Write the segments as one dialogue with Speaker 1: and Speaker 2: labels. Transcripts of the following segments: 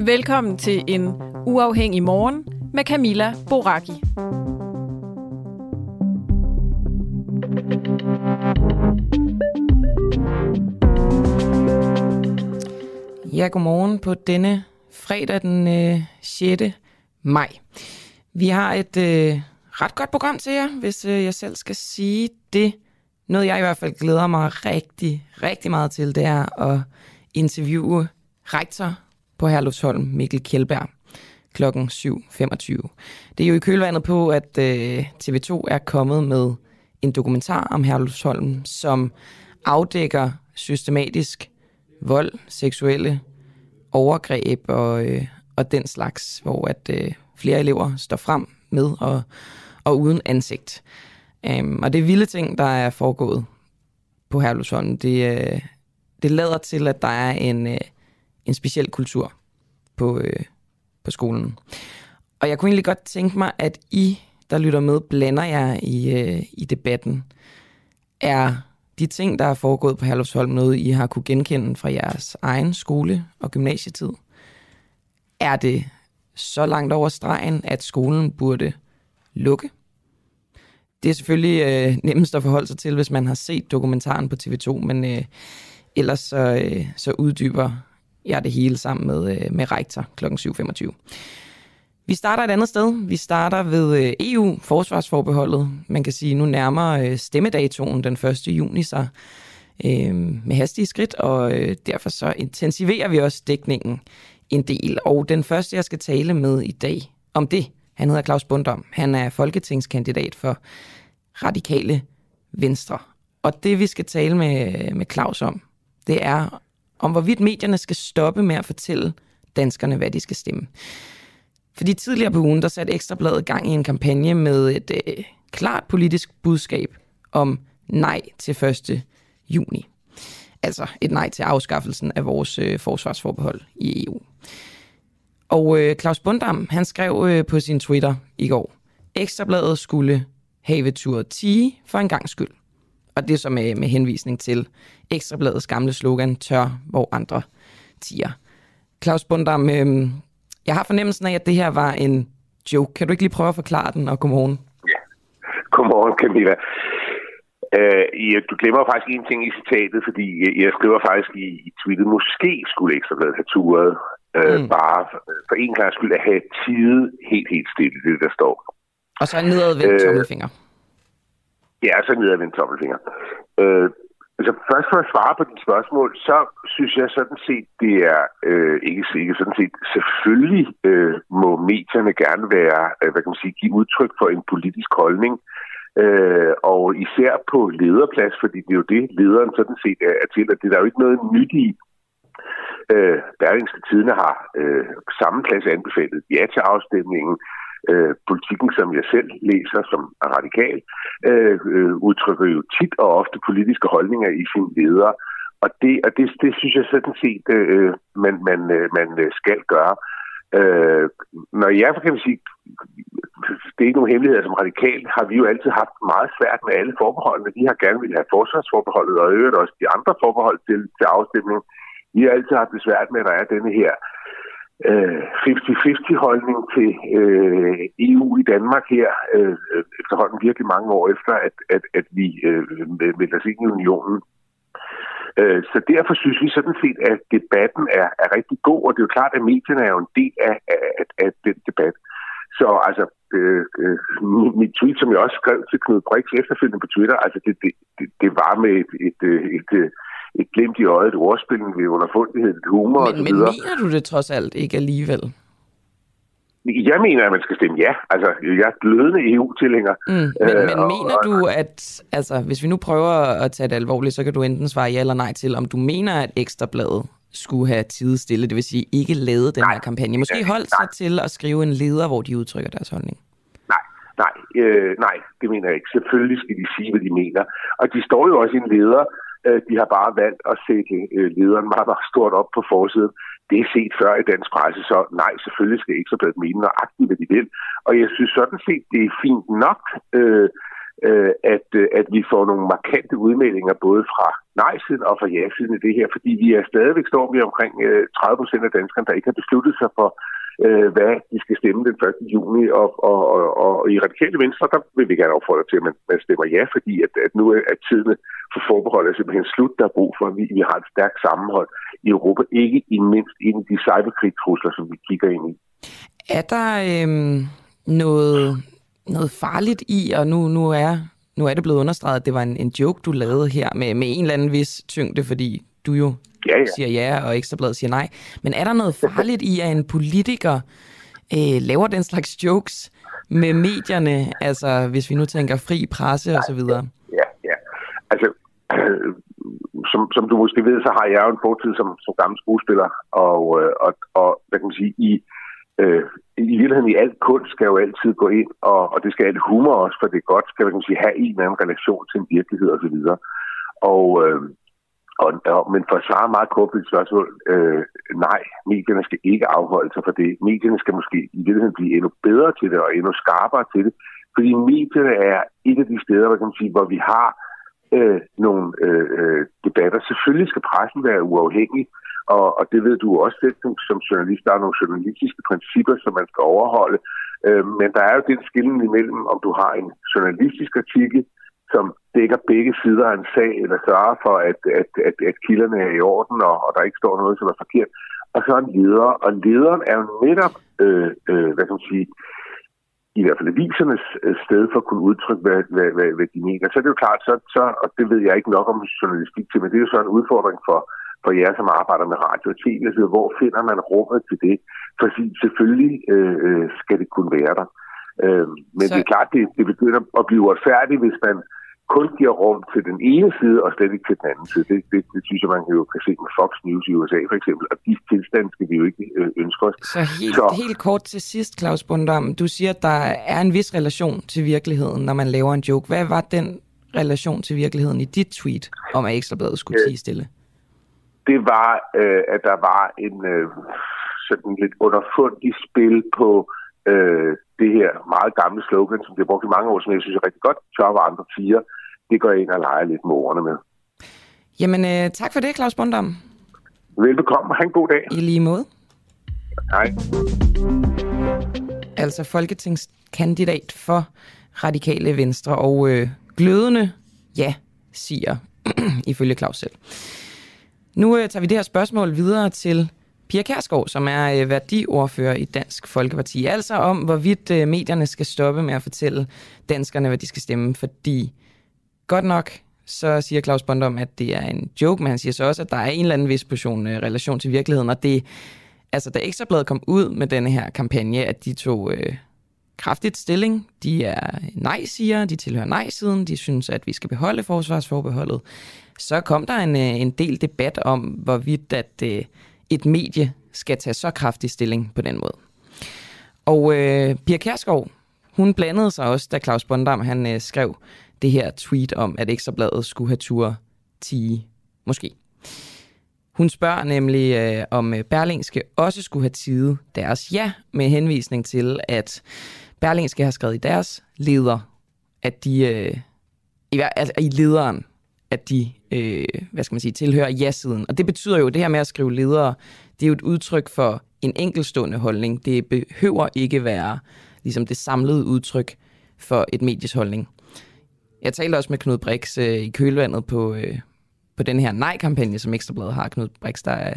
Speaker 1: Velkommen til en uafhængig morgen med Camilla Boraki.
Speaker 2: Ja, godmorgen på denne fredag den øh, 6. maj. Vi har et øh, ret godt program til jer, hvis øh, jeg selv skal sige det. Noget jeg i hvert fald glæder mig rigtig, rigtig meget til, det er at interviewe rektor på Herlufsholm, Mikkel Kjellberg klokken 7.25. Det er jo i kølvandet på, at øh, TV2 er kommet med en dokumentar om Herlufsholm, som afdækker systematisk vold, seksuelle overgreb og, øh, og den slags, hvor at øh, flere elever står frem med og, og uden ansigt. Um, og det er vilde ting, der er foregået på Herlufsholm. Det, øh, det lader til, at der er en, øh, en speciel kultur på, øh, på skolen. Og jeg kunne egentlig godt tænke mig, at I, der lytter med, blander jer i, øh, i debatten. Er de ting, der er foregået på Herlufsholm, noget I har kunne genkende fra jeres egen skole- og gymnasietid? Er det så langt over stregen, at skolen burde lukke? Det er selvfølgelig øh, nemmest at forholde sig til, hvis man har set dokumentaren på TV2, men øh, ellers så, øh, så uddyber jeg det hele sammen med, øh, med rektor kl. 7.25. Vi starter et andet sted. Vi starter ved øh, EU-forsvarsforbeholdet. Man kan sige, nu nærmer øh, stemmedatoen den 1. juni sig øh, med hastige skridt, og øh, derfor så intensiverer vi også dækningen en del. Og den første, jeg skal tale med i dag om det, han hedder Claus Bundom. Han er folketingskandidat for Radikale Venstre. Og det, vi skal tale med, med Claus om, det er, om hvorvidt medierne skal stoppe med at fortælle danskerne, hvad de skal stemme. Fordi tidligere på ugen, der satte Ekstrabladet gang i en kampagne med et øh, klart politisk budskab om nej til 1. juni. Altså et nej til afskaffelsen af vores øh, forsvarsforbehold i EU. Og øh, Claus Bundam, han skrev øh, på sin Twitter i går, Ekstrabladet skulle have tur 10 for en gang skyld. Og det er så med, med henvisning til Ekstrabladets gamle slogan, tør, hvor andre tiger. Claus Bundam, øh, jeg har fornemmelsen af, at det her var en joke. Kan du ikke lige prøve at forklare den, og godmorgen?
Speaker 3: Ja, godmorgen Camilla. Uh, du glemmer faktisk en ting i citatet, fordi jeg skriver faktisk i, i tweetet, måske skulle Ekstrabladet have turet, uh, mm. bare for en gang skyld at have tid helt, helt stille, det der står.
Speaker 2: Og så en nedadvendt uh, tommelfinger.
Speaker 3: Ja, så nedadvendt tommelfinger. Øh, Altså først for at svare på dit spørgsmål, så synes jeg sådan set, det er øh, ikke, ikke sådan set, selvfølgelig øh, må medierne gerne være, øh, hvad kan man sige, give udtryk for en politisk holdning, øh, og især på lederplads, fordi det er jo det, lederen sådan set er, er til, at det er der jo ikke noget nyt i. Øh, Berlingske Tidene har øh, samme plads anbefalet ja til afstemningen, øh, politikken, som jeg selv læser som radikal, øh, øh, udtrykker jo tit og ofte politiske holdninger i sine ledere. Og det, og det, det synes jeg sådan set, øh, man, man, øh, man øh, skal gøre. Øh, når jeg kan man sige, det er ikke nogen hemmelighed, som radikal har vi jo altid haft meget svært med alle forbeholdene. Vi har gerne vil have forsvarsforbeholdet og øvrigt også de andre forbehold til, til afstemning. Vi har altid haft det svært med, at der er denne her øh, holdning til øh, EU i Danmark her, øh, efterhånden virkelig mange år efter, at, at, at vi øh, meldte os ind i unionen. Øh, så derfor synes vi sådan set, at debatten er, er rigtig god, og det er jo klart, at medierne er jo en del af, af, af den debat. Så altså, øh, øh, mit tweet, som jeg også skrev til Knud Brix efterfølgende på Twitter, altså det, det, det, det var med et, et, et, et, et glimt i øjet, et ordspil, ved underfundighed, et humor
Speaker 2: men,
Speaker 3: og så
Speaker 2: men mener du det trods alt ikke alligevel?
Speaker 3: Jeg mener, at man skal stemme ja. Altså, jeg er glødende EU-tilhænger.
Speaker 2: Mm. Men,
Speaker 3: Øh,
Speaker 2: men
Speaker 3: og-
Speaker 2: mener du, at altså, hvis vi nu prøver at tage det alvorligt, så kan du enten svare ja eller nej til, om du mener, at Ekstrabladet skulle have tid stille, det vil sige ikke lavet den
Speaker 3: Nej.
Speaker 2: her kampagne. Måske holdt sig til at skrive en leder, hvor de udtrykker deres holdning.
Speaker 3: Nej, nej, øh, nej, det mener jeg ikke. Selvfølgelig skal de sige, hvad de mener. Og de står jo også i en leder. Øh, de har bare valgt at sætte øh, lederen meget, meget stort op på forsiden. Det er set før i dansk presse, så nej, selvfølgelig skal ikke så blevet mene nøjagtigt, hvad de vil. Og jeg synes sådan set, det er fint nok, øh, øh, at, øh, at vi får nogle markante udmeldinger både fra nej-siden og fra ja-siden i det her, fordi vi er stadigvæk står vi omkring øh, 30 procent af danskerne, der ikke har besluttet sig for, øh, hvad de skal stemme den 1. juni, og, og, og, og i Radikale Venstre, der vil vi gerne opfordre til, at man, man stemmer ja, fordi at, at nu er at tiden for forbehold er simpelthen slut, der er brug for, at vi, vi har et stærkt sammenhold i Europa, ikke i mindst inden de cyberkrigstrusler, som vi kigger ind i.
Speaker 2: Er der øhm, noget, noget farligt i, og nu, nu, er, nu er det blevet understreget, at det var en, en joke, du lavede her med, med en eller anden vis tyngde, fordi du jo
Speaker 3: Ja, ja.
Speaker 2: siger ja, og Ekstrabladet siger nej. Men er der noget farligt i, at en politiker øh, laver den slags jokes med medierne, altså hvis vi nu tænker fri presse og så videre?
Speaker 3: Ja, ja. Altså, øh, som, som du måske ved, så har jeg jo en fortid som, som gammel skuespiller, og, øh, og, og hvad kan man sige, i, øh, i virkeligheden i alt kunst skal jo altid gå ind, og, og det skal alt humor også, for det er godt, skal man sige, have en eller anden relation til en virkelighed osv. Og, øh, og, og, men for at svare meget kort på dit spørgsmål, øh, nej, medierne skal ikke afholde sig for det. Medierne skal måske i virkeligheden blive endnu bedre til det, og endnu skarpere til det, fordi medierne er et af de steder, hvad kan man sige, hvor vi har øh, nogle øh, øh, debatter. Selvfølgelig skal pressen være uafhængig, og, og det ved du også selv som, som journalist. Der er nogle journalistiske principper, som man skal overholde. Øh, men der er jo den skillen imellem, om du har en journalistisk artikel, som dækker begge sider af en sag, eller sørger for, at, at, at, at kilderne er i orden, og, og der ikke står noget, som er forkert. Og så en leder. Og lederen er jo netop, øh, øh, hvad kan man sige, i hvert fald avisernes øh, sted for at kunne udtrykke, hvad, hvad, hvad, hvad de mener. Så er det jo klart, så, så, og det ved jeg ikke nok om journalistik til, men det er jo så en udfordring for, for jer, som arbejder med radio og tv. Så hvor finder man rummet til det? Fordi selvfølgelig øh, øh, skal det kunne være der. Øh, men
Speaker 2: så...
Speaker 3: det er klart, det, det begynder at blive uretfærdigt, hvis man kun giver rum til den ene side, og slet ikke til den anden side. Det, det, det synes jeg, man kan jo kan se med Fox News i USA for eksempel, og de tilstande skal vi jo ikke øh, ønske os.
Speaker 2: Så helt,
Speaker 3: Så-
Speaker 2: helt kort til sidst, Claus Bundam. Du siger, at der er en vis relation til virkeligheden, når man laver en joke. Hvad var den relation til virkeligheden i dit tweet om, at Ekstrabladet skulle
Speaker 3: Øh,
Speaker 2: tige stille?
Speaker 3: det var, øh, at der var en øh, sådan lidt underfundig spil på øh, det her meget gamle slogan, som bliver brugt i mange år, som jeg synes er rigtig godt. Tør var andre tiger. Det går ind og leger lidt med ordene med.
Speaker 2: Jamen, øh, tak for det, Claus Bundam.
Speaker 3: Velbekomme. Ha' en god dag.
Speaker 2: I lige måde.
Speaker 3: Hej.
Speaker 2: Altså folketingskandidat for Radikale Venstre, og øh, glødende ja, siger, ifølge Claus selv. Nu øh, tager vi det her spørgsmål videre til Pia Kærsgaard, som er øh, værdiordfører i Dansk Folkeparti. Altså om, hvorvidt øh, medierne skal stoppe med at fortælle danskerne, hvad de skal stemme, fordi godt nok, så siger Claus Bondom, at det er en joke, men han siger så også, at der er en eller anden vis portion øh, relation til virkeligheden, og det, altså da Ekstrabladet kom ud med denne her kampagne, at de tog øh, kraftigt stilling, de er nej-siger, de tilhører nej-siden, de synes, at vi skal beholde forsvarsforbeholdet, så kom der en, øh, en del debat om, hvorvidt at øh, et medie skal tage så kraftig stilling på den måde. Og øh, Pia Kærskov, hun blandede sig også, da Claus Bondam han øh, skrev det her tweet om, at Ekstrabladet skulle have tur 10, måske. Hun spørger nemlig, øh, om øh, Berlingske også skulle have tidet deres ja, med henvisning til, at Berlingske har skrevet i deres leder, at de, øh, i, altså i lederen, at de, øh, hvad skal man sige, tilhører ja-siden. Og det betyder jo, det her med at skrive ledere, det er jo et udtryk for en enkelstående holdning. Det behøver ikke være ligesom det samlede udtryk for et medies holdning. Jeg talte også med Knud Brix øh, i kølvandet på, øh, på den her nej-kampagne, som Ekstrabladet har. Knud Brix, der er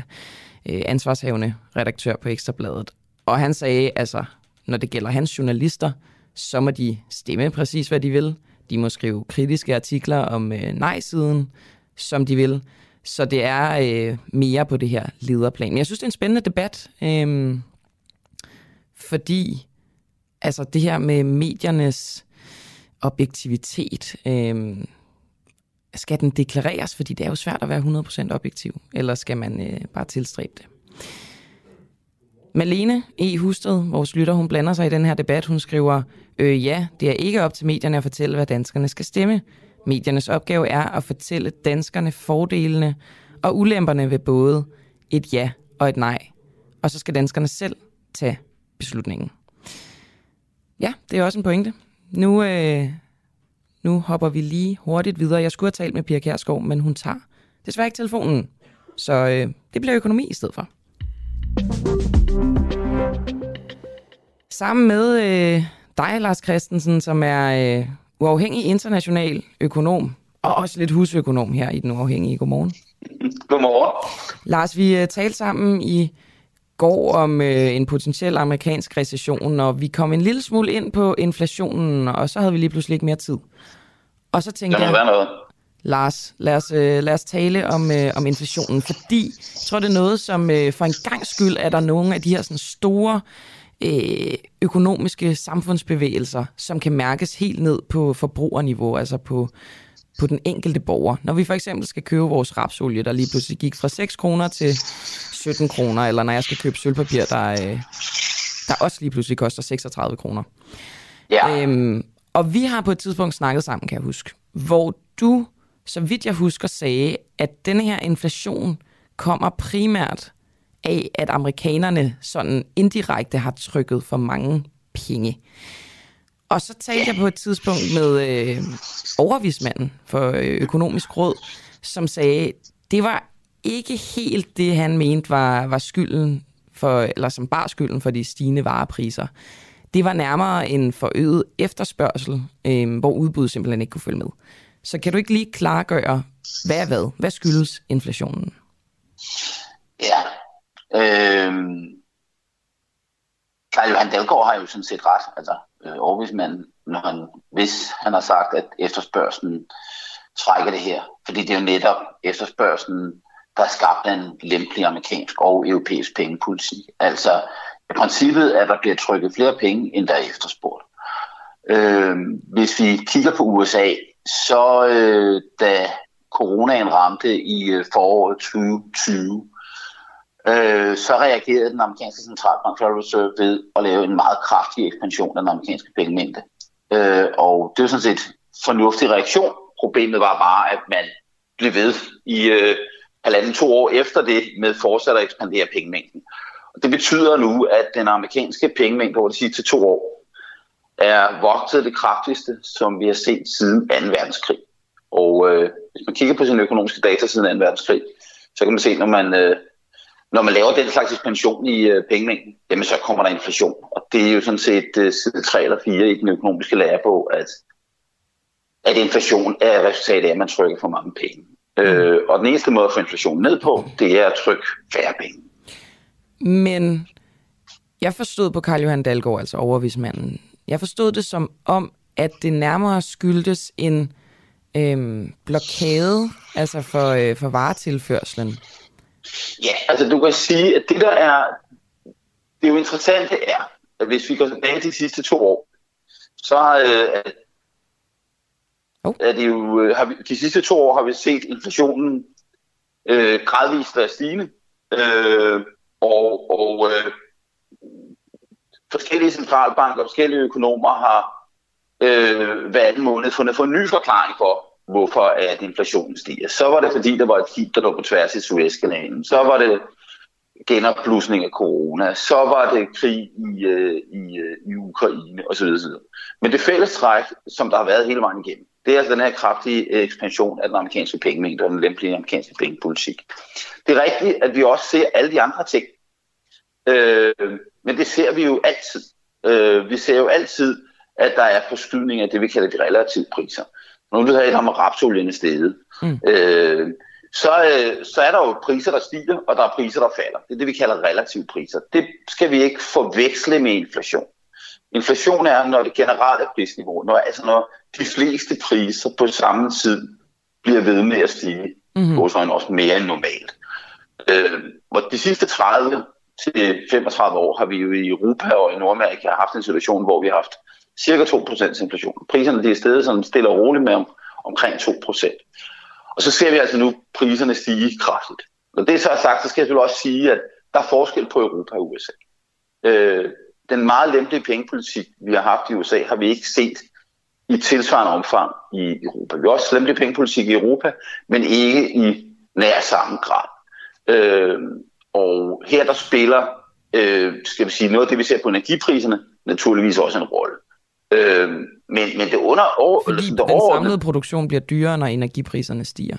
Speaker 2: øh, ansvarshavende redaktør på Ekstrabladet. Og han sagde, altså, når det gælder hans journalister, så må de stemme præcis, hvad de vil. De må skrive kritiske artikler om øh, nej-siden, som de vil. Så det er øh, mere på det her lederplan. Men jeg synes, det er en spændende debat, øh, fordi altså det her med mediernes objektivitet, øh, skal den deklareres, fordi det er jo svært at være 100% objektiv, eller skal man øh, bare tilstræbe det? Malene E. Husted, vores lytter, hun blander sig i den her debat. Hun skriver, øh, ja, det er ikke op til medierne at fortælle, hvad danskerne skal stemme. Mediernes opgave er at fortælle danskerne fordelene og ulemperne ved både et ja og et nej. Og så skal danskerne selv tage beslutningen. Ja, det er også en pointe. Nu, øh, nu hopper vi lige hurtigt videre. Jeg skulle have talt med Pia Kjærsgaard, men hun tager desværre ikke telefonen. Så øh, det bliver økonomi i stedet for. Sammen med øh, dig, Lars Christensen, som er øh, uafhængig international økonom, og også lidt husøkonom her i Den Uafhængige. Godmorgen.
Speaker 4: Godmorgen.
Speaker 2: Lars, vi øh, talte sammen i går om øh, en potentiel amerikansk recession, og vi kom en lille smule ind på inflationen, og så havde vi lige pludselig ikke mere tid. Og så tænkte
Speaker 4: jeg,
Speaker 2: noget. Lars, lad os, øh, lad os tale om, øh, om inflationen, fordi jeg tror, det er noget, som øh, for en gang skyld er der nogle af de her sådan, store øh, økonomiske samfundsbevægelser, som kan mærkes helt ned på forbrugerniveau, altså på, på den enkelte borger. Når vi for eksempel skal købe vores rapsolie, der lige pludselig gik fra 6 kroner til 17 kroner, eller når jeg skal købe sølvpapir, der, øh, der også lige pludselig koster 36 kroner.
Speaker 4: Ja.
Speaker 2: Øhm, og vi har på et tidspunkt snakket sammen, kan jeg huske, hvor du, så vidt jeg husker, sagde, at denne her inflation kommer primært af, at amerikanerne sådan indirekte har trykket for mange penge. Og så talte jeg på et tidspunkt med øh, overvismanden for øh, økonomisk råd, som sagde, det var ikke helt det, han mente var, var skylden for, eller som bar skylden for de stigende varepriser. Det var nærmere en forøget efterspørgsel, øh, hvor udbuddet simpelthen ikke kunne følge med. Så kan du ikke lige klargøre, hvad er hvad? Hvad skyldes inflationen?
Speaker 4: Ja, øh, Karl Johan Dalgaard har jo sådan set ret. Altså, øh, overvismanden, når han, hvis han har sagt, at efterspørgselen trækker det her. Fordi det er jo netop efterspørgselen, der har skabt en lempelig amerikansk og europæisk pengepolitik. Altså i princippet, at der bliver trykket flere penge, end der er efterspurgt. Øh, hvis vi kigger på USA, så øh, da coronaen ramte i øh, foråret 2020, øh, så reagerede den amerikanske centralbank Federal Reserve ved at lave en meget kraftig ekspansion af den amerikanske pengemængde. Øh, og det er sådan set fornuftig reaktion. Problemet var bare, at man blev ved i øh, halvanden to år efter det med fortsat at ekspandere pengemængden. Og det betyder nu, at den amerikanske pengemængde over de sidste to år er vokset det kraftigste, som vi har set siden 2. verdenskrig. Og øh, hvis man kigger på sine økonomiske data siden 2. verdenskrig, så kan man se, når man øh, når man laver den slags ekspansion i øh, pengemængden, jamen så kommer der inflation. Og det er jo sådan set øh, side 3 eller 4 i den økonomiske lære på, at, at inflation er resultatet af, at man trykker for mange penge. Øh, og den eneste måde at få inflationen ned på, det er at trykke færre penge.
Speaker 2: Men jeg forstod på Karl Johan Dalgaard, altså overvismanden, jeg forstod det som om, at det nærmere skyldtes en øhm, blokade altså for, øh, for varetilførselen
Speaker 4: Ja, altså du kan sige, at det der er, det er jo interessante er, at hvis vi går tilbage til de sidste to år, så øh, oh. er det jo, øh, har vi, de sidste to år har vi set inflationen øh, gradvist være stigende, øh, og, og øh, forskellige centralbanker og forskellige økonomer har øh, hver anden måned fundet for en ny forklaring for, hvorfor at inflationen stiger. Så var det fordi, der var et skib, der lå på tværs i Suezkanalen. Så var det genopblusning af corona. Så var det krig i, øh, i, øh, i Ukraine osv. osv. Men det fælles træk, som der har været hele vejen igennem, det er altså den her kraftige ekspansion af den amerikanske pengemængde og den lempelige amerikanske pengepolitik. Det er rigtigt, at vi også ser alle de andre ting. Øh, men det ser vi jo altid. Øh, vi ser jo altid, at der er forskydning af det, vi kalder de relative priser. Nu har jeg om rapsolien i stedet. Mm. Øh, så, øh, så er der jo priser, der stiger, og der er priser, der falder. Det er det, vi kalder relative priser. Det skal vi ikke forveksle med inflation. Inflation er, når det generelle prisniveau, når, altså når de fleste priser på samme tid bliver ved med at stige, mm-hmm. hos også mere end normalt. Øh, hvor de sidste 30 til 35 år har vi jo i Europa og i Nordamerika haft en situation, hvor vi har haft cirka 2% inflation. Priserne de er stedet sådan stille og roligt med om, omkring 2%. Og så ser vi altså nu priserne stige kraftigt. Når det så er sagt, så skal jeg selvfølgelig også sige, at der er forskel på Europa og USA. Øh, den meget lempelige pengepolitik, vi har haft i USA, har vi ikke set i tilsvarende omfang i Europa. Vi har også lempelig pengepolitik i Europa, men ikke i nær samme grad. Øh, og her der spiller, øh, skal vi sige, noget af det, vi ser på energipriserne, naturligvis også en rolle. Øh, men, men det under... Over,
Speaker 2: Fordi
Speaker 4: det
Speaker 2: den
Speaker 4: over,
Speaker 2: samlede produktion bliver dyrere, når energipriserne stiger.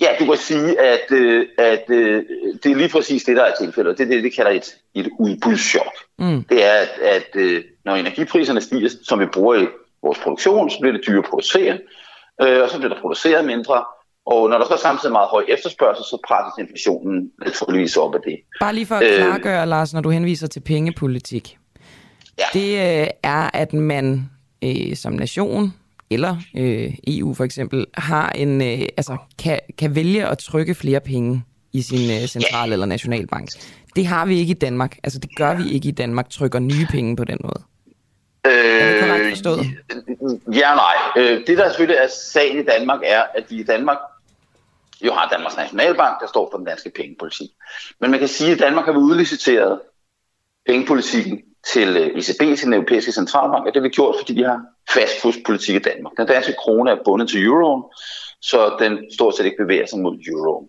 Speaker 4: Ja, du kan sige, at, øh, at øh, det er lige præcis det, der er tilfældet. Det er det, vi kalder et, et udbudschok. Mm. Det er, at, at øh, når energipriserne stiger, som vi bruger i vores produktion, så bliver det dyrere at producere, øh, og så bliver der produceret mindre, og når der så samtidig er meget høj efterspørgsel, så presses inflationen naturligvis op af det.
Speaker 2: Bare lige for at klargøre, øh, Lars, når du henviser til pengepolitik. Ja. Det øh, er, at man øh, som nation, eller øh, EU for eksempel, har en, øh, altså, kan, kan vælge at trykke flere penge i sin øh, central- eller nationalbank. Det har vi ikke i Danmark. Altså, det gør vi ikke i Danmark, trykker nye penge på den måde.
Speaker 4: Øh, er det korrekt forstået? Ja nej. Øh, det, der selvfølgelig er sagen i Danmark, er, at vi i Danmark jo har Danmarks Nationalbank, der står for den danske pengepolitik. Men man kan sige, at Danmark har udliciteret pengepolitikken til øh, ECB, til den europæiske centralbank, og det har vi gjort, fordi vi har fastkurspolitik i Danmark. Den danske krone er bundet til euroen, så den stort set ikke bevæger sig mod euroen.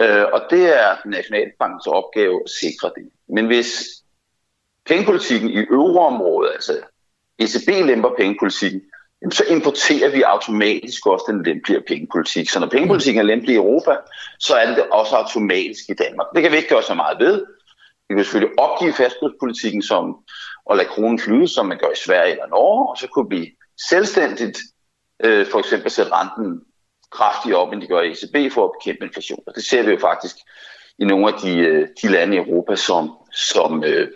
Speaker 4: Øh, og det er Nationalbankens opgave at sikre det. Men hvis pengepolitikken i euroområdet, altså ECB lemper pengepolitikken, så importerer vi automatisk også den lempeligere pengepolitik. Så når pengepolitikken er lempelig i Europa, så er det også automatisk i Danmark. Det kan vi ikke gøre så meget ved. Vi kan selvfølgelig opgive fastkurspolitikken som at lade kronen flyde, som man gør i Sverige eller Norge, og så kunne vi selvstændigt øh, for eksempel sætte renten kraftigt op, end de gør i ECB for at bekæmpe inflation. Og det ser vi jo faktisk i nogle af de, øh, de lande i Europa, som, som øh,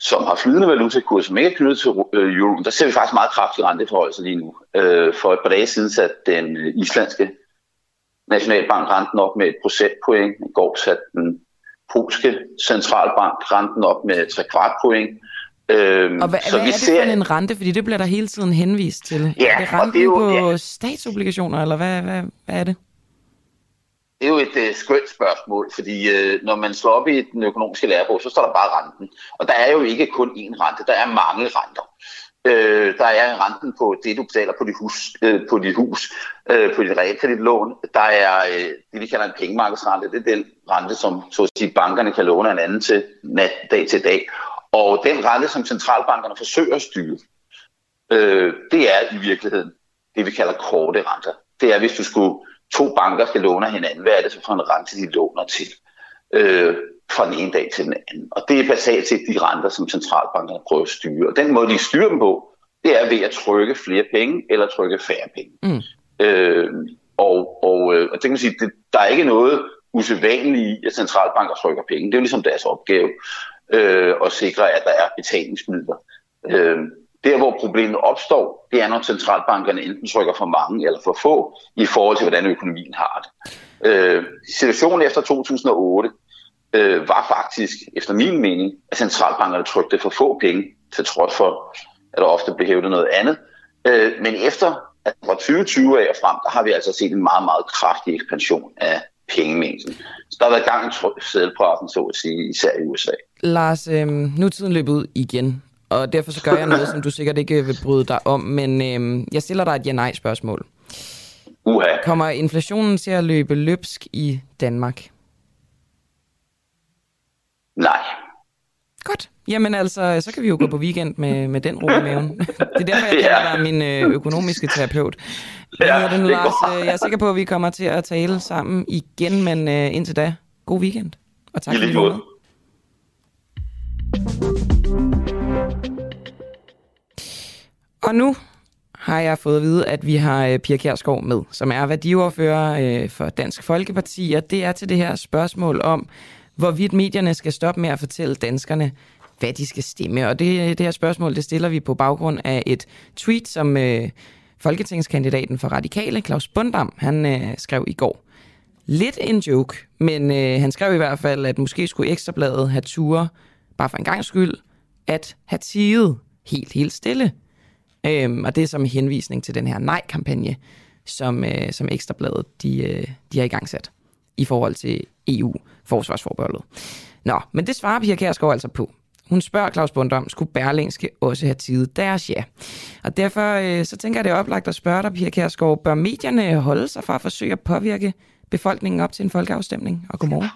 Speaker 4: som har flydende valutakurser, som ikke er knyttet til øh, euroen, der ser vi faktisk meget kraftig renteforholdelser lige nu. Øh, for et par dage siden satte den øh, islandske nationalbank renten op med et procentpoint. I går satte den polske centralbank renten op med 3 kvart point.
Speaker 2: Øhm, og hvad, så hvad vi er det ser... for en rente? Fordi det bliver der hele tiden henvist til. Ja, er det renten det er jo, på ja. statsobligationer, eller hvad, hvad, hvad er det?
Speaker 4: Det er jo et uh, skønt spørgsmål, fordi uh, når man slår op i den økonomiske lærebog, så står der bare renten. Og der er jo ikke kun én rente, der er mange renter. Øh, der er renten på det, du betaler på dit hus, øh, på dit, hus, øh, på dit realkreditlån. Der er øh, det, vi kalder en pengemarkedsrente. Det er den rente, som så at sige, bankerne kan låne en anden til nat, dag til dag. Og den rente, som centralbankerne forsøger at styre, øh, det er i virkeligheden det, vi kalder korte renter. Det er, hvis du skulle to banker skal låne hinanden, hvad er det så for en rente, de låner til øh, fra den ene dag til den anden. Og det er basalt set de renter, som centralbankerne prøver at styre. Og den måde, de styrer dem på, det er ved at trykke flere penge eller trykke færre penge. Mm. Øh, og, og, øh, og det kan man sige, det, der er ikke noget usædvanligt i, at centralbanker trykker penge. Det er jo ligesom deres opgave øh, at sikre, at der er betalingsmidler. Øh, der, hvor problemet opstår, det er, når centralbankerne enten trykker for mange eller for få i forhold til, hvordan økonomien har det. Øh, situationen efter 2008 øh, var faktisk, efter min mening, at centralbankerne trykte for få penge, til trods for, at der ofte blev hævdet noget andet. Øh, men efter at fra 2020 af og frem, der har vi altså set en meget, meget kraftig ekspansion af pengemængden. Så der har været gang i sædelpraten, så at sige, især i USA.
Speaker 2: Lars, øh, nu er tiden løbet ud igen og derfor så gør jeg noget, som du sikkert ikke vil bryde dig om, men øh, jeg stiller dig et ja-nej-spørgsmål.
Speaker 4: Uha.
Speaker 2: Kommer inflationen til at løbe løbsk i Danmark?
Speaker 4: Nej.
Speaker 2: Godt. Jamen altså, så kan vi jo gå på weekend med, med den ro i maven. Det er derfor, jeg kalder dig min øh, økonomiske terapeut. Ja, det nu, Lars? Jeg er sikker på, at vi kommer til at tale sammen igen, men øh, indtil da, god weekend. Og tak for det. Og nu har jeg fået at vide, at vi har øh, Pia Kjærsgaard med, som er værdiordfører øh, for Dansk Folkeparti, og det er til det her spørgsmål om, hvorvidt medierne skal stoppe med at fortælle danskerne, hvad de skal stemme. Og det, det her spørgsmål, det stiller vi på baggrund af et tweet, som øh, folketingskandidaten for Radikale, Claus Bundam, han øh, skrev i går. Lidt en joke, men øh, han skrev i hvert fald, at måske skulle Ekstrabladet have ture, bare for en gang skyld, at have tiget helt, helt stille. Øhm, og det er som en henvisning til den her nej-kampagne, som, øh, som Ekstrabladet de, øh, de har i gang sat i forhold til EU-forsvarsforbeholdet. Nå, men det svarer Pia Kærsgaard altså på. Hun spørger Claus Bundom, skulle Berlingske også have tid deres ja? Og derfor øh, så tænker jeg, det er oplagt at spørge dig, Pia Kærsgaard, bør medierne holde sig fra at forsøge at påvirke befolkningen op til en folkeafstemning? Og godmorgen.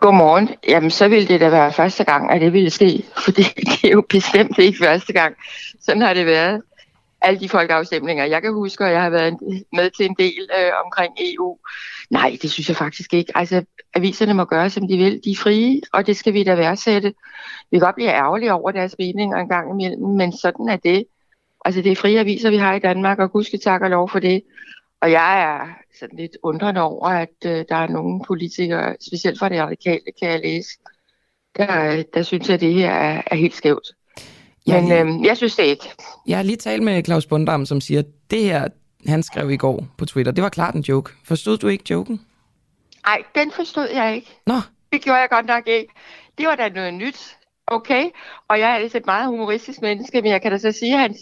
Speaker 5: Godmorgen. Jamen, så ville det da være første gang, at det ville ske, fordi det er jo bestemt ikke første gang. Sådan har det været. Alle de folkeafstemninger, jeg kan huske, og jeg har været med til en del øh, omkring EU. Nej, det synes jeg faktisk ikke. Altså, aviserne må gøre, som de vil. De er frie, og det skal vi da værdsætte. Vi kan godt blive ærgerlige over deres meninger en gang imellem, men sådan er det. Altså, det er frie aviser, vi har i Danmark, og gudske tak og lov for det. Og jeg er sådan lidt undrende over, at øh, der er nogle politikere, specielt fra det radikale, kan jeg læse, der, der synes, at det her er, er helt skævt. Men jeg, øh, jeg synes det ikke.
Speaker 2: Jeg har lige talt med Claus Bundam, som siger, at det her, han skrev i går på Twitter, det var klart en joke. Forstod du ikke joken?
Speaker 5: Nej, den forstod jeg ikke.
Speaker 2: Nå.
Speaker 5: Det gjorde jeg godt nok ikke. Det var da noget nyt. Okay, og jeg er altså et meget humoristisk menneske, men jeg kan da så sige, at hans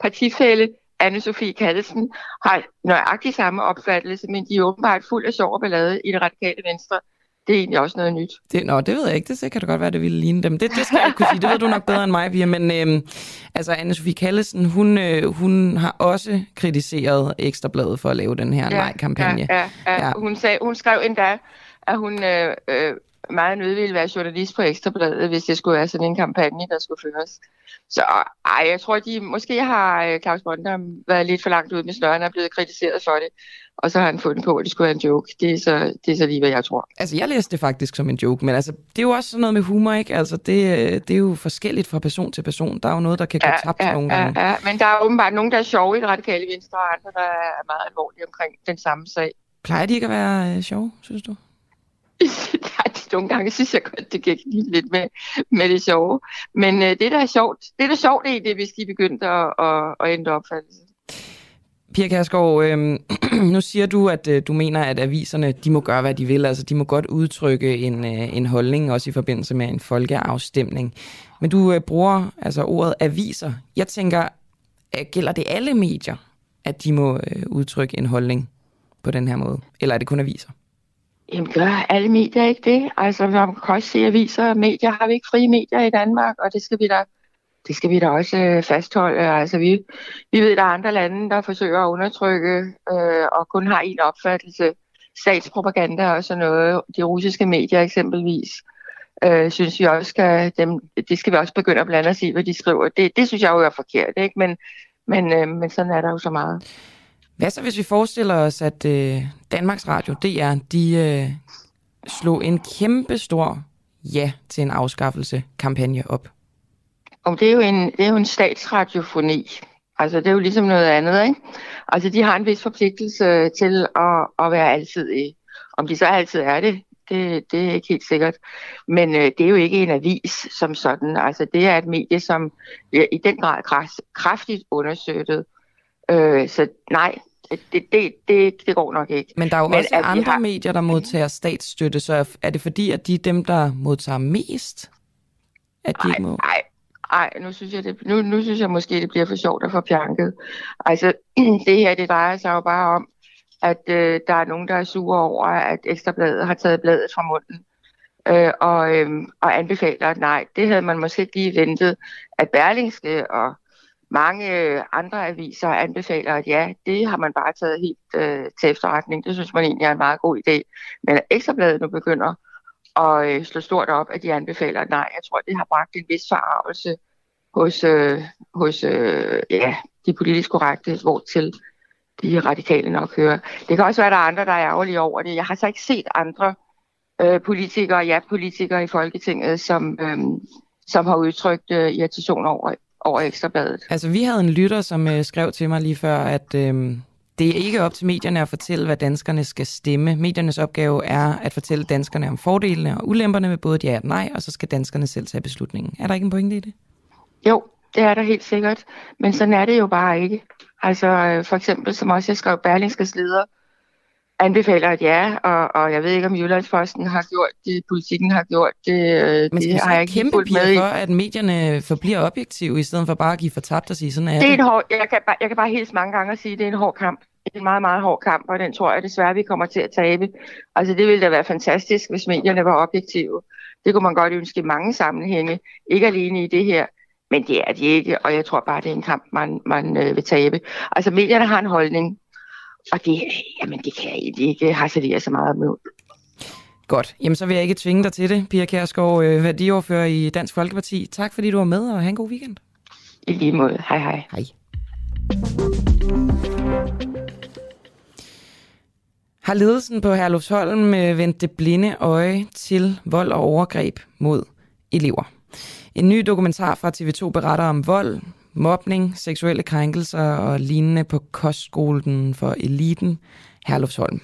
Speaker 5: partifælle Anne-Sophie Kallesen har nøjagtig samme opfattelse, men de er åbenbart fuld af sjov og ballade i det radikale venstre. Det er egentlig også noget nyt.
Speaker 2: Det, nå, det ved jeg ikke. Det, det kan det godt være, det ville ligne dem. Det, det skal jeg ikke kunne sige. Det ved du nok bedre end mig, Pia. Men øhm, altså, Anne-Sophie Kallesen, hun, øh, hun har også kritiseret Ekstrabladet for at lave den her ja, nej-kampagne.
Speaker 5: Ja, ja, ja. ja. Hun, sagde, hun skrev endda, at hun øh, øh, meget nødt ville være journalist på Ekstrabladet, hvis det skulle være sådan en kampagne, der skulle føres. Så ej, jeg tror, de måske har øh, Claus Bondam været lidt for langt ud med snøren og blevet kritiseret for det. Og så har han fundet på, at det skulle være en joke. Det er så, det er så lige, hvad jeg tror.
Speaker 2: Altså, jeg læste det faktisk som en joke, men altså, det er jo også sådan noget med humor, ikke? Altså, det, øh, det er jo forskelligt fra person til person. Der er jo noget, der kan gå ja, tabt
Speaker 5: ja,
Speaker 2: nogle gange.
Speaker 5: Ja, ja, men der er åbenbart nogen, der er sjove i det radikale venstre, og andre, der er meget alvorlige omkring den samme sag.
Speaker 2: Plejer de ikke at være øh, sjove, synes du?
Speaker 5: nogle gange synes jeg godt, det kan knibe lidt med, med det sjove. Men øh, det, der er sjovt, det, der er sjovt, det er det, hvis de begyndte at, at, at ændre opfattelse.
Speaker 2: Pia Kærsgaard, øh, nu siger du, at øh, du mener, at aviserne de må gøre, hvad de vil. Altså, de må godt udtrykke en, øh, en holdning, også i forbindelse med en folkeafstemning. Men du øh, bruger altså ordet aviser. Jeg tænker, øh, gælder det alle medier, at de må øh, udtrykke en holdning på den her måde? Eller er det kun aviser?
Speaker 5: Jamen gør alle medier ikke det? Altså man kan også se aviser og medier. Har vi ikke frie medier i Danmark, og det skal vi da, det skal vi da også øh, fastholde. Altså vi, vi ved, at der er andre lande, der forsøger at undertrykke øh, og kun har en opfattelse. Statspropaganda og sådan noget. De russiske medier eksempelvis. Øh, synes vi også skal, dem, det skal vi også begynde at blande os i, hvad de skriver. Det, det synes jeg jo er forkert, ikke? Men, men, øh, men sådan er der jo så meget.
Speaker 2: Hvad så, hvis vi forestiller os, at øh, Danmarks Radio, DR, de øh, slog en kæmpe stor ja til en afskaffelse kampagne op?
Speaker 5: Om det, er jo en, det er jo en statsradiofoni. Altså, det er jo ligesom noget andet, ikke? Altså, de har en vis forpligtelse til at, at være altid i. Om de så altid er det, det, det er ikke helt sikkert. Men øh, det er jo ikke en avis som sådan. Altså, det er et medie, som bliver i den grad kraftigt understøttet Øh, så nej, det, det, det, det går nok ikke.
Speaker 2: Men der er jo Men også andre har... medier, der modtager statsstøtte, så er det fordi, at de er dem, der modtager mest?
Speaker 5: At de ej, må... ej, ej, nu synes jeg, det, nu, nu synes jeg måske, det bliver for sjovt at få pjanket. Altså, det her, det drejer sig jo bare om, at øh, der er nogen, der er sure over, at Ekstrabladet har taget bladet fra munden. Øh, og, øh, og anbefaler, at nej, det havde man måske ikke lige ventet, at Berlingske og mange øh, andre aviser anbefaler, at ja, det har man bare taget helt øh, til efterretning. Det synes man egentlig er en meget god idé. Men at Ekstrabladet nu begynder at øh, slå stort op, at de anbefaler, at nej, jeg tror, det har bragt en vis forarvelse hos, øh, hos øh, ja, de politisk korrekte, hvor til de radikale nok hører. Det kan også være, at der er andre, der er ærgerlige over det. Jeg har så ikke set andre øh, politikere, ja, politikere i Folketinget, som, øh, som har udtrykt øh, irritation over, over Ekstrabladet.
Speaker 2: Altså, vi havde en lytter, som øh, skrev til mig lige før, at øh, det er ikke op til medierne at fortælle, hvad danskerne skal stemme. Mediernes opgave er at fortælle danskerne om fordelene og ulemperne med både ja og nej, og så skal danskerne selv tage beslutningen. Er der ikke en pointe i det?
Speaker 5: Jo, det er der helt sikkert. Men sådan er det jo bare ikke. Altså øh, for eksempel, som også jeg skrev, Berlingskes leder anbefaler et ja, og, og jeg ved ikke, om Jyllandsposten har gjort det, politikken har gjort det.
Speaker 2: Øh, Men skal det har jeg ikke kæmpe med for, at medierne forbliver objektive, i stedet for bare at give fortabt og sige, sådan er
Speaker 5: det. Er en hård, jeg, kan bare, jeg kan bare helt mange gange sige, at det er en hård kamp. Det er en meget, meget hård kamp, og den tror jeg desværre, vi kommer til at tabe. Altså det ville da være fantastisk, hvis medierne var objektive. Det kunne man godt ønske i mange sammenhænge, ikke alene i det her. Men det er de ikke, og jeg tror bare, det er en kamp, man, man øh, vil tabe. Altså medierne har en holdning, og det, jamen, det kan jeg ikke harcelere så meget med.
Speaker 2: Godt. Jamen, så vil jeg ikke tvinge dig til det, Pia Kærsgaard, øh, værdiordfører i Dansk Folkeparti. Tak fordi du var med, og have en god weekend.
Speaker 5: I lige måde. Hej hej.
Speaker 2: Hej. Har ledelsen på Herlufsholm øh, vendt det blinde øje til vold og overgreb mod elever? En ny dokumentar fra TV2 beretter om vold, mobning, seksuelle krænkelser og lignende på kostskolen for eliten Herlufsholm.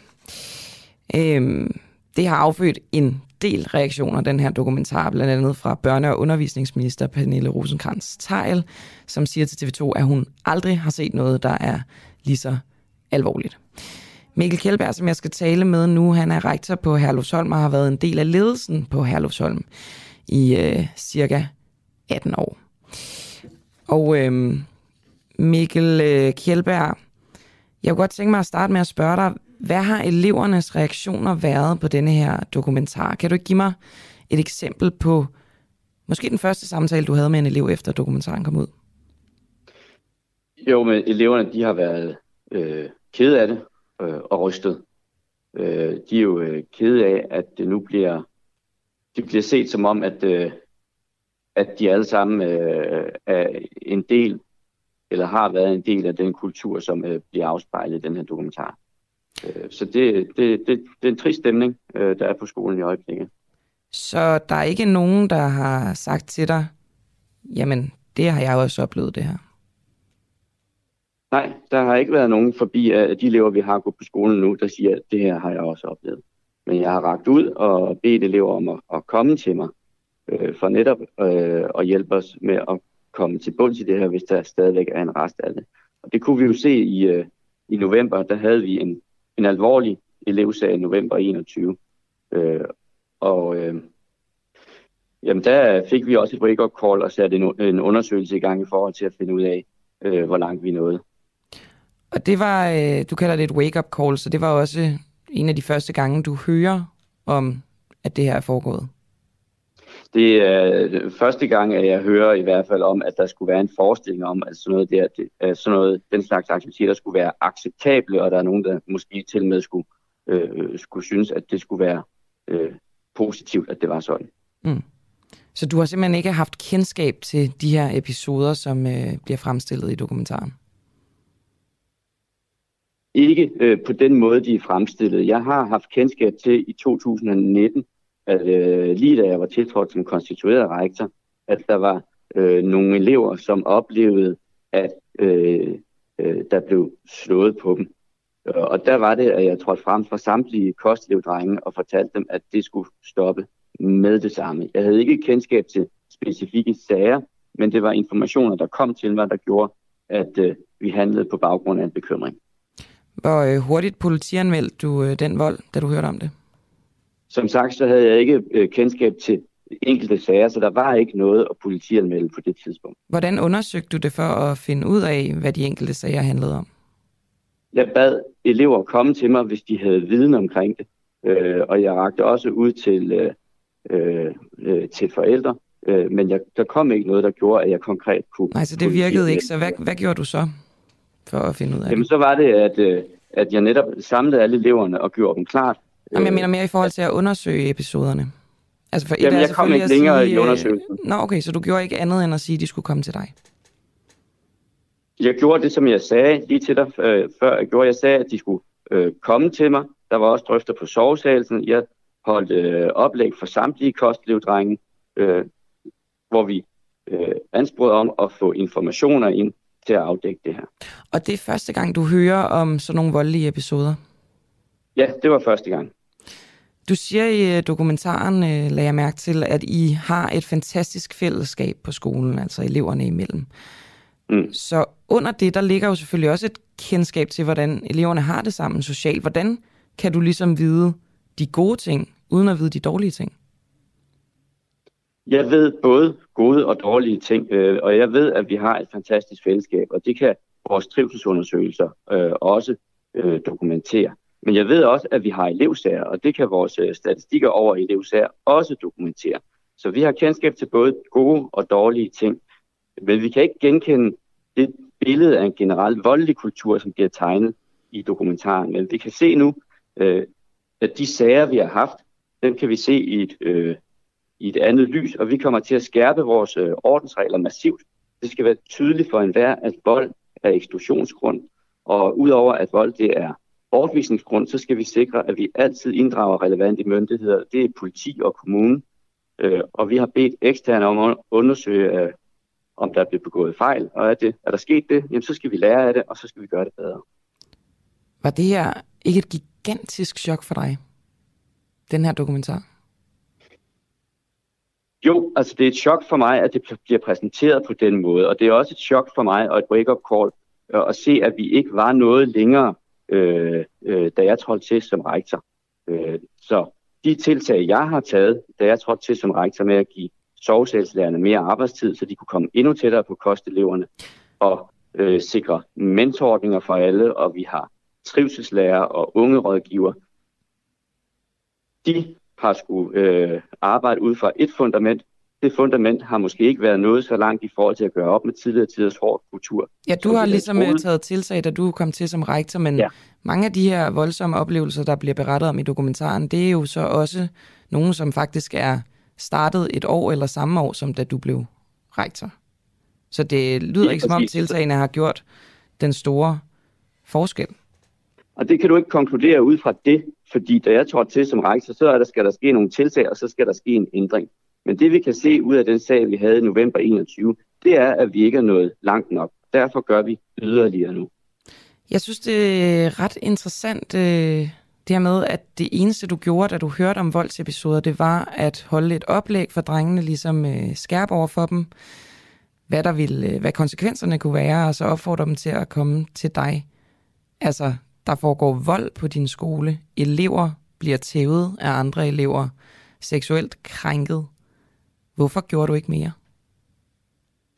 Speaker 2: Øhm, det har affødt en del reaktioner, den her dokumentar, blandt andet fra børne- og undervisningsminister Pernille rosenkrantz teil som siger til TV2, at hun aldrig har set noget, der er lige så alvorligt. Mikkel Kjellberg, som jeg skal tale med nu, han er rektor på Herlufsholm og har været en del af ledelsen på Herlufsholm i øh, cirka 18 år. Og øhm, Mikkel øh, Kjeldberg, jeg kunne godt tænke mig at starte med at spørge dig, hvad har elevernes reaktioner været på denne her dokumentar? Kan du ikke give mig et eksempel på måske den første samtale, du havde med en elev, efter dokumentaren kom ud?
Speaker 6: Jo, men eleverne de har været øh, kede af det øh, og rystet. Øh, de er jo øh, kede af, at det nu bliver, det bliver set som om, at, øh, at de alle sammen øh, er en del, eller har været en del af den kultur, som øh, bliver afspejlet i den her dokumentar. Øh, så det, det, det, det er en trist stemning, øh, der er på skolen i øjeblikket.
Speaker 2: Så der er ikke nogen, der har sagt til dig, jamen, det har jeg også oplevet det her?
Speaker 6: Nej, der har ikke været nogen forbi af de elever, vi har gået på skolen nu, der siger, at det her har jeg også oplevet. Men jeg har ragt ud og bedt elever om at, at komme til mig øh, for netop øh, at hjælpe os med at komme til bunds i det her, hvis der stadigvæk er en rest af det. Og det kunne vi jo se i, øh, i november, der havde vi en, en alvorlig elevsag i november 21. Øh, og øh, jamen der fik vi også et break-up call og satte en, en undersøgelse i gang i forhold til at finde ud af, øh, hvor langt vi nåede.
Speaker 2: Og det var, øh, du kalder det et wake-up call, så det var også en af de første gange, du hører om, at det her er foregået.
Speaker 6: Det er første gang, at jeg hører i hvert fald om, at der skulle være en forestilling om, at sådan noget, der, det, sådan noget den slags aktiviteter skulle være acceptable, og der er nogen, der måske til med skulle, øh, skulle synes, at det skulle være øh, positivt, at det var sådan. Mm.
Speaker 2: Så du har simpelthen ikke haft kendskab til de her episoder, som øh, bliver fremstillet i dokumentaren?
Speaker 6: Ikke øh, på den måde, de er fremstillet. Jeg har haft kendskab til i 2019, at øh, lige da jeg var tiltrådt som konstitueret rektor, at der var øh, nogle elever, som oplevede, at øh, øh, der blev slået på dem. Og der var det, at jeg trådte frem for samtlige kostelevdrenge og fortalte dem, at det skulle stoppe med det samme. Jeg havde ikke kendskab til specifikke sager, men det var informationer, der kom til mig, der gjorde, at øh, vi handlede på baggrund af en bekymring.
Speaker 2: Hvor øh, hurtigt politianmeldte du øh, den vold, da du hørte om det?
Speaker 6: Som sagt, så havde jeg ikke øh, kendskab til enkelte sager, så der var ikke noget at politianmelde på det tidspunkt.
Speaker 2: Hvordan undersøgte du det for at finde ud af, hvad de enkelte sager handlede om?
Speaker 6: Jeg bad elever komme til mig, hvis de havde viden omkring det. Øh, og jeg rakte også ud til, øh, øh, øh til forældre. Øh, men jeg, der kom ikke noget, der gjorde, at jeg konkret kunne...
Speaker 2: Nej, så det virkede ikke. Så hvad, hvad gjorde du så for at finde ud af
Speaker 6: Jamen, det? så var det, at, øh, at jeg netop samlede alle eleverne og gjorde dem klart,
Speaker 2: Jamen, jeg mener mere i forhold til at undersøge episoderne.
Speaker 6: Altså for Jamen, jeg kom ikke længere sige, i øh, undersøgelsen.
Speaker 2: Nå, okay, så du gjorde ikke andet end at sige, at de skulle komme til dig?
Speaker 6: Jeg gjorde det, som jeg sagde lige til dig øh, før. Jeg gjorde, jeg sagde, at de skulle øh, komme til mig. Der var også drøfter på sovesalsen. Jeg holdt øh, oplæg for samtlige kostlevdrenge, øh, hvor vi øh, ansporet om at få informationer ind til at afdække det her.
Speaker 2: Og det er første gang, du hører om sådan nogle voldelige episoder?
Speaker 6: Ja, det var første gang.
Speaker 2: Du siger i øh, dokumentaren, øh, lagde jeg mærke til, at I har et fantastisk fællesskab på skolen, altså eleverne imellem. Mm. Så under det, der ligger jo selvfølgelig også et kendskab til, hvordan eleverne har det sammen socialt. Hvordan kan du ligesom vide de gode ting, uden at vide de dårlige ting?
Speaker 6: Jeg ved både gode og dårlige ting, øh, og jeg ved, at vi har et fantastisk fællesskab, og det kan vores trivselsundersøgelser øh, også øh, dokumentere. Men jeg ved også, at vi har elevsager, og det kan vores øh, statistikker over elevsager også dokumentere. Så vi har kendskab til både gode og dårlige ting. Men vi kan ikke genkende det billede af en generel voldelig kultur, som bliver tegnet i dokumentaren. Men vi kan se nu, øh, at de sager, vi har haft, dem kan vi se i et, øh, i et andet lys, og vi kommer til at skærpe vores øh, ordensregler massivt. Det skal være tydeligt for enhver, at vold er eksklusionsgrund, og udover at vold det er bortvisningsgrund, så skal vi sikre, at vi altid inddrager relevante myndigheder. Det er politi og kommune. Øh, og vi har bedt eksterne om at undersøge, øh, om der er blevet begået fejl. Og er, det, er der sket det, jamen, så skal vi lære af det, og så skal vi gøre det bedre.
Speaker 2: Var det her ikke et gigantisk chok for dig, den her dokumentar?
Speaker 6: Jo, altså det er et chok for mig, at det bliver præsenteret på den måde, og det er også et chok for mig og et wake-up call øh, at se, at vi ikke var noget længere øh, øh, da jeg trådte til som rektor. Øh, så de tiltag, jeg har taget, da jeg trådte til som rektor med at give sovesælslærerne mere arbejdstid, så de kunne komme endnu tættere på kosteleverne, og øh, sikre mentorordninger for alle, og vi har trivselslærer og unge rådgiver. De har skulle øh, arbejde ud fra et fundament, det fundament har måske ikke været noget så langt i forhold til at gøre op med tidligere tiders hård kultur.
Speaker 2: Ja, du har ligesom øh, taget tilsag, da du kom til som rektor, men ja. mange af de her voldsomme oplevelser, der bliver berettet om i dokumentaren, det er jo så også nogen, som faktisk er startet et år eller samme år, som da du blev rektor. Så det lyder ja, ikke som om tiltagene har gjort den store forskel.
Speaker 6: Og det kan du ikke konkludere ud fra det, fordi da jeg trådte til som rektor, så er der, skal der ske nogle tiltag, og så skal der ske en ændring. Men det vi kan se ud af den sag, vi havde i november 21, det er, at vi ikke er nået langt nok. Derfor gør vi yderligere nu.
Speaker 2: Jeg synes, det er ret interessant, øh, det her med, at det eneste, du gjorde, da du hørte om voldsepisoder, det var at holde et oplæg for drengene, ligesom øh, skærpe over for dem, hvad, der ville, øh, hvad konsekvenserne kunne være, og så opfordre dem til at komme til dig. Altså, der foregår vold på din skole. Elever bliver tævet af andre elever. Seksuelt krænket. Hvorfor gjorde du ikke mere?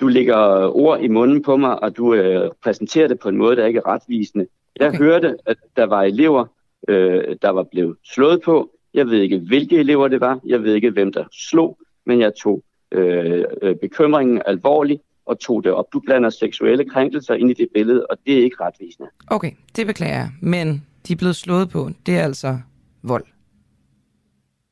Speaker 6: Du lægger ord i munden på mig, og du øh, præsenterer det på en måde, der ikke er retvisende. Jeg okay. hørte, at der var elever, øh, der var blevet slået på. Jeg ved ikke, hvilke elever det var. Jeg ved ikke, hvem der slog, men jeg tog øh, øh bekymringen alvorligt og tog det op. Du blander seksuelle krænkelser ind i det billede, og det er ikke retvisende.
Speaker 2: Okay, det beklager jeg. Men de er blevet slået på. Det er altså vold.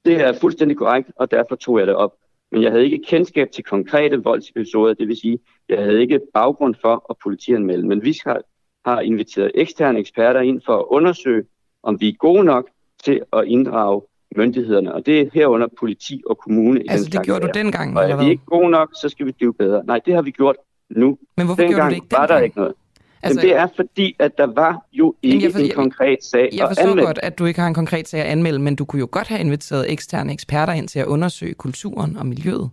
Speaker 6: Det er fuldstændig korrekt, og derfor tog jeg det op. Men jeg havde ikke kendskab til konkrete voldsepisoder, det vil sige, jeg havde ikke baggrund for at politianmelde. Men vi har, har inviteret eksterne eksperter ind for at undersøge, om vi er gode nok til at inddrage myndighederne, og det er herunder politi og kommune.
Speaker 2: Altså det gjorde du dengang,
Speaker 6: Og er vi ikke gode nok, så skal vi blive bedre. Nej, det har vi gjort nu.
Speaker 2: Men hvorfor dengang gjorde du det ikke dengang?
Speaker 6: var der ikke noget. Altså, Men det er fordi, at der var jo ikke jeg for, en konkret sag
Speaker 2: Jeg forstår godt, at du ikke har en konkret sag at anmelde, men du kunne jo godt have inviteret eksterne eksperter ind til at undersøge kulturen og miljøet.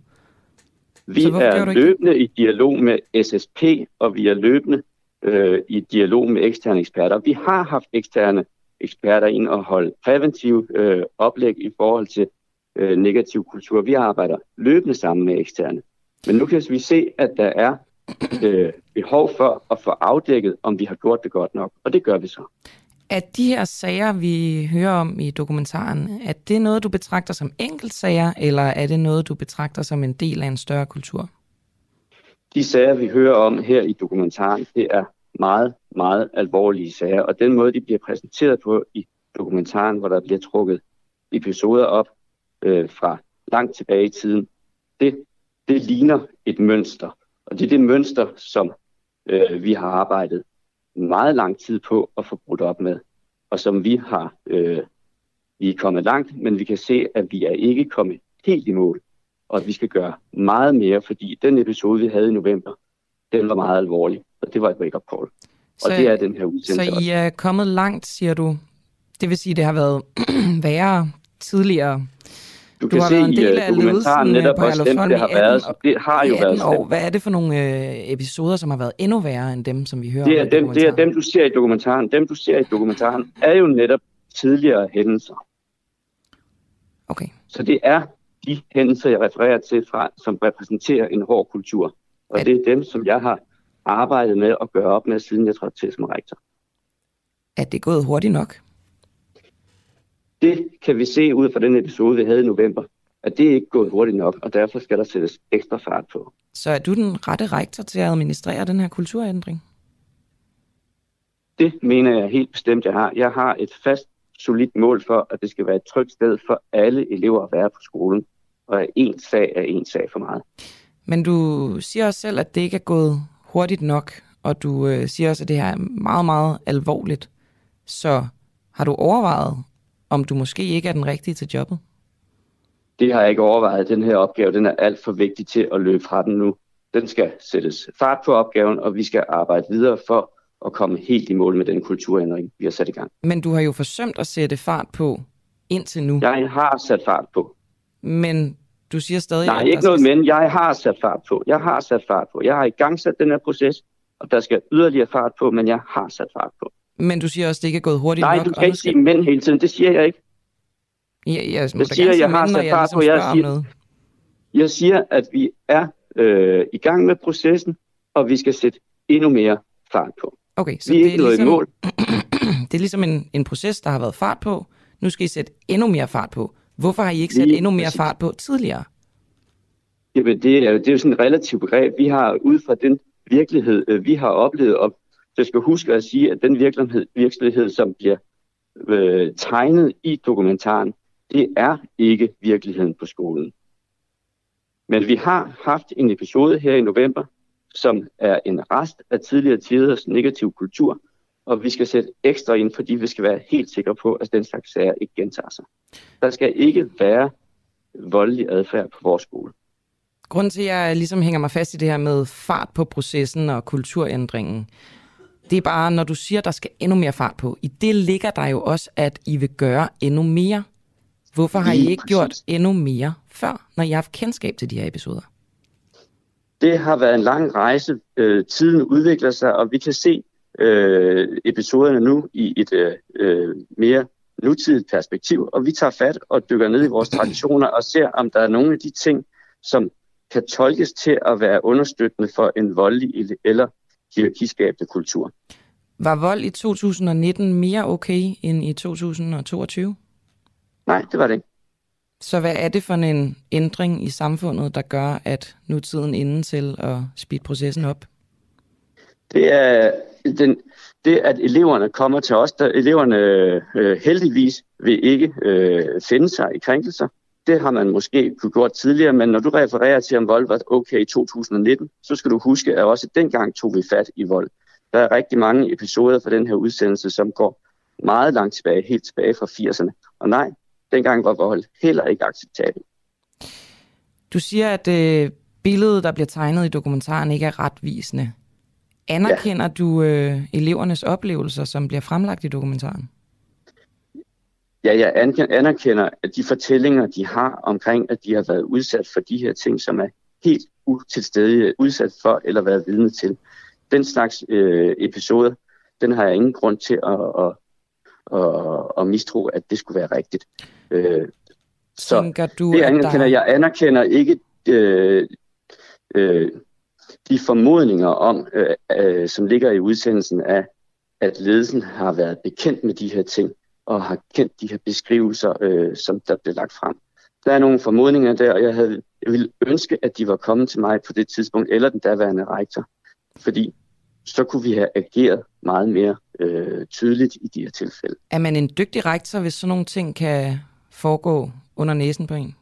Speaker 6: Vi er løbende i dialog med SSP, og vi er løbende øh, i dialog med eksterne eksperter. Vi har haft eksterne eksperter ind og holde præventiv øh, oplæg i forhold til øh, negativ kultur. Vi arbejder løbende sammen med eksterne. Men nu kan vi se, at der er øh, behov for at få afdækket, om vi har gjort det godt nok. Og det gør vi så.
Speaker 2: Er de her sager, vi hører om i dokumentaren, er det noget, du betragter som enkeltsager, eller er det noget, du betragter som en del af en større kultur?
Speaker 6: De sager, vi hører om her i dokumentaren, det er meget, meget alvorlige sager. Og den måde, de bliver præsenteret på i dokumentaren, hvor der bliver trukket episoder op øh, fra langt tilbage i tiden, det, det ligner et mønster. Og det er det mønster, som øh, vi har arbejdet meget lang tid på at få brudt op med, og som vi har øh, vi er kommet langt, men vi kan se, at vi er ikke kommet helt i mål. og at vi skal gøre meget mere, fordi den episode, vi havde i november, den var meget alvorlig, og det var et wake-up call. Og så, det er den her udsendelse
Speaker 2: Så I er kommet langt, siger du? Det vil sige, det har været værre tidligere?
Speaker 6: Du, du kan se i uh, dokumentaren netop også dem, det har været. Så det har jo været
Speaker 2: år. Hvad er det for nogle øh, episoder, som har været endnu værre end dem, som vi hører
Speaker 6: det er, dem, det er dem, du ser i dokumentaren. Dem, du ser i dokumentaren, er jo netop tidligere hændelser.
Speaker 2: Okay.
Speaker 6: Så det er de hændelser, jeg refererer til fra, som repræsenterer en hård kultur. Og er... det er dem, som jeg har arbejdet med at gøre op med, siden jeg trådte til som rektor.
Speaker 2: Er det gået hurtigt nok?
Speaker 6: Det kan vi se ud fra den episode, vi havde i november, at det er ikke gået hurtigt nok, og derfor skal der sættes ekstra fart på.
Speaker 2: Så er du den rette rektor til at administrere den her kulturændring?
Speaker 6: Det mener jeg helt bestemt, jeg har. Jeg har et fast, solidt mål for, at det skal være et trygt sted for alle elever at være på skolen, og en sag er en sag for meget.
Speaker 2: Men du siger også selv, at det ikke er gået hurtigt nok, og du øh, siger også, at det her er meget, meget alvorligt. Så har du overvejet, om du måske ikke er den rigtige til jobbet?
Speaker 6: Det har jeg ikke overvejet. Den her opgave den er alt for vigtig til at løbe fra den nu. Den skal sættes fart på opgaven, og vi skal arbejde videre for at komme helt i mål med den kulturændring, vi har sat i gang.
Speaker 2: Men du har jo forsømt at sætte fart på indtil nu.
Speaker 6: Jeg har sat fart på.
Speaker 2: Men du siger stadig...
Speaker 6: Nej, ikke noget skal... men. Jeg har sat fart på. Jeg har sat fart på. Jeg har i gang sat den her proces, og der skal yderligere fart på, men jeg har sat fart på.
Speaker 2: Men du siger også, at det ikke er gået hurtigt
Speaker 6: Nej,
Speaker 2: nok.
Speaker 6: Nej, du kan ikke sige men hele tiden. Det siger jeg ikke.
Speaker 2: Ja, jeg, jeg,
Speaker 6: jeg siger, jeg har sat fart på. Jeg siger, noget. jeg siger, at vi er øh, i gang med processen, og vi skal sætte endnu mere fart på.
Speaker 2: Okay, så vi er det, er ligesom, mål. det er ligesom en, en proces, der har været fart på. Nu skal I sætte endnu mere fart på. Hvorfor har I ikke sat endnu mere fart på tidligere?
Speaker 6: Jamen, det er, det er jo sådan et relativt begreb. Vi har ud fra den virkelighed, øh, vi har oplevet, og jeg skal huske at sige, at den virkelighed, virkelighed som bliver øh, tegnet i dokumentaren, det er ikke virkeligheden på skolen. Men vi har haft en episode her i november, som er en rest af tidligere tiders negativ kultur, og vi skal sætte ekstra ind, fordi vi skal være helt sikre på, at den slags sager ikke gentager sig. Der skal ikke være voldelig adfærd på vores skole.
Speaker 2: Grunden til, at jeg ligesom hænger mig fast i det her med fart på processen og kulturændringen, det er bare, når du siger, der skal endnu mere fart på, i det ligger der jo også, at I vil gøre endnu mere. Hvorfor har I ikke gjort endnu mere før, når I har haft kendskab til de her episoder?
Speaker 6: Det har været en lang rejse. Øh, tiden udvikler sig, og vi kan se øh, episoderne nu i et øh, øh mere nutidigt perspektiv, og vi tager fat og dykker ned i vores traditioner og ser, om der er nogle af de ting, som kan tolkes til at være understøttende for en voldelig eller hierarkiskabende kultur.
Speaker 2: Var vold i 2019 mere okay end i 2022?
Speaker 6: Nej, det var det ikke.
Speaker 2: Så hvad er det for en ændring i samfundet, der gør, at nu tiden inde til at speede processen op?
Speaker 6: Det er den, det, at eleverne kommer til os. Der, eleverne øh, heldigvis vil ikke øh, finde sig i krænkelser. Det har man måske kunne gjort tidligere, men når du refererer til, om vold var okay i 2019, så skal du huske, at også dengang tog vi fat i vold. Der er rigtig mange episoder fra den her udsendelse, som går meget langt tilbage, helt tilbage fra 80'erne. Og nej, dengang var vold heller ikke acceptabel.
Speaker 2: Du siger, at øh, billedet, der bliver tegnet i dokumentaren, ikke er retvisende. Anerkender ja. du øh, elevernes oplevelser, som bliver fremlagt i dokumentaren?
Speaker 6: Ja, jeg anerkender, at de fortællinger, de har omkring, at de har været udsat for de her ting, som er helt utilstedige udsat for eller været vidne til. Den slags øh, episoder, den har jeg ingen grund til at, at, at, at mistro, at det skulle være rigtigt. Øh,
Speaker 2: så Tænker du,
Speaker 6: det anerkender, der... jeg anerkender ikke øh, øh, de formodninger om, øh, øh, som ligger i udsendelsen af, at ledelsen har været bekendt med de her ting og har kendt de her beskrivelser, øh, som der blev lagt frem. Der er nogle formodninger der, og jeg, havde, jeg ville ønske, at de var kommet til mig på det tidspunkt, eller den daværende rektor, fordi så kunne vi have ageret meget mere øh, tydeligt i de her tilfælde.
Speaker 2: Er man en dygtig rektor, hvis sådan nogle ting kan foregå under næsen på en?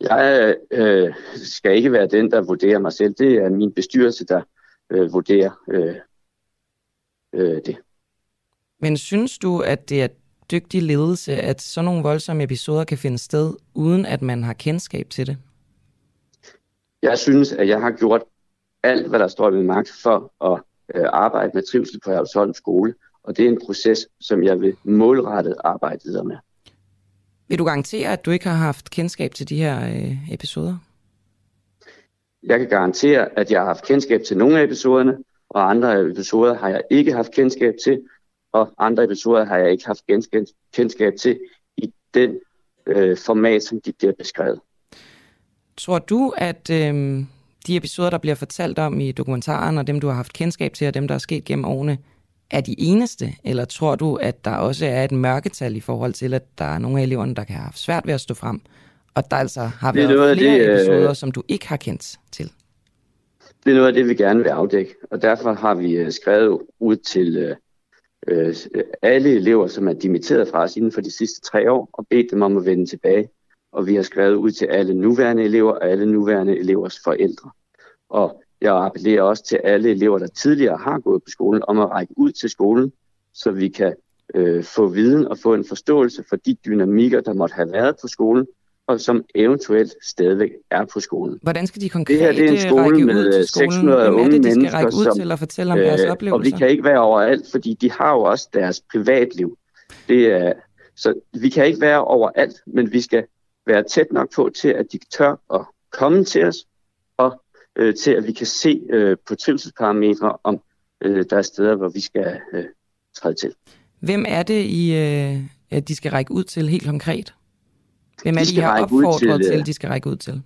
Speaker 6: Jeg øh, skal ikke være den, der vurderer mig selv. Det er min bestyrelse, der øh, vurderer øh, øh, det.
Speaker 2: Men synes du, at det er dygtig ledelse, at sådan nogle voldsomme episoder kan finde sted, uden at man har kendskab til det?
Speaker 6: Jeg synes, at jeg har gjort alt, hvad der står i min magt for at øh, arbejde med trivsel på Herlevsholm skole. Og det er en proces, som jeg vil målrettet arbejde videre med.
Speaker 2: Vil du garantere, at du ikke har haft kendskab til de her øh, episoder?
Speaker 6: Jeg kan garantere, at jeg har haft kendskab til nogle af episoderne, og andre episoder har jeg ikke haft kendskab til, og andre episoder har jeg ikke haft kendskab til i den øh, format, som de bliver beskrevet.
Speaker 2: Tror du, at øh, de episoder, der bliver fortalt om i dokumentaren, og dem, du har haft kendskab til, og dem, der er sket gennem årene, er de eneste? Eller tror du, at der også er et mørketal i forhold til, at der er nogle af eleverne, der kan have haft svært ved at stå frem, og der altså har været flere det, øh, episoder, som du ikke har kendt til?
Speaker 6: Det er noget af det, vi gerne vil afdække, og derfor har vi øh, skrevet ud til øh, alle elever, som er dimitteret fra os inden for de sidste tre år, og bedt dem om at vende tilbage. Og vi har skrevet ud til alle nuværende elever og alle nuværende elevers forældre. Og jeg appellerer også til alle elever, der tidligere har gået på skolen, om at række ud til skolen, så vi kan øh, få viden og få en forståelse for de dynamikker, der måtte have været på skolen, og som eventuelt stadigvæk er på skolen.
Speaker 2: Hvordan skal de konkret det her det er en skole med 600
Speaker 6: unge
Speaker 2: det,
Speaker 6: de skal mennesker,
Speaker 2: ud som, til at fortælle om øh, deres oplevelser?
Speaker 6: Og vi kan ikke være overalt, fordi de har jo også deres privatliv. Det er, så vi kan ikke være overalt, men vi skal være tæt nok på til, at de tør at komme til os, og øh, til at vi kan se øh, på trivselsparametre, om øh, der er steder, hvor vi skal øh, træde til.
Speaker 2: Hvem er det, I, øh, at de skal række ud til helt konkret? Hvem er de, de har opfordret til, til, de skal række ud til?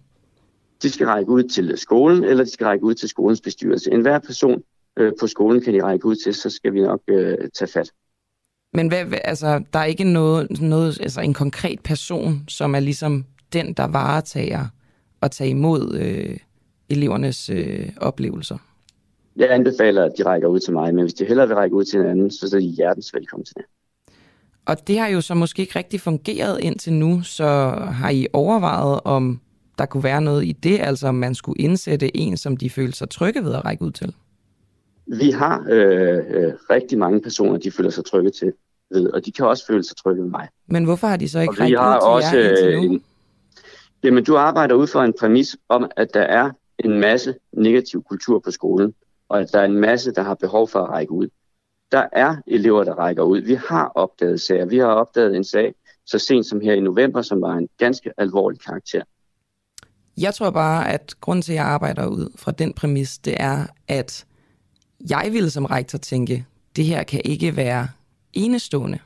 Speaker 6: De skal række ud til skolen, eller de skal række ud til skolens bestyrelse. En hver person øh, på skolen kan de række ud til, så skal vi nok øh, tage fat.
Speaker 2: Men hvad, altså, der er ikke noget, noget, altså en konkret person, som er ligesom den, der varetager og tager imod øh, elevernes øh, oplevelser?
Speaker 6: Jeg anbefaler, at de rækker ud til mig, men hvis de hellere vil række ud til en anden, så er de hjertens velkommen til det.
Speaker 2: Og det har jo så måske ikke rigtig fungeret indtil nu, så har I overvejet, om der kunne være noget i det, altså om man skulle indsætte en, som de føler sig trygge ved at række ud til?
Speaker 6: Vi har øh, øh, rigtig mange personer, de føler sig trygge til ved, og de kan også føle sig trygge ved mig.
Speaker 2: Men hvorfor har de så ikke rækket ud til også, jer indtil nu? Øh,
Speaker 6: jamen, du arbejder ud fra en præmis om, at der er en masse negativ kultur på skolen, og at der er en masse, der har behov for at række ud der er elever, der rækker ud. Vi har opdaget sager. Vi har opdaget en sag så sent som her i november, som var en ganske alvorlig karakter.
Speaker 2: Jeg tror bare, at grunden til, at jeg arbejder ud fra den præmis, det er, at jeg ville som rektor tænke, det her kan ikke være enestående.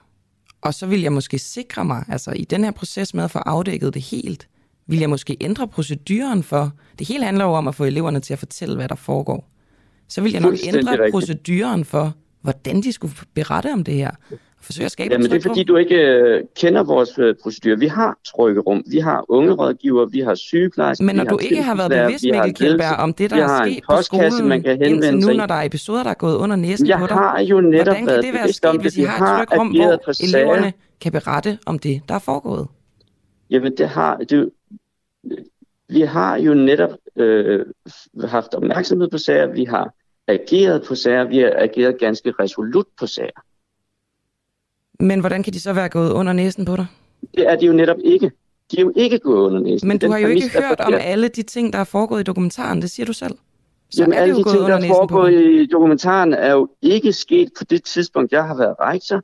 Speaker 2: Og så vil jeg måske sikre mig, altså i den her proces med at få afdækket det helt, vil jeg måske ændre proceduren for, det hele handler jo om at få eleverne til at fortælle, hvad der foregår. Så vil jeg nok ændre proceduren for, hvordan de skulle berette om det her. Forsøge at skabe
Speaker 6: Jamen, det er fordi, du ikke øh, kender vores øh. Vi har trykkerum, vi har unge rådgiver, vi har sygeplejersker.
Speaker 2: Men når du ikke har været bevidst, Mikkel Kjellberg, om det, der er sket på skolen man kan indtil nu, når der er episoder, der er gået under næsen
Speaker 6: jeg
Speaker 2: på dig,
Speaker 6: har jo netop
Speaker 2: hvordan kan det være sket, hvis I har et trykrum, hvor eleverne kan berette om det, der er foregået?
Speaker 6: Jamen, det har... Det, vi har jo netop øh, haft opmærksomhed på sager, vi har ageret på sager. Vi har ageret ganske resolut på sager.
Speaker 2: Men hvordan kan de så være gået under næsen på dig?
Speaker 6: Det er de jo netop ikke. De er jo ikke gået under næsen.
Speaker 2: Men du har jo ikke hørt om alle de ting, der er foregået i dokumentaren. Det siger du selv.
Speaker 6: Så Jamen, er alle de ting, der er foregået i dokumentaren, er jo ikke sket på det tidspunkt, jeg har været rektor.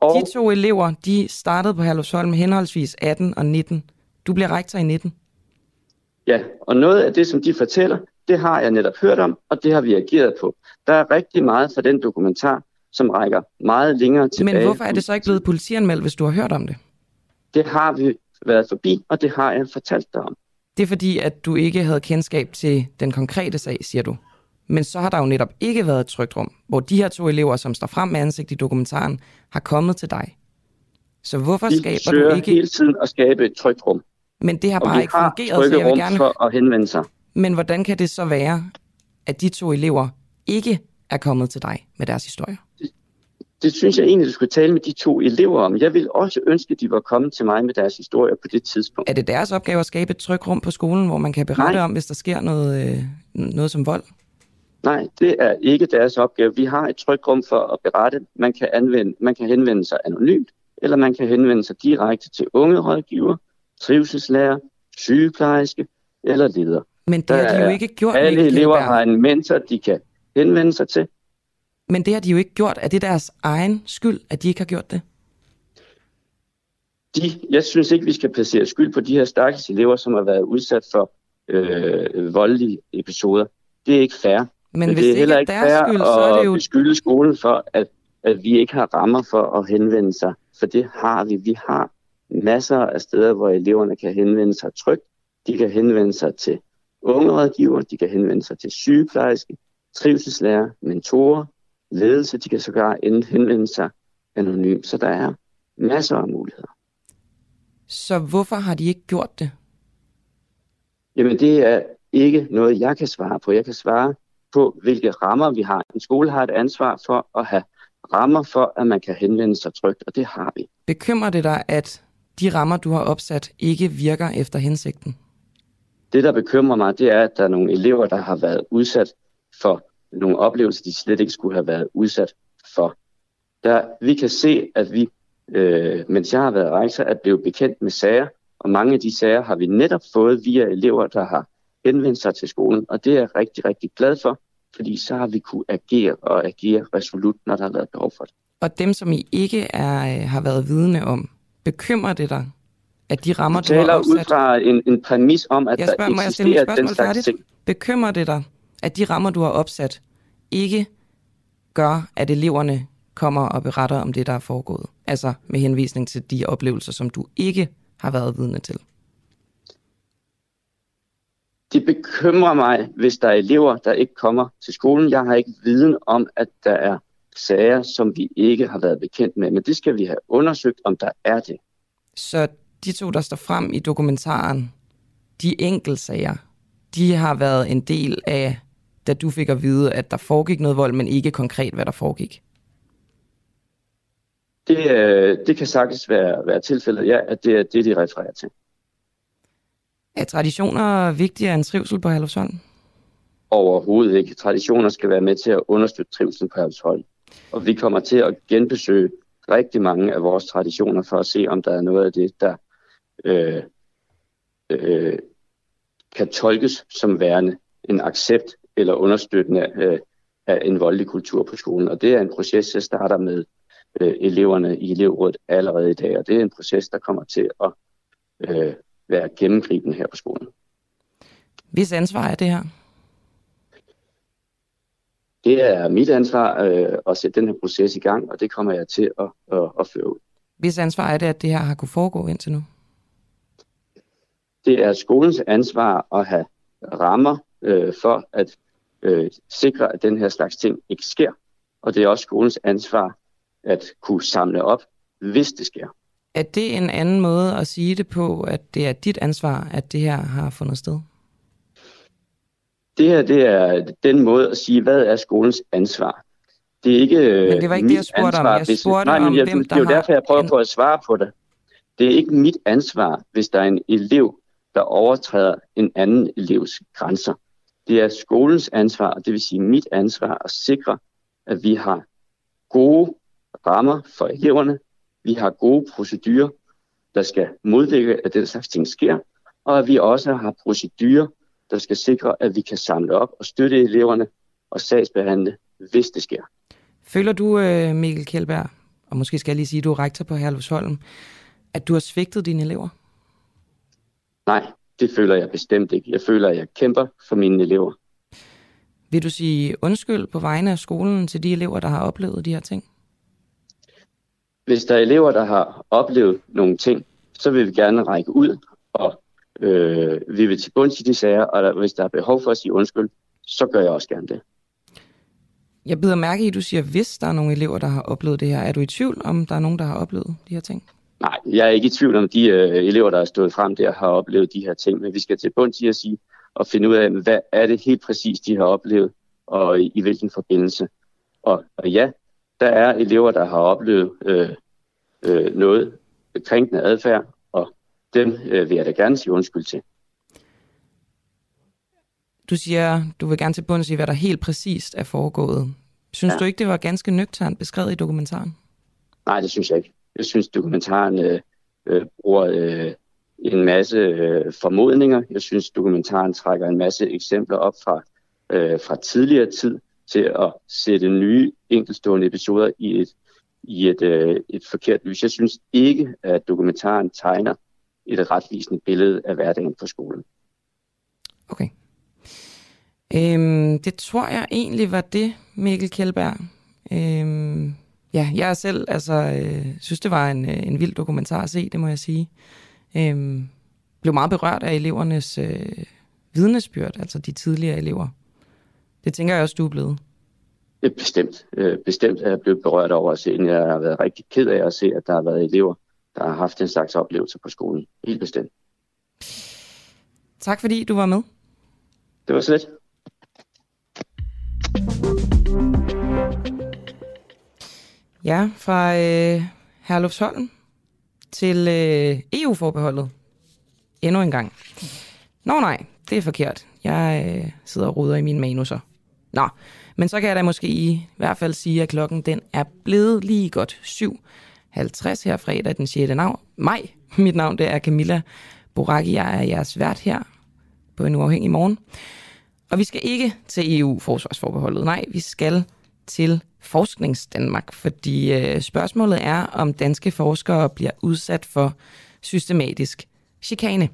Speaker 2: Og... De to elever, de startede på Herlufsholm henholdsvis 18 og 19. Du bliver rektor i 19.
Speaker 6: Ja, og noget af det, som de fortæller, det har jeg netop hørt om, og det har vi ageret på. Der er rigtig meget fra den dokumentar, som rækker meget længere tilbage.
Speaker 2: Men hvorfor er det så ikke blevet politianmeldt, hvis du har hørt om det?
Speaker 6: Det har vi været forbi, og det har jeg fortalt dig om.
Speaker 2: Det er fordi, at du ikke havde kendskab til den konkrete sag, siger du. Men så har der jo netop ikke været et trygt rum, hvor de her to elever, som står frem med ansigt i dokumentaren, har kommet til dig. Så hvorfor
Speaker 6: de
Speaker 2: skaber du ikke...
Speaker 6: hele tiden at skabe et trygt rum.
Speaker 2: Men det har bare ikke fungeret, så jeg vil gerne...
Speaker 6: for at henvende sig.
Speaker 2: Men hvordan kan det så være, at de to elever ikke er kommet til dig med deres historier?
Speaker 6: Det, det synes jeg egentlig, du skulle tale med de to elever om. Jeg vil også ønske, at de var kommet til mig med deres historier på det tidspunkt.
Speaker 2: Er det deres opgave at skabe et trykrum på skolen, hvor man kan berette Nej. om, hvis der sker noget, øh, noget som vold?
Speaker 6: Nej, det er ikke deres opgave. Vi har et trykrum for at berette. Man kan, anvende, man kan henvende sig anonymt, eller man kan henvende sig direkte til unge rådgiver, trivselslærer, sygeplejerske eller leder.
Speaker 2: Men det har de jo ikke gjort.
Speaker 6: Alle elever har en mentor, de kan henvende sig til.
Speaker 2: Men det har de jo ikke gjort. Er det deres egen skyld, at de ikke har gjort det?
Speaker 6: De, jeg synes ikke, vi skal placere skyld på de her stakkels elever, som har været udsat for øh, voldelige episoder. Det er ikke fair. Men,
Speaker 2: Men hvis det er heller ikke fair skyld, så er det jo...
Speaker 6: at beskylde skolen for, at, at vi ikke har rammer for at henvende sig. For det har vi. Vi har masser af steder, hvor eleverne kan henvende sig trygt. De kan henvende sig til ungerådgiver, de kan henvende sig til sygeplejerske, trivselslærer, mentorer, ledelse, de kan sågar henvende sig anonymt. Så der er masser af muligheder.
Speaker 2: Så hvorfor har de ikke gjort det?
Speaker 6: Jamen det er ikke noget, jeg kan svare på. Jeg kan svare på, hvilke rammer vi har. En skole har et ansvar for at have rammer for, at man kan henvende sig trygt, og det har vi.
Speaker 2: Bekymrer det dig, at de rammer, du har opsat, ikke virker efter hensigten?
Speaker 6: Det, der bekymrer mig, det er, at der er nogle elever, der har været udsat for nogle oplevelser, de slet ikke skulle have været udsat for. Der, vi kan se, at vi, øh, mens jeg har været rejser, er blevet bekendt med sager, og mange af de sager har vi netop fået via elever, der har henvendt sig til skolen, og det er jeg rigtig, rigtig glad for, fordi så har vi kunne agere og agere resolut, når der har været behov for det.
Speaker 2: Og dem, som I ikke er, øh, har været vidne om, bekymrer det dig, at de rammer, du,
Speaker 6: du har
Speaker 2: opsat...
Speaker 6: ud fra en, en præmis om, at
Speaker 2: jeg spørger,
Speaker 6: der eksisterer den slags ting.
Speaker 2: Bekymrer det dig, at de rammer, du har opsat, ikke gør, at eleverne kommer og beretter om det, der er foregået? Altså med henvisning til de oplevelser, som du ikke har været vidne til.
Speaker 6: Det bekymrer mig, hvis der er elever, der ikke kommer til skolen. Jeg har ikke viden om, at der er sager, som vi ikke har været bekendt med, men det skal vi have undersøgt, om der er det.
Speaker 2: Så de to, der står frem i dokumentaren, de enkeltsager, de har været en del af, da du fik at vide, at der foregik noget vold, men ikke konkret, hvad der foregik?
Speaker 6: Det, øh, det kan sagtens være, være tilfældet, ja, at det er det, de refererer til.
Speaker 2: Er traditioner vigtigere end trivsel på Herlufsholm?
Speaker 6: Overhovedet ikke. Traditioner skal være med til at understøtte trivsel på Herlufsholm. Og vi kommer til at genbesøge rigtig mange af vores traditioner for at se, om der er noget af det, der øh, øh, kan tolkes som værende en accept eller understøttende øh, af en voldelig kultur på skolen. Og det er en proces, der starter med øh, eleverne i elevrådet allerede i dag, og det er en proces, der kommer til at øh, være gennemgribende her på skolen.
Speaker 2: Hvis ansvar er det her?
Speaker 6: Det er mit ansvar øh, at sætte den her proces i gang, og det kommer jeg til at, at, at føre ud.
Speaker 2: Hvis ansvar er det, at det her har kunne foregå indtil nu?
Speaker 6: Det er skolens ansvar at have rammer øh, for at øh, sikre, at den her slags ting ikke sker. Og det er også skolens ansvar at kunne samle op, hvis det sker.
Speaker 2: Er det en anden måde at sige det på, at det er dit ansvar, at det her har fundet sted?
Speaker 6: Det her det er den måde at sige, hvad er skolens ansvar. Det er ikke
Speaker 2: Men det var ikke det, jeg spurgte ansvar, om. Jeg spurgte
Speaker 6: nej,
Speaker 2: om,
Speaker 6: jeg,
Speaker 2: hvem
Speaker 6: der Det er jo derfor, jeg prøver en... på at svare på det. Det er ikke mit ansvar, hvis der er en elev, der overtræder en anden elevs grænser. Det er skolens ansvar, og det vil sige mit ansvar at sikre, at vi har gode rammer for eleverne, vi har gode procedurer, der skal modvirke, at den slags ting sker, og at vi også har procedurer, der skal sikre, at vi kan samle op og støtte eleverne og sagsbehandle, hvis det sker.
Speaker 2: Føler du, øh, Mikkel Kjeldberg, og måske skal jeg lige sige, at du er rektor på Herlevsholm, at du har svigtet dine elever?
Speaker 6: Nej, det føler jeg bestemt ikke. Jeg føler, at jeg kæmper for mine elever.
Speaker 2: Vil du sige undskyld på vegne af skolen til de elever, der har oplevet de her ting?
Speaker 6: Hvis der er elever, der har oplevet nogle ting, så vil vi gerne række ud, og øh, vi vil til bunds i de sager, og der, hvis der er behov for at sige undskyld, så gør jeg også gerne det.
Speaker 2: Jeg bider mærke i, at du siger, hvis der er nogle elever, der har oplevet det her. Er du i tvivl om, der er nogen, der har oplevet de her ting?
Speaker 6: Nej, jeg er ikke i tvivl om, de øh, elever, der er stået frem der, har oplevet de her ting. Men vi skal til bunds i at sige, og finde ud af, hvad er det helt præcis, de har oplevet, og i, i hvilken forbindelse. Og, og ja, der er elever, der har oplevet øh, øh, noget krænkende adfærd, og dem øh, vil jeg da gerne sige undskyld til.
Speaker 2: Du siger, du vil gerne til bunds i, hvad der helt præcist er foregået. Synes ja. du ikke, det var ganske nøgternt beskrevet i dokumentaren?
Speaker 6: Nej, det synes jeg ikke. Jeg synes, dokumentaren øh, øh, bruger øh, en masse øh, formodninger. Jeg synes, dokumentaren trækker en masse eksempler op fra, øh, fra tidligere tid til at sætte nye enkeltstående episoder i et, i et, øh, et forkert lys. Jeg synes ikke, at dokumentaren tegner et retvisende billede af hverdagen på skolen.
Speaker 2: Okay. Øhm, det tror jeg egentlig var det, Mikkel Kjellberg. Øhm, ja, jeg selv altså, øh, synes, det var en, øh, en vild dokumentar at se, det må jeg sige. Øhm, blev meget berørt af elevernes øh, vidnesbyrd, altså de tidligere elever. Det tænker jeg også, du er blevet.
Speaker 6: Bestemt. Øh, bestemt er jeg blevet berørt over at se, at jeg har været rigtig ked af at se, at der har været elever, der har haft en slags oplevelse på skolen. Helt bestemt.
Speaker 2: Tak fordi du var med.
Speaker 6: Det var slet.
Speaker 2: Ja, fra øh, Herlufsholm til øh, EU-forbeholdet. Endnu en gang. Nå nej, det er forkert. Jeg øh, sidder og ruder i mine manuser. Nå, men så kan jeg da måske i hvert fald sige, at klokken den er blevet lige godt 7.50 her fredag den 6. Navn. maj. Mit navn det er Camilla Boraki. Jeg er jeres vært her på en uafhængig morgen. Og vi skal ikke til EU-forsvarsforbeholdet. Nej, vi skal til Forskningsdanmark, fordi øh, spørgsmålet er, om danske forskere bliver udsat for systematisk chikane.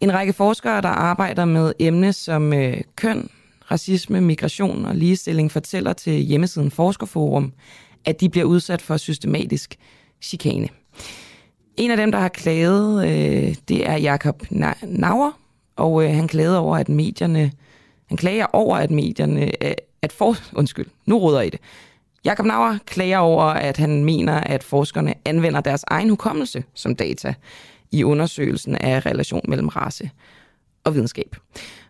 Speaker 2: En række forskere, der arbejder med emne som øh, køn, racisme, migration og ligestilling, fortæller til hjemmesiden Forskerforum, at de bliver udsat for systematisk chikane. En af dem, der har klaget, øh, det er Jakob Nauer, og øh, han klagede over, at medierne, han klager over, at medierne, øh, at for, undskyld, nu råder I det. Jakob Nauer klager over, at han mener, at forskerne anvender deres egen hukommelse som data i undersøgelsen af relation mellem race og videnskab.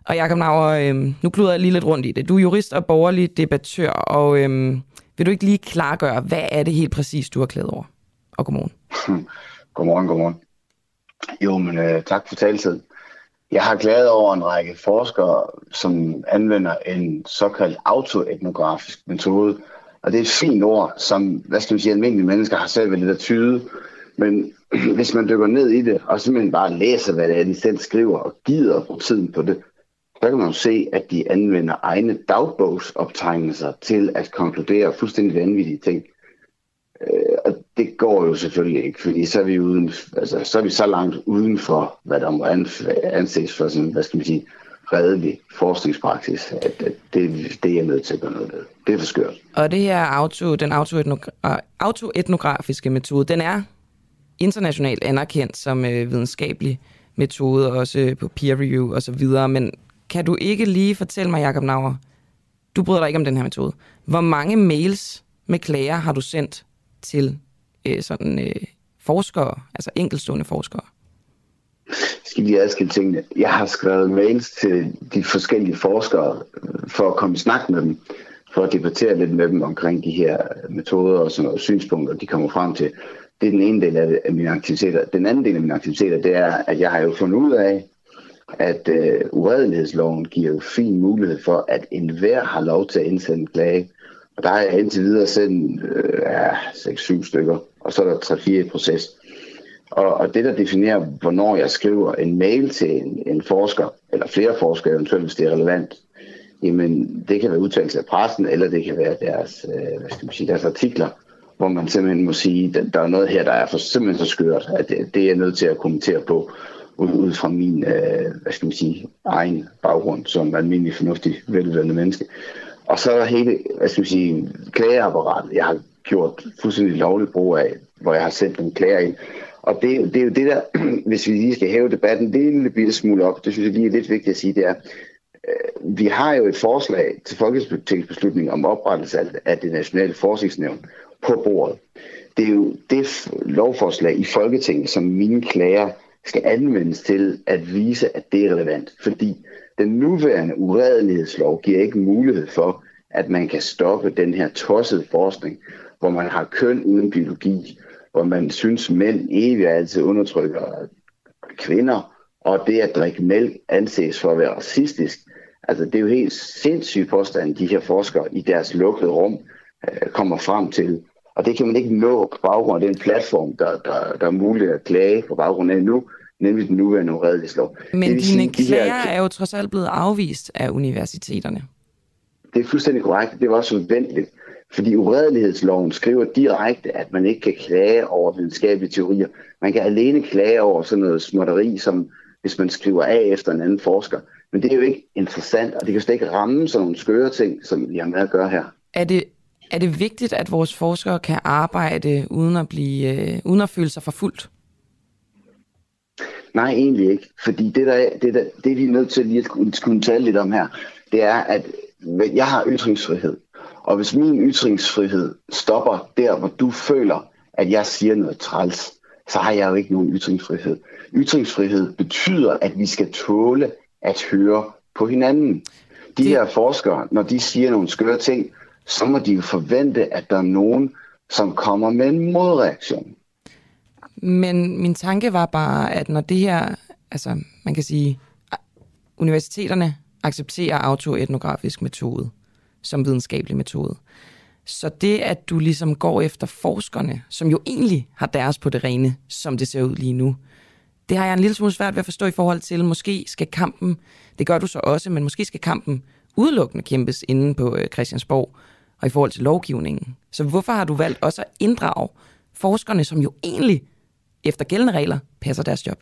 Speaker 2: Og Jakob Nauer, øh, nu kluder jeg lige lidt rundt i det. Du er jurist og borgerlig debattør, og øh, vil du ikke lige klargøre, hvad er det helt præcis, du har klædet over? Og godmorgen.
Speaker 7: godmorgen, godmorgen. Jo, men øh, tak for taltid. Jeg har glædet over en række forskere, som anvender en såkaldt autoetnografisk metode. Og det er et fint ord, som, hvad skal man sige, almindelige mennesker har selv ved lidt at tyde. Men hvis man dykker ned i det, og simpelthen bare læser, hvad det er, de selv skriver, og gider på tiden på det, så kan man jo se, at de anvender egne dagbogsoptegnelser til at konkludere fuldstændig vanvittige ting. Øh, det går jo selvfølgelig ikke, fordi så er vi, uden, altså, så, er vi så langt uden for, hvad der må anses for sådan, hvad skal man sige, redelig forskningspraksis, at, at det, det er nødt til at gøre noget ved. Det er for skørt.
Speaker 2: Og det her auto, den øh, autoetnografiske metode, den er internationalt anerkendt som øh, videnskabelig metode, også øh, på peer review og så videre, men kan du ikke lige fortælle mig, Jacob Nauer, du bryder dig ikke om den her metode. Hvor mange mails med klager har du sendt til øh, sådan øh, forskere, altså enkeltstående forskere?
Speaker 7: skal lige adskille tingene. Jeg har skrevet mails til de forskellige forskere øh, for at komme i snak med dem, for at debattere lidt med dem omkring de her metoder og sådan noget, synspunkter, de kommer frem til. Det er den ene del af mine aktiviteter. Den anden del af mine aktiviteter, det er, at jeg har jo fundet ud af, at øh, uredelighedsloven giver jo fin mulighed for, at enhver har lov til at indsende en klage. Og der har jeg indtil videre sendt øh, ja, 6-7 stykker, og så er der 3-4 i proces. Og, og det, der definerer, hvornår jeg skriver en mail til en, en forsker, eller flere forskere eventuelt, hvis det er relevant, jamen det kan være udtalelse af pressen, eller det kan være deres, øh, hvad skal man sige, deres artikler, hvor man simpelthen må sige, at der er noget her, der er for, simpelthen så skørt, at det, det er jeg nødt til at kommentere på, ud, ud fra min, øh, hvad skal man sige, egen baggrund som almindelig fornuftig, veluddannet menneske. Og så hele, hvad skal sige, klageapparatet, jeg har gjort fuldstændig lovligt brug af, hvor jeg har sendt en klager ind. Og det, det er jo det der, hvis vi lige skal hæve debatten, en lille bitte smule op, det synes jeg lige er lidt vigtigt at sige, det er, øh, vi har jo et forslag til folketingsbeslutning om oprettelse af det nationale forskningsnævn på bordet. Det er jo det lovforslag i Folketinget, som mine klager skal anvendes til at vise, at det er relevant. Fordi den nuværende uredelighedslov giver ikke mulighed for, at man kan stoppe den her tossede forskning, hvor man har køn uden biologi, hvor man synes, mænd evigt altid undertrykker kvinder, og det at drikke mælk anses for at være racistisk. Altså, det er jo helt sindssygt påstand, de her forskere i deres lukkede rum øh, kommer frem til. Og det kan man ikke nå på baggrund af den platform, der, der, der er muligt at klage på baggrund af nu, nemlig den nuværende uredelighedslov.
Speaker 2: Men dine sige, klager de her... er jo trods alt blevet afvist af universiteterne.
Speaker 7: Det er fuldstændig korrekt. Det var også forventeligt. Fordi uredelighedsloven skriver direkte, at man ikke kan klage over videnskabelige teorier. Man kan alene klage over sådan noget småtteri, som hvis man skriver af efter en anden forsker. Men det er jo ikke interessant, og det kan slet ikke ramme sådan nogle skøre ting, som vi har med at gøre her.
Speaker 2: Er det, er det vigtigt, at vores forskere kan arbejde uden at, blive, øh, uden at føle sig forfulgt?
Speaker 7: Nej, egentlig ikke. Fordi det, der, det, der, det vi er nødt til lige at kunne tale lidt om her, det er, at jeg har ytringsfrihed. Og hvis min ytringsfrihed stopper der, hvor du føler, at jeg siger noget træls, så har jeg jo ikke nogen ytringsfrihed. Ytringsfrihed betyder, at vi skal tåle at høre på hinanden. De her forskere, når de siger nogle skøre ting, så må de jo forvente, at der er nogen, som kommer med en modreaktion.
Speaker 2: Men min tanke var bare, at når det her, altså man kan sige, universiteterne accepterer autoetnografisk metode som videnskabelig metode. Så det, at du ligesom går efter forskerne, som jo egentlig har deres på det rene, som det ser ud lige nu, det har jeg en lille smule svært ved at forstå i forhold til, måske skal kampen, det gør du så også, men måske skal kampen udelukkende kæmpes inde på øh, Christiansborg og i forhold til lovgivningen. Så hvorfor har du valgt også at inddrage forskerne, som jo egentlig efter gældende regler passer deres job?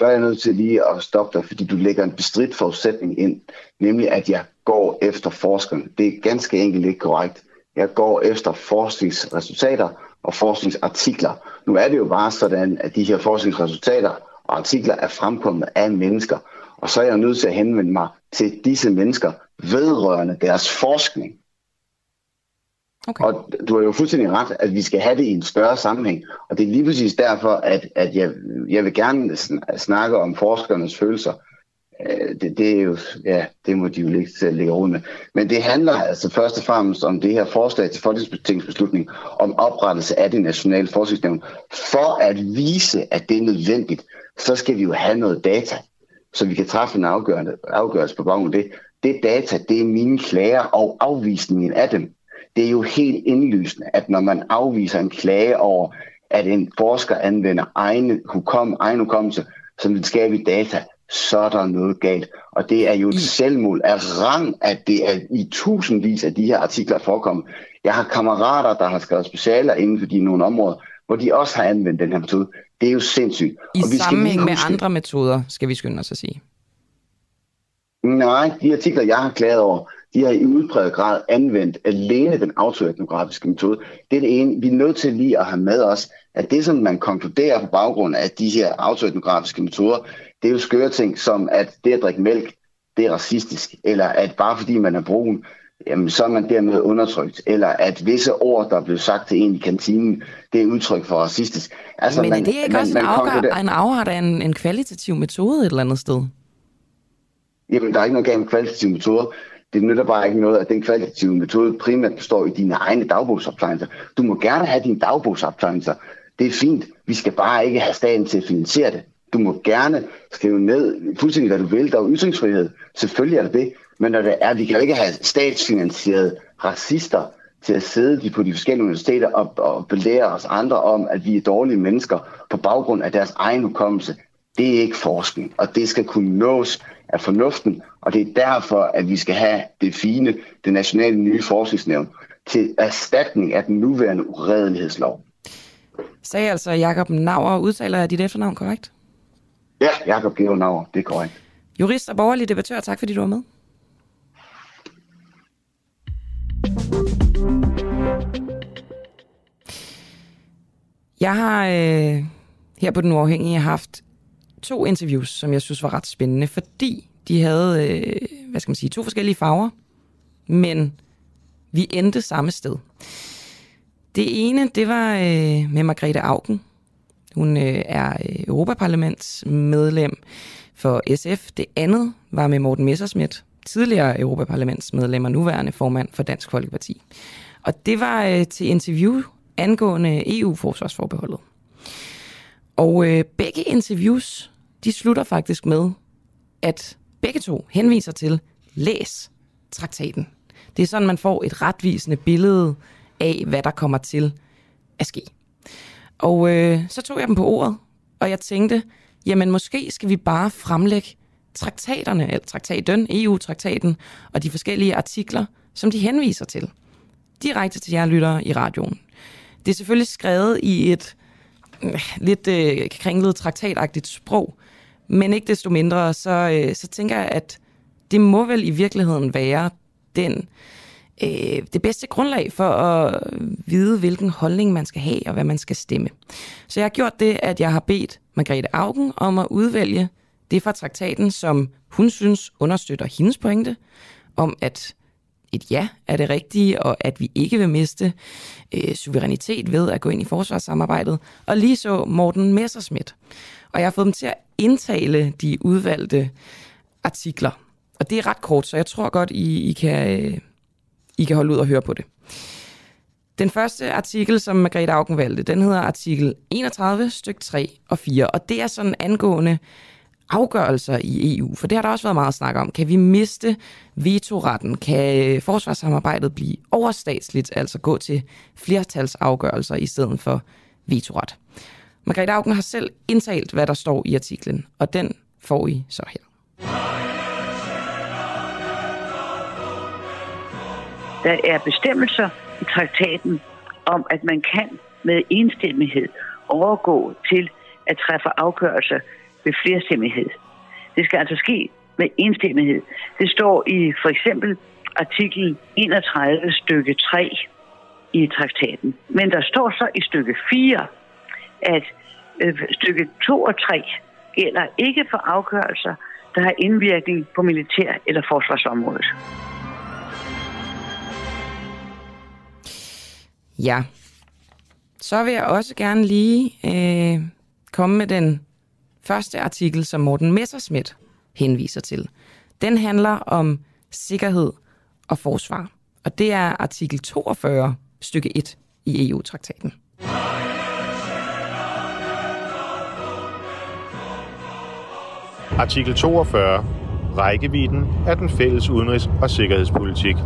Speaker 7: Der er jeg nødt til lige at stoppe dig, fordi du lægger en bestridt forudsætning ind, nemlig at jeg går efter forskerne. Det er ganske enkelt ikke korrekt. Jeg går efter forskningsresultater og forskningsartikler. Nu er det jo bare sådan, at de her forskningsresultater og artikler er fremkommet af mennesker. Og så er jeg nødt til at henvende mig til disse mennesker vedrørende deres forskning. Okay. Og du har jo fuldstændig ret, at vi skal have det i en større sammenhæng. Og det er lige præcis derfor, at, at jeg, jeg vil gerne snakke om forskernes følelser. Øh, det, det, er jo, ja, det må de jo ikke selv øh, lægge rundt med. Men det handler altså først og fremmest om det her forslag til folketingsbeslutning om oprettelse af det nationale forskningsnævn. For at vise, at det er nødvendigt, så skal vi jo have noget data, så vi kan træffe en afgørelse på baggrund af det. Det data, det er mine klager og afvisningen af dem. Det er jo helt indlysende, at når man afviser en klage over, at en forsker anvender egen, hukom, egen hukommelse som videnskabelig data, så er der noget galt. Og det er jo et selvmål af rang, at det er i tusindvis af de her artikler forekommet. Jeg har kammerater, der har skrevet specialer inden for de nogle områder, hvor de også har anvendt den her metode. Det er jo sindssygt.
Speaker 2: I og vi sammenhæng skal med andre metoder, skal vi skynde os at sige.
Speaker 7: Nej, de artikler, jeg har klaget over, de har i udpræget grad anvendt alene den autoetnografiske metode. Det er det ene. Vi er nødt til lige at have med os, at det, som man konkluderer på baggrund af de her autoetnografiske metoder, det er jo skøre ting, som at det at drikke mælk, det er racistisk, eller at bare fordi man er brun, jamen, så er man dermed undertrykt, eller at visse ord, der blev sagt til en i kantinen, det er udtryk for racistisk.
Speaker 2: Altså, Men er det ikke man, også man, en, afgør, en afhørt af en, en kvalitativ metode et eller andet sted?
Speaker 7: Jamen, der er ikke noget galt med kvalitative metoder. Det nytter bare ikke noget, at den kvalitative metode primært består i dine egne dagbogsoptegnelser. Du må gerne have dine dagbogsoptegnelser. Det er fint. Vi skal bare ikke have staten til at finansiere det. Du må gerne skrive ned fuldstændig, hvad du vil. Der er ytringsfrihed. Selvfølgelig er det det. Men når det er, vi kan jo ikke have statsfinansierede racister til at sidde på de forskellige universiteter og, og belære os andre om, at vi er dårlige mennesker på baggrund af deres egen hukommelse. Det er ikke forskning, og det skal kunne nås af fornuften, og det er derfor, at vi skal have det fine, det nationale nye forskningsnævn, til erstatning af den nuværende uredelighedslov.
Speaker 2: Sagde altså Jakob Nauer, udtaler jeg dit efternavn korrekt?
Speaker 7: Ja, Jakob Georg Nauer, det er korrekt.
Speaker 2: Jurist og borgerlig debattør, tak fordi du var med. Jeg har øh, her på Den Uafhængige haft to interviews, som jeg synes var ret spændende, fordi de havde, øh, hvad skal man sige, to forskellige farver, men vi endte samme sted. Det ene, det var øh, med Margrethe Augen. Hun øh, er øh, Europaparlamentsmedlem for SF. Det andet var med Morten Messerschmidt, tidligere Europaparlamentsmedlem og nuværende formand for Dansk Folkeparti. Og det var øh, til interview angående EU-forsvarsforbeholdet. Og øh, begge interviews, de slutter faktisk med, at begge to henviser til læs traktaten. Det er sådan, man får et retvisende billede af, hvad der kommer til at ske. Og øh, så tog jeg dem på ordet, og jeg tænkte, jamen måske skal vi bare fremlægge traktaterne, eller traktaten, EU-traktaten, og de forskellige artikler, som de henviser til. Direkte til jer lyttere i radioen. Det er selvfølgelig skrevet i et øh, lidt øh, kringlet traktatagtigt sprog, men ikke desto mindre, så, øh, så tænker jeg, at det må vel i virkeligheden være den, øh, det bedste grundlag for at vide, hvilken holdning man skal have og hvad man skal stemme. Så jeg har gjort det, at jeg har bedt Margrethe Augen om at udvælge det fra traktaten, som hun synes understøtter hendes pointe, om at et ja er det rigtige, og at vi ikke vil miste øh, suverænitet ved at gå ind i forsvarssamarbejdet, og lige så Morten Messerschmidt. Og jeg har fået dem til at indtale de udvalgte artikler. Og det er ret kort, så jeg tror godt, I, I, kan, øh, I kan holde ud og høre på det. Den første artikel, som Margrethe Augen valgte, den hedder artikel 31, styk 3 og 4, og det er sådan angående afgørelser i EU, for det har der også været meget snak om. Kan vi miste vetoretten? Kan øh, forsvarssamarbejdet blive overstatsligt, altså gå til flertalsafgørelser i stedet for vetoret? Margrethe Augen har selv indtalt, hvad der står i artiklen, og den får I så her.
Speaker 8: Der er bestemmelser i traktaten om, at man kan med enstemmighed overgå til at træffe afgørelser ved flerstemmighed. Det skal altså ske med enstemmighed. Det står i for eksempel artikel 31 stykke 3 i traktaten. Men der står så i stykke 4, at øh, stykke 2 og 3 gælder ikke for afgørelser, der har indvirkning på militær- eller forsvarsområdet.
Speaker 2: Ja, så vil jeg også gerne lige øh, komme med den første artikel, som Morten Messerschmidt henviser til. Den handler om sikkerhed og forsvar. Og det er artikel 42, stykke 1 i EU-traktaten.
Speaker 9: Artikel 42. Rækkevidden af den fælles udenrigs- og sikkerhedspolitik.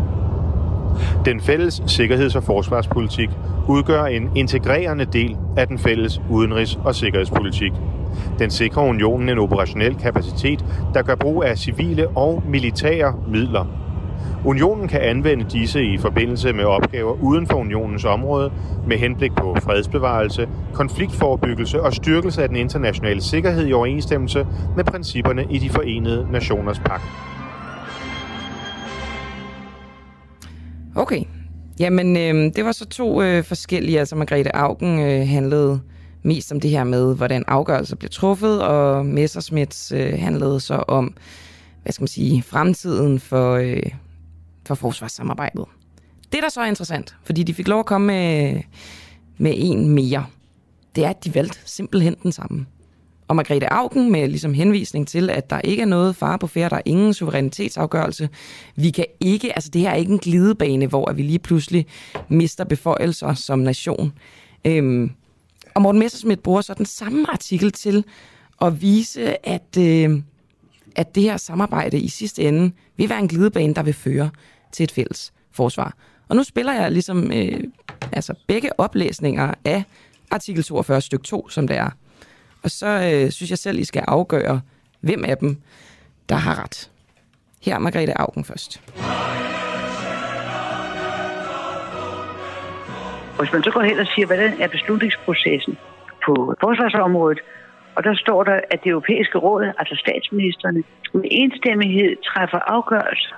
Speaker 9: Den fælles sikkerheds- og forsvarspolitik udgør en integrerende del af den fælles udenrigs- og sikkerhedspolitik. Den sikrer unionen en operationel kapacitet, der gør brug af civile og militære midler. Unionen kan anvende disse i forbindelse med opgaver uden for unionens område med henblik på fredsbevarelse, konfliktforebyggelse og styrkelse af den internationale sikkerhed i overensstemmelse med principperne i de forenede nationers pagt.
Speaker 2: Okay. Jamen, øh, det var så to øh, forskellige. Altså, Margrethe Augen øh, handlede mest om det her med, hvordan afgørelser bliver truffet, og Messerschmidt øh, handlede så om, hvad skal man sige, fremtiden for, øh, for forsvarssamarbejdet. Det, der så er interessant, fordi de fik lov at komme med, med en mere, det er, at de valgte simpelthen den samme. Og Margrethe Augen med ligesom henvisning til, at der ikke er noget fare på færre, der er ingen suverænitetsafgørelse. Vi kan ikke, altså det her er ikke en glidebane, hvor vi lige pludselig mister beføjelser som nation. Øhm, og Morten Messersmith bruger så den samme artikel til at vise, at, øh, at det her samarbejde i sidste ende vil være en glidebane, der vil føre til et fælles forsvar. Og nu spiller jeg ligesom øh, altså begge oplæsninger af artikel 42 stykke 2, som det er. Og så øh, synes jeg selv, I skal afgøre, hvem af dem, der har ret. Her er Margrethe Augen først.
Speaker 8: Hvis man så går hen og siger, hvordan er beslutningsprocessen på forsvarsområdet, og der står der, at det europæiske råd, altså statsministerne, med enstemmighed træffer afgørelser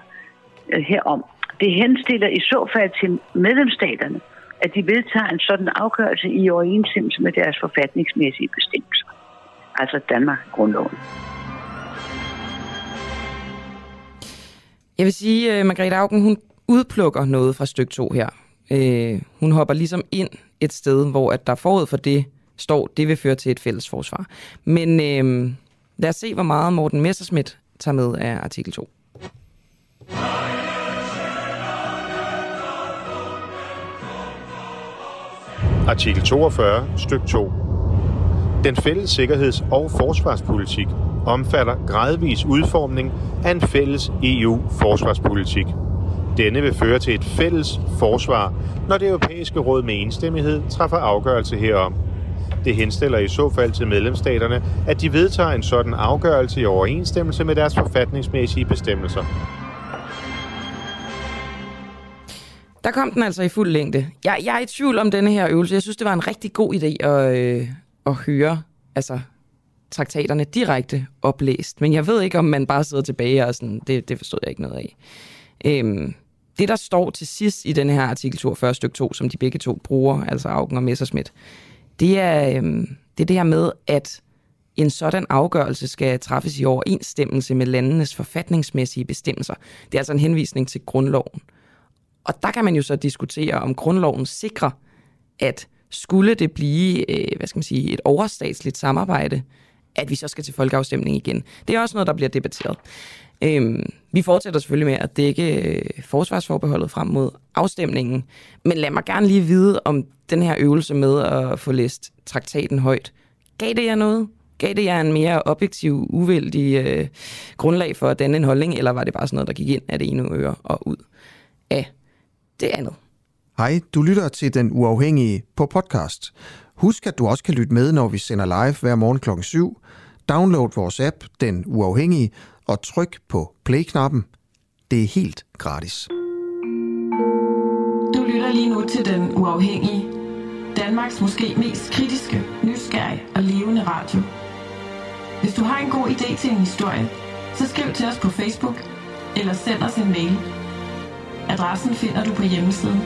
Speaker 8: herom. Det henstiller i så fald til medlemsstaterne, at de vedtager en sådan afgørelse i overensstemmelse med deres forfatningsmæssige bestemmelser. Altså Danmark, grundloven.
Speaker 2: Jeg vil sige, at Margrethe Augen, hun udplukker noget fra stykke 2 her. Øh, hun hopper ligesom ind et sted, hvor at der forud for det står, det vil føre til et fælles forsvar. Men øh, lad os se, hvor meget Morten Messerschmidt tager med af artikel 2.
Speaker 9: Artikel 42, styk 2. Den fælles sikkerheds- og forsvarspolitik omfatter gradvis udformning af en fælles EU-forsvarspolitik. denne vil føre til et fælles forsvar, når det europæiske råd med enstemmighed træffer afgørelse herom. Det henstiller i så fald til medlemsstaterne, at de vedtager en sådan afgørelse i overensstemmelse med deres forfatningsmæssige bestemmelser.
Speaker 2: Der kom den altså i fuld længde. Jeg, jeg er i tvivl om denne her øvelse. Jeg synes, det var en rigtig god idé at, øh, at høre altså, traktaterne direkte oplæst. Men jeg ved ikke, om man bare sidder tilbage og sådan, det, det forstod jeg ikke noget af. Øhm, det, der står til sidst i denne her artikel 42 stykke 2, som de begge to bruger, altså Augen og Messerschmidt, det er, øhm, det er det her med, at en sådan afgørelse skal træffes i overensstemmelse med landenes forfatningsmæssige bestemmelser. Det er altså en henvisning til grundloven. Og der kan man jo så diskutere, om grundloven sikrer, at skulle det blive øh, hvad skal man sige, et overstatsligt samarbejde, at vi så skal til folkeafstemning igen. Det er også noget, der bliver debatteret. Øhm, vi fortsætter selvfølgelig med at dække øh, forsvarsforbeholdet frem mod afstemningen, men lad mig gerne lige vide, om den her øvelse med at få læst traktaten højt, gav det jer noget? Gav det jer en mere objektiv, uvældig øh, grundlag for den en holdning, eller var det bare sådan noget, der gik ind af det ene øre og ud af det andet?
Speaker 10: Hej, du lytter til Den Uafhængige på podcast. Husk, at du også kan lytte med, når vi sender live hver morgen klokken 7. Download vores app, Den Uafhængige, og tryk på play-knappen. Det er helt gratis.
Speaker 1: Du lytter lige nu til Den Uafhængige. Danmarks måske mest kritiske, nysgerrige og levende radio. Hvis du har en god idé til en historie, så skriv til os på Facebook eller send os en mail. Adressen finder du på hjemmesiden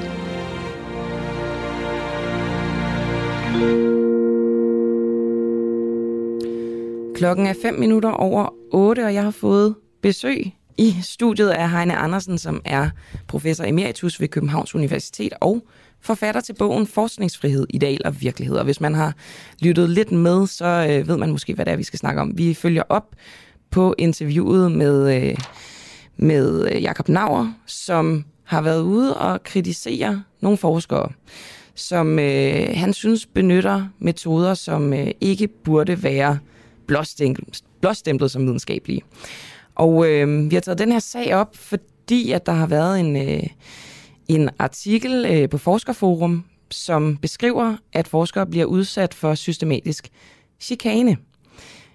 Speaker 2: Klokken er 5 minutter over 8, og jeg har fået besøg i studiet af Heine Andersen, som er professor emeritus ved Københavns Universitet og forfatter til bogen Forskningsfrihed, Ideal og Virkelighed. Og hvis man har lyttet lidt med, så øh, ved man måske, hvad det er, vi skal snakke om. Vi følger op på interviewet med, øh, med øh, Jakob Nauer, som har været ude og kritisere nogle forskere som øh, han synes benytter metoder, som øh, ikke burde være blåstemplet som videnskabelige. Og øh, vi har taget den her sag op, fordi at der har været en, øh, en artikel øh, på Forskerforum, som beskriver, at forskere bliver udsat for systematisk chikane.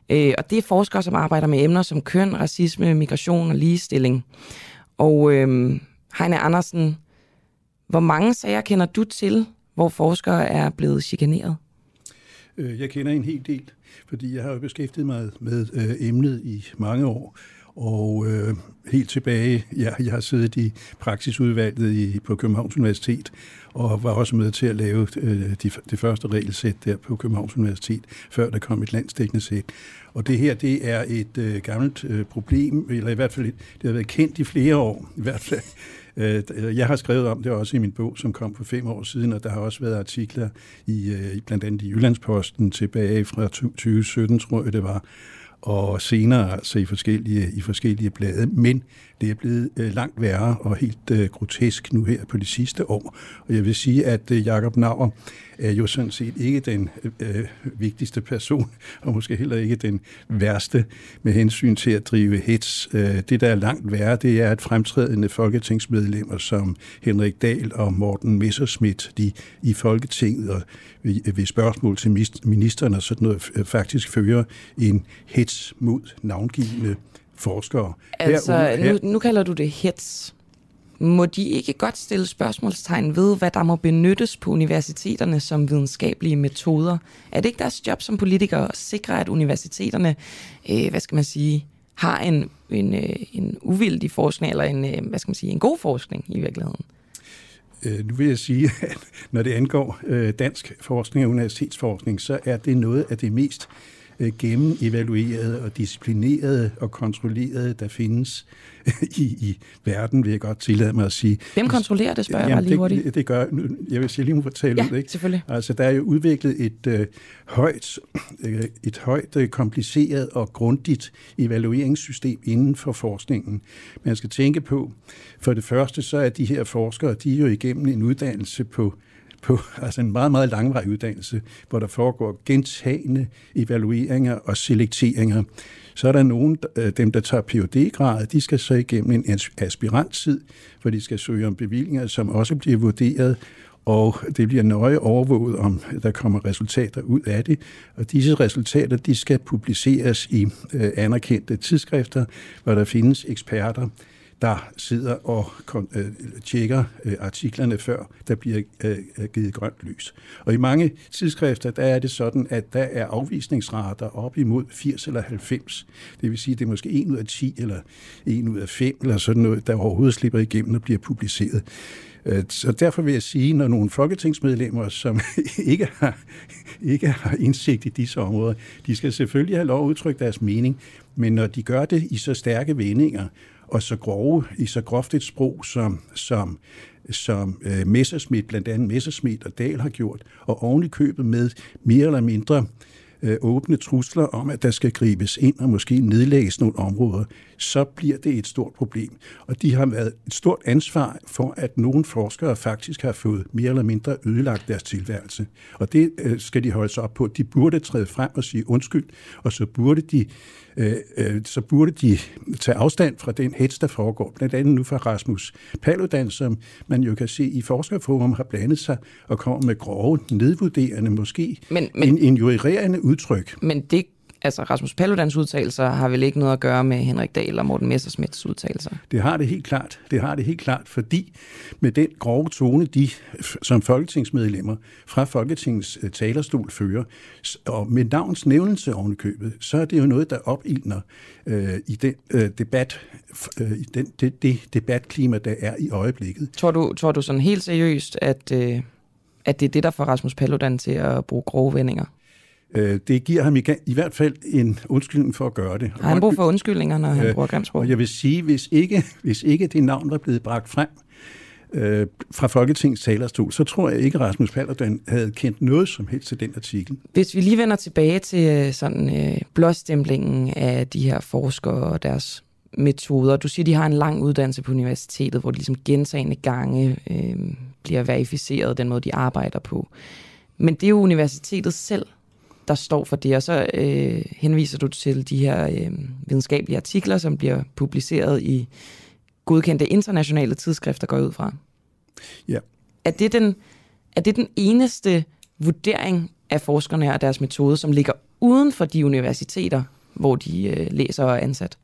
Speaker 2: Øh, og det er forskere, som arbejder med emner som køn, racisme, migration og ligestilling. Og øh, Heine Andersen, hvor mange sager kender du til, hvor forskere er blevet chikaneret?
Speaker 11: Øh, jeg kender en hel del, fordi jeg har jo beskæftiget mig med øh, emnet i mange år. Og øh, helt tilbage, ja, jeg har siddet i praksisudvalget i, på Københavns Universitet, og var også med til at lave øh, de, det første regelsæt der på Københavns Universitet, før der kom et landsdækkende sæt. Og det her, det er et øh, gammelt øh, problem, eller i hvert fald, det har været kendt i flere år, i hvert fald Øh, jeg har skrevet om det også i min bog, som kom for fem år siden, og der har også været artikler i øh, blandt andet i Jyllandsposten tilbage fra 2017, tror jeg det var, og senere altså i forskellige, i forskellige blade. Men det er blevet øh, langt værre og helt øh, grotesk nu her på de sidste år. Og jeg vil sige, at øh, Jakob Nauer er jo sådan set ikke den øh, øh vigtigste person, og måske heller ikke den værste med hensyn til at drive hets. Øh, det, der er langt værre, det er, at fremtrædende folketingsmedlemmer som Henrik Dahl og Morten Messerschmidt, de i Folketinget og ved, ved spørgsmål til ministeren og sådan noget, faktisk fører en hets mod navngivende forskere.
Speaker 2: Altså, her, her, nu, nu kalder du det hets. Må de ikke godt stille spørgsmålstegn ved, hvad der må benyttes på universiteterne som videnskabelige metoder? Er det ikke deres job som politikere at sikre, at universiteterne, øh, hvad skal man sige, har en, en, øh, en uvildig forskning, eller en, øh, hvad skal man sige, en god forskning i virkeligheden?
Speaker 11: Øh, nu vil jeg sige, at når det angår øh, dansk forskning og universitetsforskning, så er det noget af det mest øh, gennemevaluerede og disciplinerede og kontrollerede, der findes i, i verden, vil jeg godt tillade mig at sige.
Speaker 2: Hvem kontrollerer det, spørger jeg Jamen, lige hurtigt?
Speaker 11: Det, det gør, jeg vil sige lige må fortælle
Speaker 2: ja,
Speaker 11: det, ikke?
Speaker 2: selvfølgelig.
Speaker 11: Altså, der er jo udviklet et øh, højt, øh, et højt øh, kompliceret og grundigt evalueringssystem inden for forskningen. Man skal tænke på, for det første, så er de her forskere, de er jo igennem en uddannelse på på altså en meget, meget langvarig uddannelse, hvor der foregår gentagende evalueringer og selekteringer. Så er der nogen, øh, dem der tager phd grad de skal så igennem en aspiranttid, hvor de skal søge om bevillinger, som også bliver vurderet, og det bliver nøje overvåget, om der kommer resultater ud af det. Og disse resultater, de skal publiceres i øh, anerkendte tidsskrifter, hvor der findes eksperter, der sidder og øh, tjekker øh, artiklerne før der bliver øh, øh, givet grønt lys. Og i mange tidsskrifter, der er det sådan, at der er afvisningsrater op imod 80 eller 90. Det vil sige, det er måske 1 ud af 10 eller 1 ud af 5 eller sådan noget, der overhovedet slipper igennem og bliver publiceret. Øh, så derfor vil jeg sige, når nogle folketingsmedlemmer, som ikke har, ikke har indsigt i disse områder, de skal selvfølgelig have lov at udtrykke deres mening, men når de gør det i så stærke vendinger, og så grove, i så groft et sprog, som, som, som øh, Messerschmidt, blandt andet Messerschmidt og Dahl har gjort, og oven i købet med mere eller mindre øh, åbne trusler om, at der skal gribes ind og måske nedlægges nogle områder, så bliver det et stort problem. Og de har været et stort ansvar for, at nogle forskere faktisk har fået mere eller mindre ødelagt deres tilværelse. Og det uh, skal de holde sig op på. De burde træde frem og sige undskyld, og så burde de øh, øh, så burde de tage afstand fra den hets, der foregår. Blandt andet nu fra Rasmus Paludan, som man jo kan se i Forskerforum har blandet sig og kommer med grove, nedvurderende, måske men, men, injurerende udtryk.
Speaker 2: Men det altså Rasmus Paludans udtalelser har vel ikke noget at gøre med Henrik Dahl og Morten Messersmiths udtalelser?
Speaker 11: Det har det helt klart. Det har det helt klart, fordi med den grove tone, de som folketingsmedlemmer fra Folketingets øh, talerstol fører, og med navns nævnelse ovenikøbet, så er det jo noget, der opildner øh, i den øh, debat, øh, i den, det, det debatklima, der er i øjeblikket.
Speaker 2: Tror du, tror du sådan helt seriøst, at, øh, at det er det, der får Rasmus Paludan til at bruge grove vendinger?
Speaker 11: Øh, det giver ham i, i hvert fald en undskyldning for at gøre det.
Speaker 2: Har han brug for undskyldninger, når han øh, bruger grimsprog?
Speaker 11: Og jeg vil sige, hvis ikke, hvis ikke det navn var blevet bragt frem øh, fra Folketingets talerstol, så tror jeg ikke, at Rasmus Paludan havde kendt noget som helst til den artikel.
Speaker 2: Hvis vi lige vender tilbage til øh, sådan øh, blåstemplingen af de her forskere og deres metoder. Du siger, de har en lang uddannelse på universitetet, hvor de ligesom gentagende gange øh, bliver verificeret den måde, de arbejder på. Men det er jo universitetet selv, der står for det, og så øh, henviser du til de her øh, videnskabelige artikler, som bliver publiceret i godkendte internationale tidsskrifter, går ud fra.
Speaker 11: Ja.
Speaker 2: Er det den, er det den eneste vurdering af forskerne og deres metode, som ligger uden for de universiteter, hvor de øh, læser og er ansat?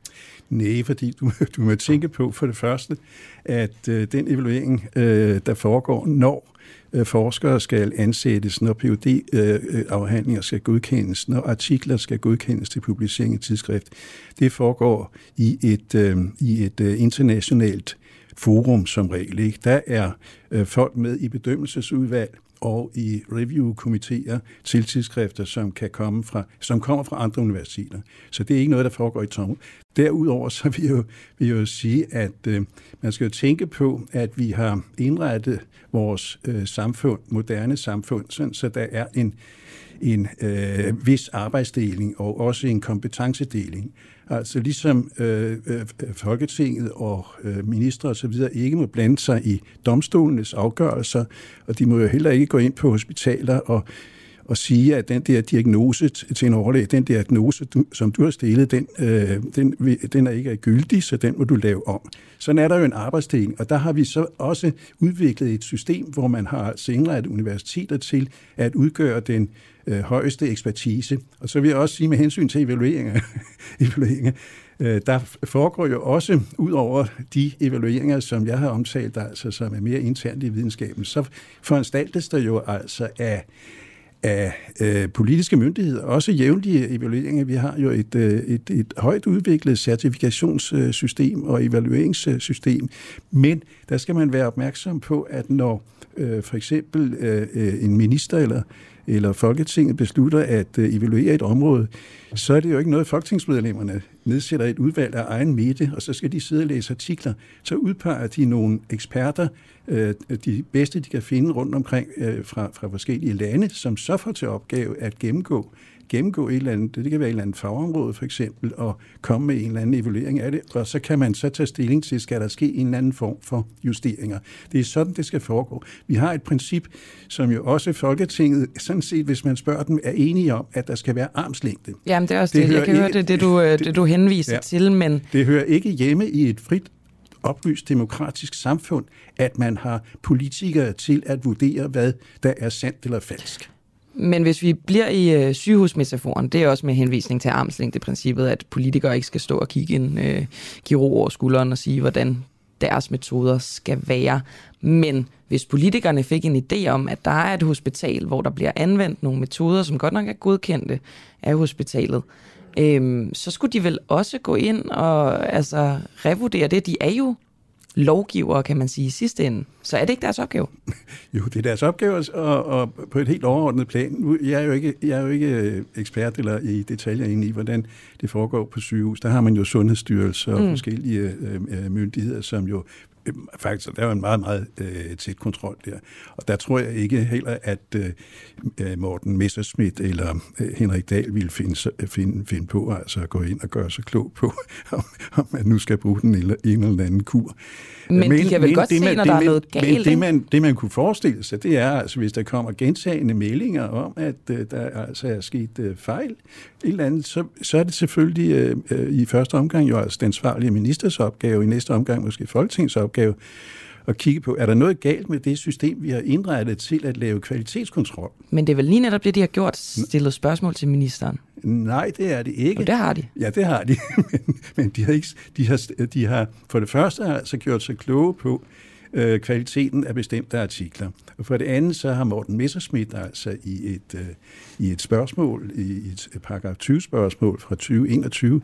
Speaker 11: Nej, fordi du, du må tænke på for det første, at øh, den evaluering, øh, der foregår, når Øh, forskere skal ansættes, når phd øh, øh, afhandlinger skal godkendes, når artikler skal godkendes til publicering i tidsskrift. Det foregår i et, øh, i et øh, internationalt forum som regel. Ikke? Der er folk med i bedømmelsesudvalg, og i review-komitéer til tidsskrifter, som, kan komme fra, som kommer fra andre universiteter. Så det er ikke noget, der foregår i tom. Derudover så vil jeg jo, vil jeg jo sige, at øh, man skal jo tænke på, at vi har indrettet vores øh, samfund, moderne samfund, sådan, så der er en, en øh, vis arbejdsdeling og også en kompetencedeling. Altså ligesom øh, øh, øh, Folketinget og øh, ministre osv. ikke må blande sig i domstolenes afgørelser, og de må jo heller ikke gå ind på hospitaler og og sige, at den der diagnose til en overlæge, den diagnose, du, som du har stillet, den, øh, den, den er ikke gyldig, så den må du lave om. Sådan er der jo en arbejdsdeling, og der har vi så også udviklet et system, hvor man har indrettet universiteter til at udgøre den øh, højeste ekspertise. Og så vil jeg også sige med hensyn til evalueringer, evalueringer øh, der foregår jo også, ud over de evalueringer, som jeg har omtalt, altså som er mere internt i videnskaben, så foranstaltes der jo altså af af øh, politiske myndigheder, også jævnlige evalueringer. Vi har jo et, øh, et, et højt udviklet certifikationssystem og evalueringssystem, men der skal man være opmærksom på, at når øh, for eksempel øh, øh en minister eller eller Folketinget beslutter at øh, evaluere et område, så er det jo ikke noget, folketingsmedlemmerne nedsætter et udvalg af egen midte, og så skal de sidde og læse artikler. Så udpeger de nogle eksperter, øh, de bedste, de kan finde rundt omkring øh, fra, fra forskellige lande, som så får til opgave at gennemgå gennemgå et eller andet, det kan være et eller andet fagområde for eksempel, og komme med en eller anden evaluering af det, og så kan man så tage stilling til, skal der ske en eller anden form for justeringer. Det er sådan, det skal foregå. Vi har et princip, som jo også Folketinget, sådan set, hvis man spørger dem, er enige om, at der skal være armslængde.
Speaker 2: Jamen, det er også det. det. Jeg kan ikke, høre, det, det, du, det, det, du henviser ja, til, men...
Speaker 11: Det hører ikke hjemme i et frit oplyst demokratisk samfund, at man har politikere til at vurdere, hvad der er sandt eller falsk.
Speaker 2: Men hvis vi bliver i øh, sygehusmetaforen, det er også med henvisning til armslængdeprincippet, at politikere ikke skal stå og kigge en øh, kirurg over skulderen og sige, hvordan deres metoder skal være. Men hvis politikerne fik en idé om, at der er et hospital, hvor der bliver anvendt nogle metoder, som godt nok er godkendte af hospitalet, øhm, så skulle de vel også gå ind og altså, revurdere det. De er jo lovgivere, kan man sige, i sidste ende. Så er det ikke deres opgave?
Speaker 11: Jo, det er deres opgave, og, og på et helt overordnet plan. Nu, jeg, er jo ikke, jeg er jo ikke øh, ekspert eller i detaljer inde i, hvordan det foregår på sygehus. Der har man jo sundhedsstyrelser og mm. forskellige øh, øh myndigheder, som jo faktisk, der er jo en meget, meget øh, tæt kontrol der. Og der tror jeg ikke heller, at øh, øh Morten Messerschmidt eller øh, Henrik Dahl ville finde, finde, finde på altså at gå ind og gøre sig klog på, om, om man nu skal bruge den eller en eller anden kur.
Speaker 2: Men, men de kan vel men godt det, se, man, når det, der er noget galt,
Speaker 11: Men det man, det, man kunne forestille sig, det er, altså, hvis der kommer gentagende meldinger om, at uh, der altså er sket uh, fejl, et eller andet, så, så er det selvfølgelig uh, uh, i første omgang jo altså den svarlige ministers opgave, i næste omgang måske Folketingets opgave, at kigge på, er der noget galt med det system, vi har indrettet til at lave kvalitetskontrol?
Speaker 2: Men det er vel lige netop det, de har gjort, stillet spørgsmål til ministeren?
Speaker 11: Nej, det er det ikke.
Speaker 2: Og det har de.
Speaker 11: Ja, det har de. men, men de, har ikke, de, har, de har for det første altså gjort sig kloge på, øh, Øh, kvaliteten af bestemte artikler. Og for det andet, så har Morten Messerschmidt altså i et, øh, i et spørgsmål, i et paragraf 20-spørgsmål fra 2021,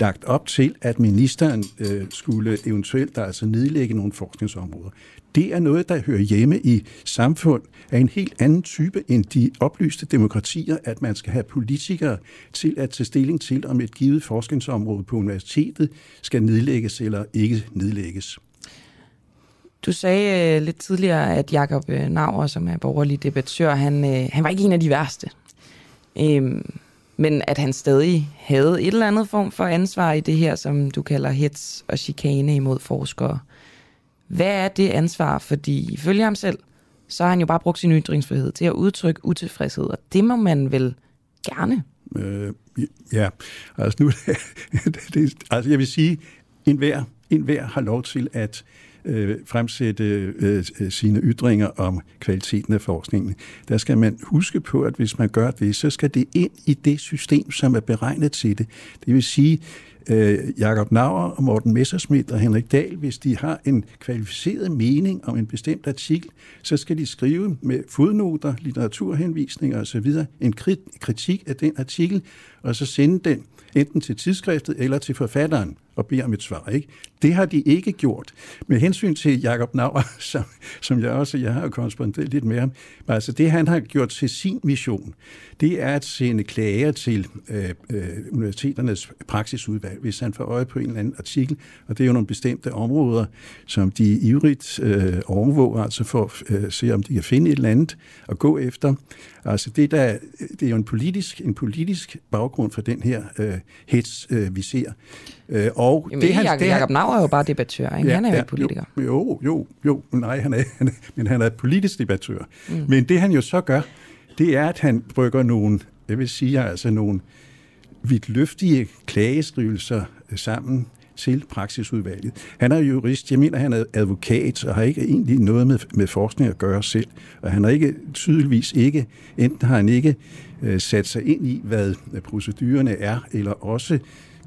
Speaker 11: lagt op til, at ministeren øh, skulle eventuelt altså nedlægge nogle forskningsområder. Det er noget, der hører hjemme i samfund af en helt anden type end de oplyste demokratier, at man skal have politikere til at tage stilling til, om et givet forskningsområde på universitetet skal nedlægges eller ikke nedlægges.
Speaker 2: Du sagde øh, lidt tidligere, at Jakob øh, Nauer, som er borgerlig debattør, han, øh, han var ikke en af de værste. Øhm, men at han stadig havde et eller andet form for ansvar i det her, som du kalder hets og chikane imod forskere. Hvad er det ansvar? Fordi ifølge ham selv, så har han jo bare brugt sin ytringsfrihed til at udtrykke utilfredshed, og det må man vel gerne.
Speaker 11: Øh, ja, altså nu, det, altså jeg vil sige, en hver, en hver har lov til at øh, Øh, fremsætte øh, øh, sine ytringer om kvaliteten af forskningen. Der skal man huske på, at hvis man gør det, så skal det ind i det system, som er beregnet til det. Det vil sige, øh, Jakob Nauer og Morten Messerschmidt og Henrik Dahl, hvis de har en kvalificeret mening om en bestemt artikel, så skal de skrive med fodnoter, litteraturhenvisninger osv. en kritik af den artikel, og så sende den enten til tidsskriftet eller til forfatteren og beder om et svar. Ikke? Det har de ikke gjort. Med hensyn til Jakob Nauer, som, som jeg også jeg har korresponderet lidt med ham, altså det han har gjort til sin mission, det er at sende klager til øh, øh, universiteternes praksisudvalg, hvis han får øje på en eller anden artikel, og det er jo nogle bestemte områder, som de ivrigt øh, overvåger, altså for øh, at øh, se, om de kan finde et eller andet at gå efter. Altså det, der, det er jo en politisk, en politisk baggrund for den her øh, hets, øh, vi ser.
Speaker 2: Øh, og Jamen, det, han, Jacob, det, Jacob Nauer er jo bare debattør, ikke? Ja, han er jo ja, ikke politiker.
Speaker 11: Jo, jo, jo, nej, han er, han er, men han er politisk debattør. Mm. Men det han jo så gør, det er, at han brygger nogle, jeg vil sige altså nogle vidtløftige klageskrivelser sammen til praksisudvalget. Han er jurist, jeg mener, han er advokat, og har ikke egentlig noget med, med forskning at gøre selv. Og han har ikke, tydeligvis ikke, enten har han ikke øh, sat sig ind i, hvad procedurerne er, eller også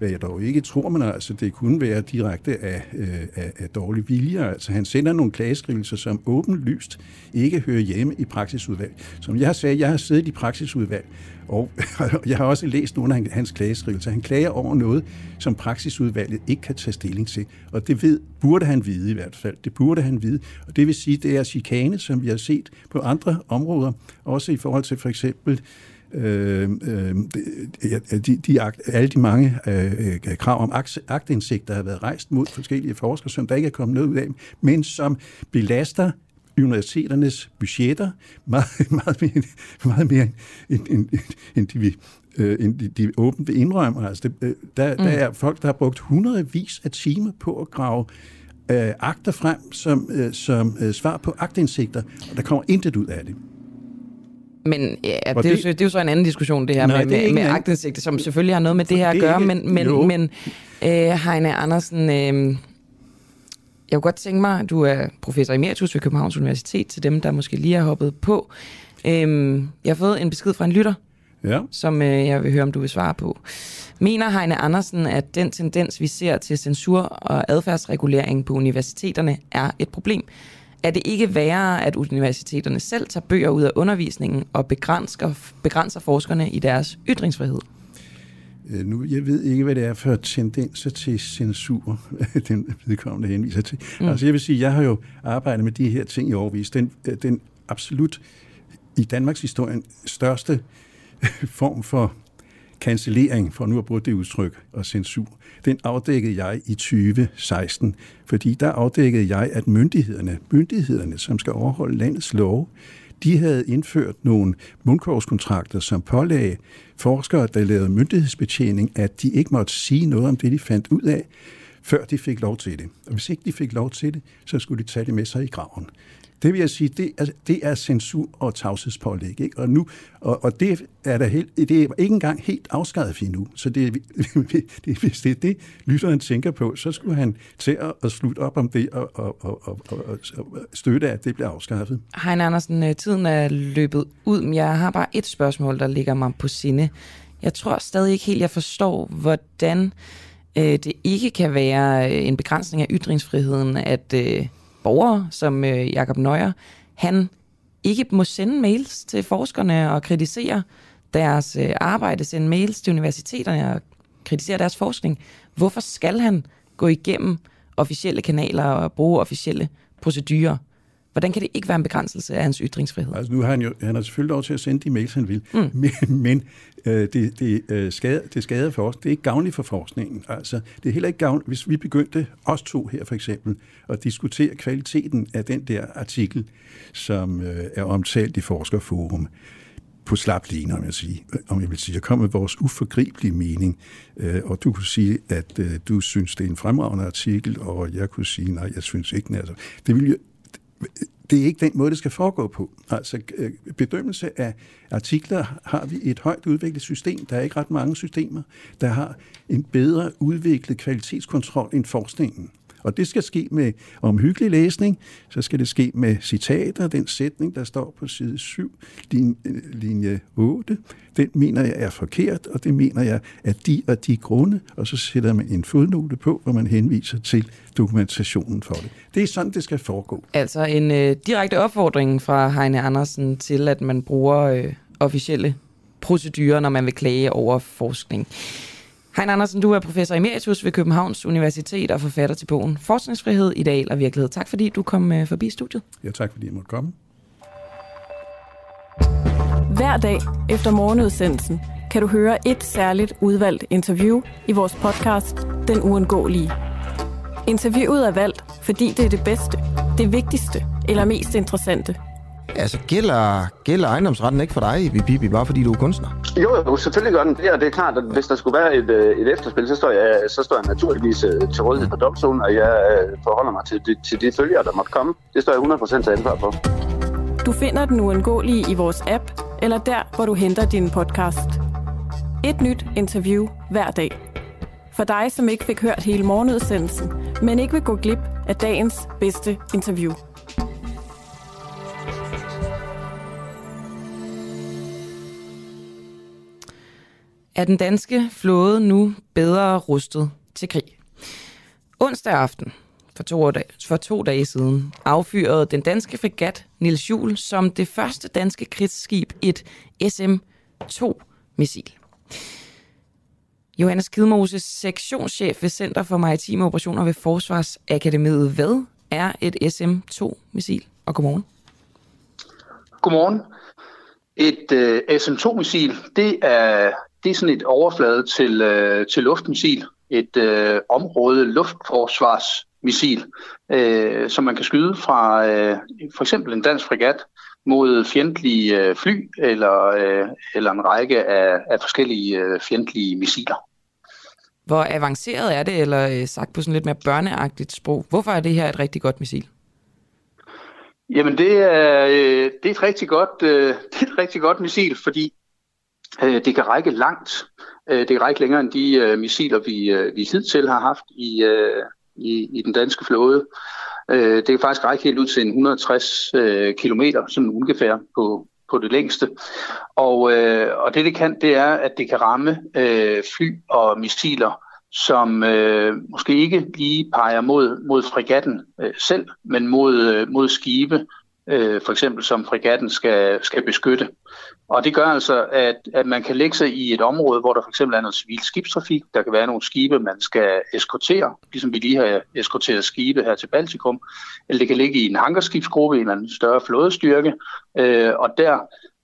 Speaker 11: hvad jeg dog ikke tror, men altså, det kunne være direkte af, øh, af, af dårlig vilje. Altså, han sender nogle klageskrivelser, som åbenlyst ikke hører hjemme i praksisudvalg. Som jeg sagde, jeg har siddet i praksisudvalg, og jeg har også læst nogle af hans klageskrivelser. Han klager over noget, som praksisudvalget ikke kan tage stilling til. Og det ved, burde han vide i hvert fald. Det burde han vide. Og det vil sige, det er chikane, som vi har set på andre områder, også i forhold til for eksempel øh, øh, de, de, alle de mange øh, krav om aktindsigt, der har været rejst mod forskellige forskere, som der ikke er kommet noget ud af, men som belaster universiteternes budgetter meget, meget mere, meget mere end, end, end de, vi, øh, end de, de åbent vil indrømme. Altså, det, øh, der, mm. der er folk, der har brugt hundredvis af timer på at grave øh, akter frem som, øh, som øh, svar på agtindsigter, og der kommer intet ud af det.
Speaker 2: Men ja, det, det, er jo, det er jo så en anden diskussion, det her nej, med, det med, med agtindsigt, som selvfølgelig har noget med det her at gøre, men, men, men øh, Heine Andersen, øh, jeg kunne godt tænke mig, at du er professor emeritus ved Københavns Universitet, til dem, der måske lige har hoppet på. Øhm, jeg har fået en besked fra en lytter, ja. som øh, jeg vil høre, om du vil svare på. Mener Heine Andersen, at den tendens, vi ser til censur og adfærdsregulering på universiteterne, er et problem? Er det ikke værre, at universiteterne selv tager bøger ud af undervisningen og begrænser, begrænser forskerne i deres ytringsfrihed?
Speaker 11: Øh, nu, jeg ved ikke, hvad det er for tendenser til censur, den vedkommende henviser til. Mm. Altså jeg vil sige, jeg har jo arbejdet med de her ting i overvis. Den, øh, den absolut i Danmarks historie største form for cancellering, for nu at bruge det udtryk, og censur, den afdækkede jeg i 2016, fordi der afdækkede jeg, at myndighederne, myndighederne, som skal overholde landets lov, de havde indført nogle mundkorgskontrakter, som pålagde forskere, der lavede myndighedsbetjening, at de ikke måtte sige noget om det, de fandt ud af, før de fik lov til det. Og hvis ikke de fik lov til det, så skulle de tage det med sig i graven. Det vil jeg sige, det er, det er censur og tavshedspålæg. Ikke? Og, nu, og, og det, er der helt, det er ikke engang helt afskrevet endnu. Så det, det, hvis det er det, lytteren tænker på, så skulle han til at, at slutte op om det og, og, og, og, og, og støtte, at det bliver afskaffet.
Speaker 2: Hein Andersen, øh, tiden er løbet ud, men jeg har bare et spørgsmål, der ligger mig på sinde. Jeg tror stadig ikke helt, jeg forstår, hvordan øh, det ikke kan være øh, en begrænsning af ytringsfriheden, at... Øh, borgere som øh, Jakob Nøjer, han ikke må sende mails til forskerne og kritisere deres øh, arbejde, sende mails til universiteterne og kritisere deres forskning. Hvorfor skal han gå igennem officielle kanaler og bruge officielle procedurer? Hvordan kan det ikke være en begrænselse af hans ytringsfrihed?
Speaker 11: Altså nu har han jo han har selvfølgelig lov til at sende de mails, han vil, mm. men, men øh, det, det, øh, skader, det skader for os. Det er ikke gavnligt for forskningen. Altså, det er heller ikke gavnligt, hvis vi begyndte, os to her for eksempel, at diskutere kvaliteten af den der artikel, som øh, er omtalt i Forskerforum på slap lige, om jeg, sige, om jeg vil sige. Jeg kom med vores uforgribelige mening, øh, og du kunne sige, at øh, du synes, det er en fremragende artikel, og jeg kunne sige, nej, jeg synes ikke. Altså, det ville jo det er ikke den måde, det skal foregå på. Altså øh, bedømmelse af artikler har vi et højt udviklet system. Der er ikke ret mange systemer, der har en bedre udviklet kvalitetskontrol end forskningen. Og det skal ske med omhyggelig læsning, så skal det ske med citater, den sætning, der står på side 7, øh, linje 8. Den mener jeg er forkert, og det mener jeg at de og de grunde, og så sætter man en fodnote på, hvor man henviser til dokumentationen for det. Det er sådan, det skal foregå.
Speaker 2: Altså en øh, direkte opfordring fra Heine Andersen til, at man bruger øh, officielle procedurer, når man vil klage over forskning. Hein Andersen, du er professor emeritus ved Københavns Universitet og forfatter til bogen Forskningsfrihed, Ideal og Virkelighed. Tak fordi du kom øh, forbi studiet.
Speaker 11: Ja, tak fordi jeg måtte komme.
Speaker 12: Hver dag efter morgenudsendelsen kan du høre et særligt udvalgt interview i vores podcast Den Uundgåelige. Interviewet er valgt, fordi det er det bedste, det vigtigste eller mest interessante –
Speaker 10: Altså, gælder, gælder ejendomsretten ikke for dig, Bibi, bare fordi du er kunstner?
Speaker 6: Jo, jo, selvfølgelig gør den det, og det er klart, at hvis der skulle være et, øh, et efterspil, så står, jeg, så står jeg naturligvis øh, til rådighed for domstolen, og jeg øh, forholder mig til, til de følgere, der måtte komme. Det står jeg 100% til ansvar for.
Speaker 12: Du finder den uundgåelige i vores app, eller der, hvor du henter din podcast. Et nyt interview hver dag. For dig, som ikke fik hørt hele morgenudsendelsen, men ikke vil gå glip af dagens bedste interview.
Speaker 2: Er den danske flåde nu bedre rustet til krig. Onsdag aften, for to, dage, for to dage siden, affyrede den danske fregat Nils Juhl som det første danske krigsskib et SM-2-missil. Johannes Kidmose, sektionschef ved Center for Maritime Operationer ved Forsvarsakademiet. Hvad er et SM-2-missil? Og godmorgen.
Speaker 13: Godmorgen. Et øh, SM-2-missil, det er det er sådan et overflade til, øh, til luftmissil, et øh, område luftforsvars missil, øh, som man kan skyde fra øh, for eksempel en dansk fregat mod fjendtlige øh, fly eller, øh, eller en række af, af forskellige øh, fjendtlige missiler.
Speaker 2: Hvor avanceret er det, eller øh, sagt på sådan lidt mere børneagtigt sprog? Hvorfor er det her et rigtig godt missil?
Speaker 13: Jamen det er, øh, det er et rigtig godt, øh, det er et rigtig godt missil, fordi Øh, det kan række langt. Øh, det kan række længere end de øh, missiler, vi, vi hidtil har haft i, i, i den danske flåde. Det kan faktisk række helt ud til 160 km, sådan ungefær på, på det længste. Og, øh, og det det kan, det er, at det kan ramme øh, fly og missiler, som øh, måske ikke lige peger mod, mod fregatten øh, selv, men mod, øh, mod skibe, øh, for eksempel som fregatten skal, skal beskytte. Og det gør altså, at, at man kan lægge sig i et område, hvor der for eksempel er noget civil skibstrafik. Der kan være nogle skibe, man skal eskortere, ligesom vi lige har eskorteret skibe her til Baltikum. Eller det kan ligge i en hangarskibsgruppe eller en større flådestyrke, øh, og der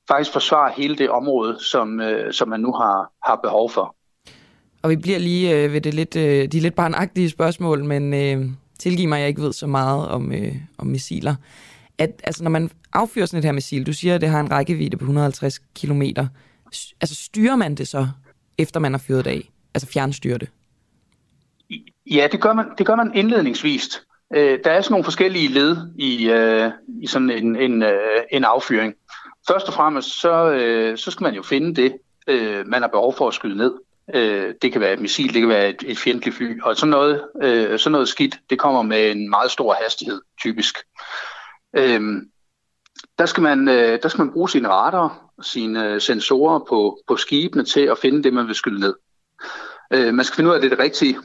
Speaker 13: faktisk forsvare hele det område, som, øh, som man nu har, har behov for.
Speaker 2: Og vi bliver lige øh, ved det lidt, øh, de lidt barnagtige spørgsmål, men øh, tilgiv mig, at jeg ikke ved så meget om, øh, om missiler at altså, når man affyrer sådan et her missil, du siger, at det har en rækkevidde på 150 km, altså styrer man det så, efter man har fyret det af? Altså fjernstyrer det?
Speaker 13: Ja, det gør man, det gør man indledningsvist. Øh, der er sådan nogle forskellige led i, øh, i sådan en, en, øh, en affyring. Først og fremmest, så, øh, så skal man jo finde det, øh, man har behov for at skyde ned. Øh, det kan være et missil, det kan være et, et fjendtligt fly, og sådan noget, øh, sådan noget skidt, det kommer med en meget stor hastighed, typisk. Øhm, der, skal man, øh, der skal man bruge sine radar og sine øh, sensorer på, på skibene til at finde det, man vil skyde ned. Øh, man skal finde ud af, at det er det rigtige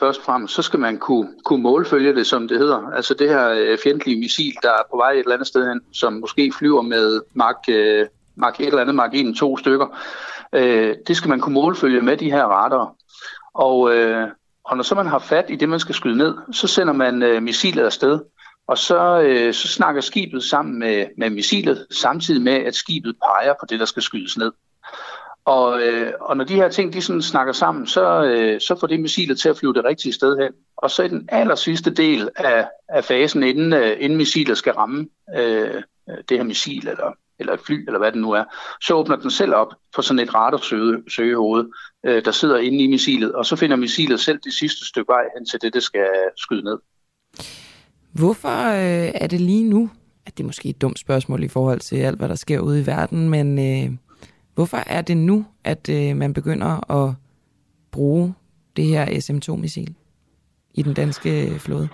Speaker 13: først og fremmest. Så skal man kunne, kunne målfølge det, som det hedder. Altså det her øh, fjendtlige missil, der er på vej et eller andet sted hen, som måske flyver med Mark, øh, Mark et eller andet, Mark 1, to stykker. Øh, det skal man kunne målfølge med de her radar. Og, øh, og når så man har fat i det, man skal skyde ned, så sender man øh, missilet afsted. Og så, øh, så snakker skibet sammen med, med missilet, samtidig med, at skibet peger på det, der skal skydes ned. Og, øh, og når de her ting de sådan snakker sammen, så, øh, så får det missilet til at flyve det rigtige sted hen. Og så i den aller sidste del af, af fasen, inden, øh, inden missilet skal ramme øh, det her missil eller, eller et fly, eller hvad det nu er, så åbner den selv op for sådan et radarsøgehoved, øh, der sidder inde i missilet, og så finder missilet selv det sidste stykke vej hen til det, det skal skyde ned.
Speaker 2: Hvorfor øh, er det lige nu, at det er måske et dumt spørgsmål i forhold til alt, hvad der sker ude i verden, men øh, hvorfor er det nu, at øh, man begynder at bruge det her SM-2-missil i den danske flåde?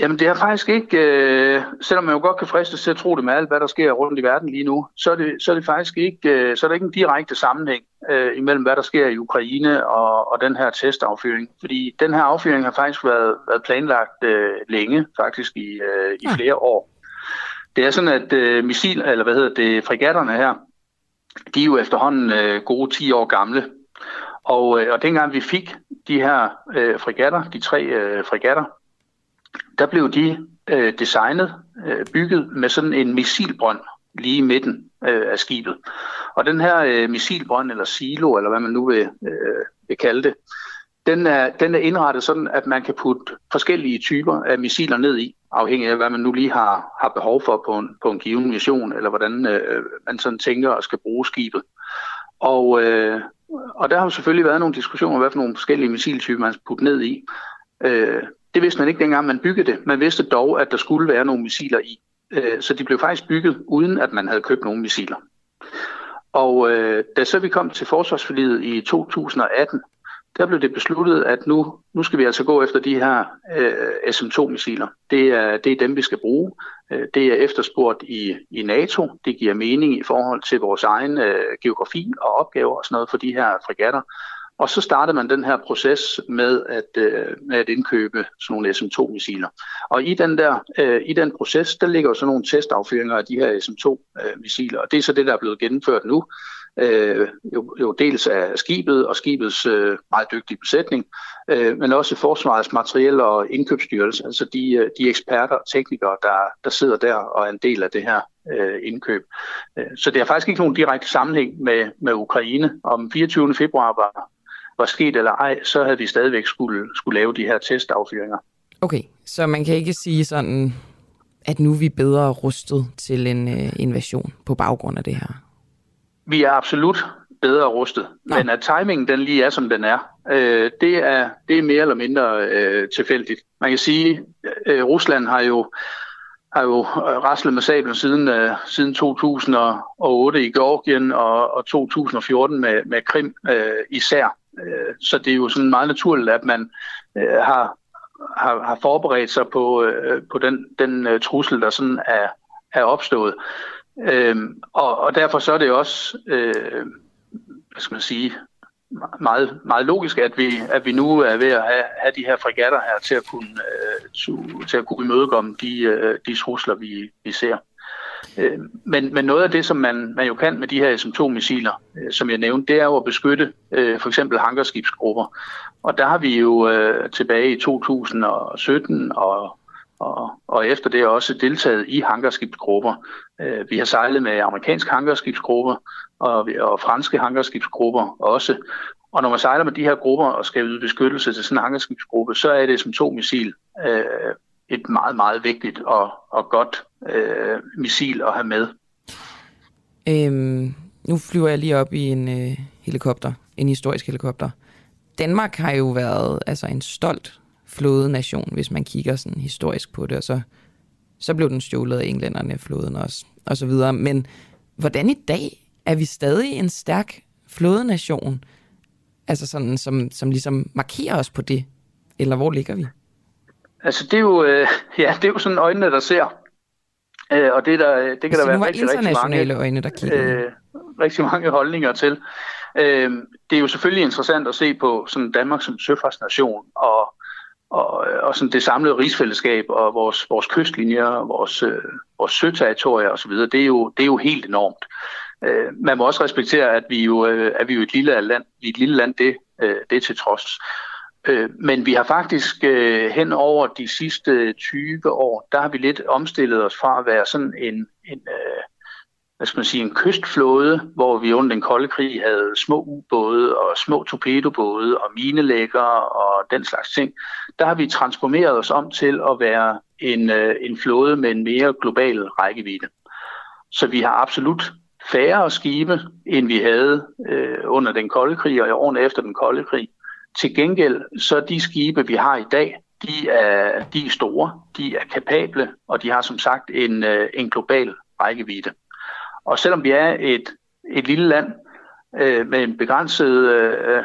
Speaker 13: Jamen det er faktisk ikke, øh, selvom man jo godt kan fristes til at tro det med alt, hvad der sker rundt i verden lige nu, så er det, så er det faktisk ikke, øh, så er der ikke en direkte sammenhæng øh, imellem, hvad der sker i Ukraine og, og den her testaffyring. Fordi den her affyring har faktisk været, været planlagt øh, længe, faktisk i, øh, i flere år. Det er sådan, at øh, missil, eller hvad hedder det, fregatterne her, de er jo efterhånden øh, gode 10 år gamle. Og, øh, og dengang vi fik de her øh, fregatter, de tre øh, fregatter, der blev de øh, designet, øh, bygget med sådan en missilbrønd lige i midten øh, af skibet. Og den her øh, missilbrønd, eller silo, eller hvad man nu vil, øh, vil kalde det, den er, den er indrettet sådan, at man kan putte forskellige typer af missiler ned i, afhængig af, hvad man nu lige har, har behov for på en, på en given mission, eller hvordan øh, man sådan tænker at skal bruge skibet. Og, øh, og der har selvfølgelig været nogle diskussioner, hvad for nogle forskellige missiltyper man skal putte ned i. Øh, det vidste man ikke dengang, man byggede det. Man vidste dog, at der skulle være nogle missiler i. Øh, så de blev faktisk bygget, uden at man havde købt nogle missiler. Og øh, da så vi kom til forsvarsforliget i 2018, der blev det besluttet, at nu, nu skal vi altså gå efter de her øh, SM2-missiler. Det er, det er dem, vi skal bruge. Øh, det er efterspurgt i, i NATO. Det giver mening i forhold til vores egen øh, geografi og opgaver og sådan noget for de her fregatter. Og så startede man den her proces med at, øh, med at indkøbe sådan nogle SM2-missiler. Og i den, der, øh, i den proces, der ligger jo sådan nogle testaffyringer af de her SM2-missiler, øh, og det er så det, der er blevet gennemført nu. Øh, jo, jo dels af skibet og skibets øh, meget dygtige besætning, øh, men også forsvarets materiel og indkøbsstyrelse, altså de, øh, de eksperter og teknikere, der, der sidder der og er en del af det her øh, indkøb. Øh, så det er faktisk ikke nogen direkte sammenhæng med, med Ukraine. Om 24. februar var var sket eller ej, så havde vi stadigvæk skulle, skulle lave de her testaffyringer.
Speaker 2: Okay, så man kan ikke sige sådan, at nu er vi bedre rustet til en øh, invasion på baggrund af det her?
Speaker 13: Vi er absolut bedre rustet, Nå. men at timingen den lige er, som den er, øh, det, er det er mere eller mindre øh, tilfældigt. Man kan sige, øh, Rusland har jo har jo øh, raslet med sablen siden, øh, siden 2008 i Georgien og, og 2014 med, med Krim øh, især. Øh, så det er jo sådan meget naturligt, at man øh, har, har, har forberedt sig på, øh, på den, den øh, trussel, der sådan er, er opstået. Øh, og, og derfor så er det også, øh, hvad skal man sige, meget, meget logisk, at vi, at vi nu er ved at have, have de her fregatter her til at kunne, øh, til at kunne imødekomme de, uh, de trusler, vi, vi ser. Øh, men, men noget af det, som man, man jo kan med de her SM2-missiler, øh, som jeg nævnte, det er jo at beskytte øh, for eksempel hangarskibsgrupper. Og der har vi jo tilbage i 2017 og, og, og efter det også deltaget i hangarskibsgrupper. Vi har sejlet med amerikanske hangarskibsgrupper, og, og franske hangarskibsgrupper også. Og når man sejler med de her grupper og skal yde beskyttelse til sådan en hangarskibsgruppe, så er det som to missil øh, et meget, meget vigtigt og, og godt øh, missil at have med.
Speaker 2: Øhm, nu flyver jeg lige op i en øh, helikopter, en historisk helikopter. Danmark har jo været altså en stolt flådenation, hvis man kigger sådan historisk på det, og så, så blev den stjålet af englænderne, flåden også, og så videre. Men hvordan i dag er vi stadig en stærk flådenation, altså sådan, som, som ligesom markerer os på det? Eller hvor ligger vi?
Speaker 13: Altså det er jo, øh, ja, det er jo sådan øjnene, der ser. Øh, og det, der, det kan altså, der være rigtig, rigtig mange,
Speaker 2: øjne, der kigger. Øh,
Speaker 13: rigtig mange holdninger til. Øh, det er jo selvfølgelig interessant at se på sådan Danmark som søfartsnation og, og, og sådan det samlede rigsfællesskab og vores, vores kystlinjer, vores, øh, vores søterritorier osv. Det, er jo, det er jo helt enormt. Øh, man må også respektere, at vi jo øh, er vi jo et lille land, vi er et lille land det, øh, det til trods. Øh, men vi har faktisk øh, hen over de sidste 20 år, der har vi lidt omstillet os fra at være sådan en, en øh, hvad skal man sige, en kystflåde, hvor vi under den kolde krig havde små ubåde og små torpedobåde og minelægger og den slags ting. Der har vi transformeret os om til at være en, øh, en flåde med en mere global rækkevidde. Så vi har absolut færre skibe, end vi havde øh, under den kolde krig og i årene efter den kolde krig. Til gengæld, så de skibe, vi har i dag, de er, de er store, de er kapable, og de har som sagt en, øh, en global rækkevidde. Og selvom vi er et, et lille land øh, med en begrænset øh,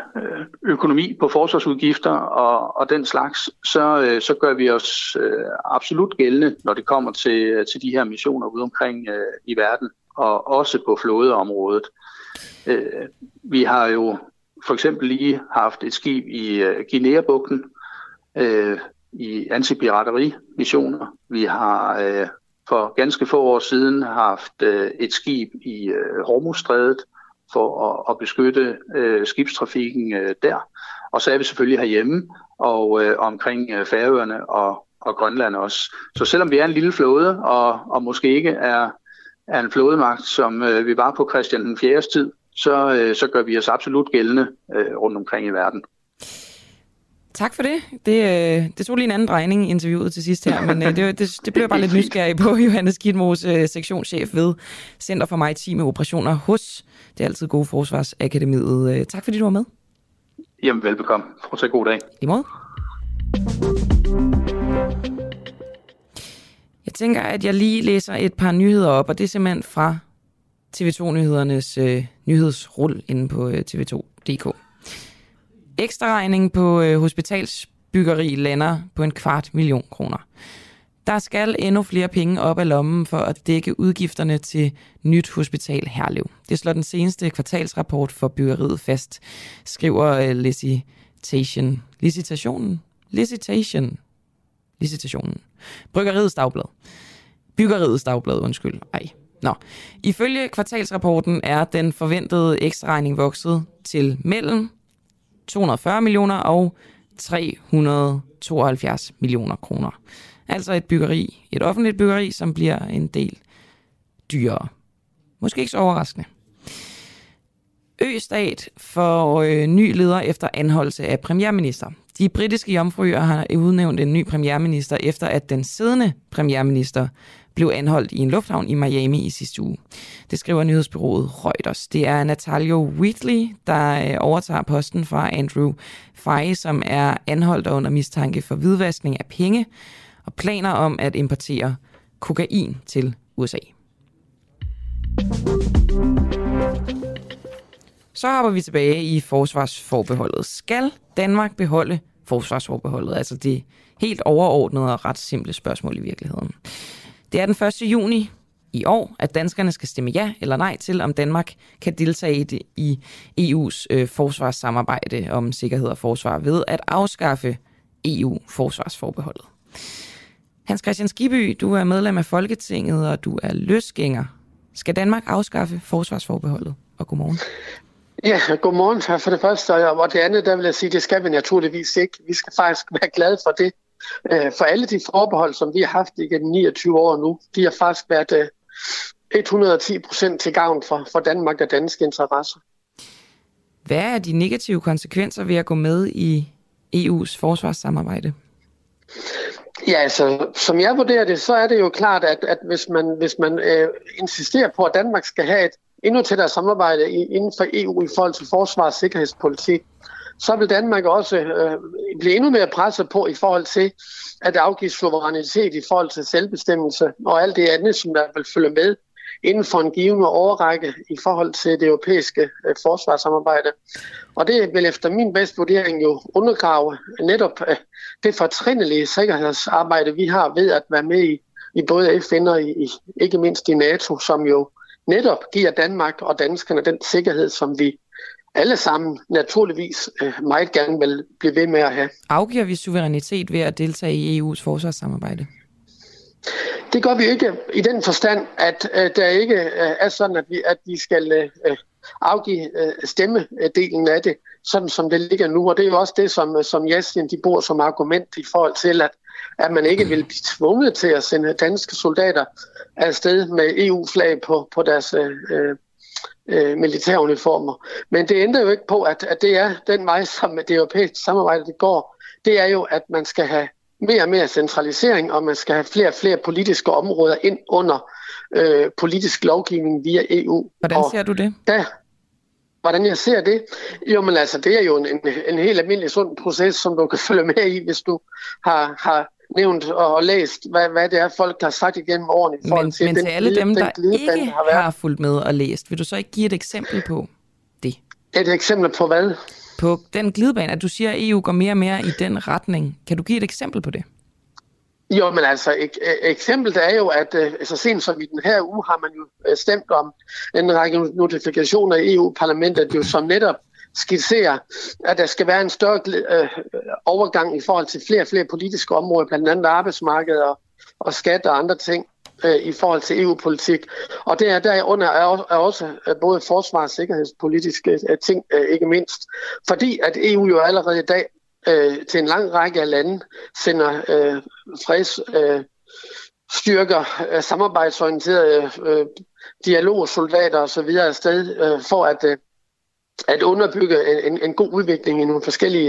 Speaker 13: økonomi på forsvarsudgifter og, og den slags, så, øh, så gør vi os øh, absolut gældende, når det kommer til, til de her missioner ude omkring øh, i verden og også på flådeområdet. Øh, vi har jo for eksempel lige haft et skib i øh, Guinea-bugten øh, i antipiraterimissioner. Vi har øh, for ganske få år siden haft øh, et skib i øh, Hormuzstrædet for at, at beskytte øh, skibstrafikken øh, der. Og så er vi selvfølgelig herhjemme og øh, omkring øh, Færøerne og, og Grønland også. Så selvom vi er en lille flåde og, og måske ikke er er en flådemagt, som øh, vi var på Christian den 4. tid, så, øh, så gør vi os absolut gældende øh, rundt omkring i verden.
Speaker 2: Tak for det. Det, øh, det tog lige en anden drejning i interviewet til sidst her, men øh, det, det, det blev bare lidt nysgerrig på Johannes Gitmos, øh, sektionschef ved Center for Maritime Operationer hos det er altid gode Forsvarsakademiet. Øh, tak fordi du var med.
Speaker 13: Jamen velbekomme. Fortsæt god dag.
Speaker 2: I måde. Jeg tænker, at jeg lige læser et par nyheder op, og det er simpelthen fra TV2-nyhedernes øh, nyhedsrull inde på øh, tv2.dk. Ekstra regning på øh, hospitalsbyggeri lander på en kvart million kroner. Der skal endnu flere penge op af lommen for at dække udgifterne til nyt hospital Herlev. Det slår den seneste kvartalsrapport for byggeriet fast, skriver øh, Licitation. Licitationen? Licitation licitationen. Bryggeriets dagblad. Byggeriets dagblad, undskyld. Ej. Nå. Ifølge kvartalsrapporten er den forventede ekstraregning vokset til mellem 240 millioner og 372 millioner kroner. Altså et byggeri, et offentligt byggeri, som bliver en del dyrere. Måske ikke så overraskende. Østat får øh, ny leder efter anholdelse af premierminister. De britiske jomfruer har udnævnt en ny premierminister efter, at den siddende premierminister blev anholdt i en lufthavn i Miami i sidste uge. Det skriver nyhedsbyrået Reuters. Det er Natalio Wheatley, der øh, overtager posten fra Andrew Fay, som er anholdt under mistanke for hvidvaskning af penge og planer om at importere kokain til USA. Så hopper vi tilbage i forsvarsforbeholdet. Skal Danmark beholde forsvarsforbeholdet? Altså det helt overordnede og ret simple spørgsmål i virkeligheden. Det er den 1. juni i år, at danskerne skal stemme ja eller nej til, om Danmark kan deltage i EU's øh, forsvarssamarbejde om sikkerhed og forsvar ved at afskaffe EU-forsvarsforbeholdet. Hans Christian Skiby, du er medlem af Folketinget, og du er løsgænger. Skal Danmark afskaffe forsvarsforbeholdet? Og godmorgen.
Speaker 14: Ja, godmorgen for det første, og det andet, der vil jeg sige, det skal vi naturligvis ikke. Vi skal faktisk være glade for det. Øh, for alle de forbehold, som vi har haft igennem 29 år nu, de har faktisk været 110 øh, procent til gavn for, for Danmark og danske interesser.
Speaker 2: Hvad er de negative konsekvenser ved at gå med i EU's forsvarssamarbejde?
Speaker 14: Ja, altså, som jeg vurderer det, så er det jo klart, at, at hvis man, hvis man øh, insisterer på, at Danmark skal have et endnu tættere samarbejde inden for EU i forhold til forsvars- og sikkerhedspolitik, så vil Danmark også øh, blive endnu mere presset på i forhold til at afgive suverænitet i forhold til selvbestemmelse og alt det andet, som der vil følge med inden for en givende overrække i forhold til det europæiske øh, forsvarssamarbejde. Og det vil efter min bedste vurdering jo undergrave netop øh, det fortrindelige sikkerhedsarbejde, vi har ved at være med i, i både FN og i, ikke mindst i NATO, som jo netop giver Danmark og danskerne den sikkerhed, som vi alle sammen naturligvis øh, meget gerne vil blive ved med at have.
Speaker 2: Afgiver vi suverænitet ved at deltage i EU's forsvarssamarbejde?
Speaker 14: Det gør vi ikke i den forstand, at øh, der ikke øh, er sådan, at vi, at vi skal øh, afgive øh, stemmedelen af det, sådan som det ligger nu. Og det er jo også det, som, som Jasin de bor som argument i forhold til, at, at man ikke vil blive tvunget til at sende danske soldater afsted med EU-flag på, på deres øh, øh, militæruniformer. Men det ændrer jo ikke på, at, at det er den vej, som det europæiske samarbejde det går. Det er jo, at man skal have mere og mere centralisering, og man skal have flere og flere politiske områder ind under øh, politisk lovgivning via EU.
Speaker 2: Hvordan ser du det?
Speaker 14: Der, hvordan jeg ser det? Jo, men altså, det er jo en, en helt almindelig sund proces, som du kan følge med i, hvis du har, har nævnt og læst, hvad, hvad det er, folk har sagt igennem årene.
Speaker 2: I men, til men til alle dem, der ikke har, har fulgt med og læst, vil du så ikke give et eksempel på det?
Speaker 14: Et eksempel på hvad?
Speaker 2: På den glidebane, at du siger, at EU går mere og mere i den retning. Kan du give et eksempel på det?
Speaker 14: Jo, men altså, ek- eksemplet er jo, at øh, så sent som i den her uge har man jo øh, stemt om en række notifikationer i EU-parlamentet, jo som netop skitserer, at der skal være en større øh, overgang i forhold til flere og flere politiske områder, blandt andet arbejdsmarkedet og, og skat og andre ting øh, i forhold til EU-politik. Og det er derunder er, er også øh, både forsvars- og sikkerhedspolitiske øh, ting, øh, ikke mindst. Fordi at EU jo allerede i dag øh, til en lang række af lande sender øh, freds... Øh, styrker, øh, samarbejdsorienterede øh, øh dialogsoldater osv. afsted øh, for at øh, at underbygge en, en god udvikling i nogle forskellige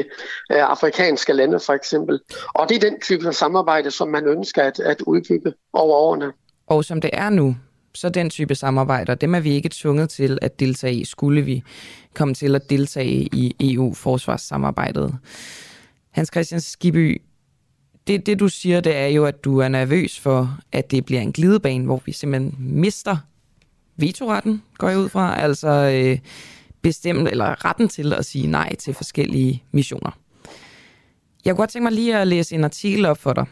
Speaker 14: øh, afrikanske lande for eksempel. Og det er den type samarbejde, som man ønsker at, at udbygge over årene.
Speaker 2: Og som det er nu, så den type samarbejder, dem er vi ikke tvunget til at deltage i, skulle vi komme til at deltage i EU-forsvarssamarbejdet. Hans Christian Skiby, det, det du siger, det er jo, at du er nervøs for, at det bliver en glidebane, hvor vi simpelthen mister vetoretten, går jeg ud fra. Altså, øh, bestemme, eller retten til at sige nej til forskellige missioner. Jeg kunne godt tænke mig lige at læse en artikel op for dig.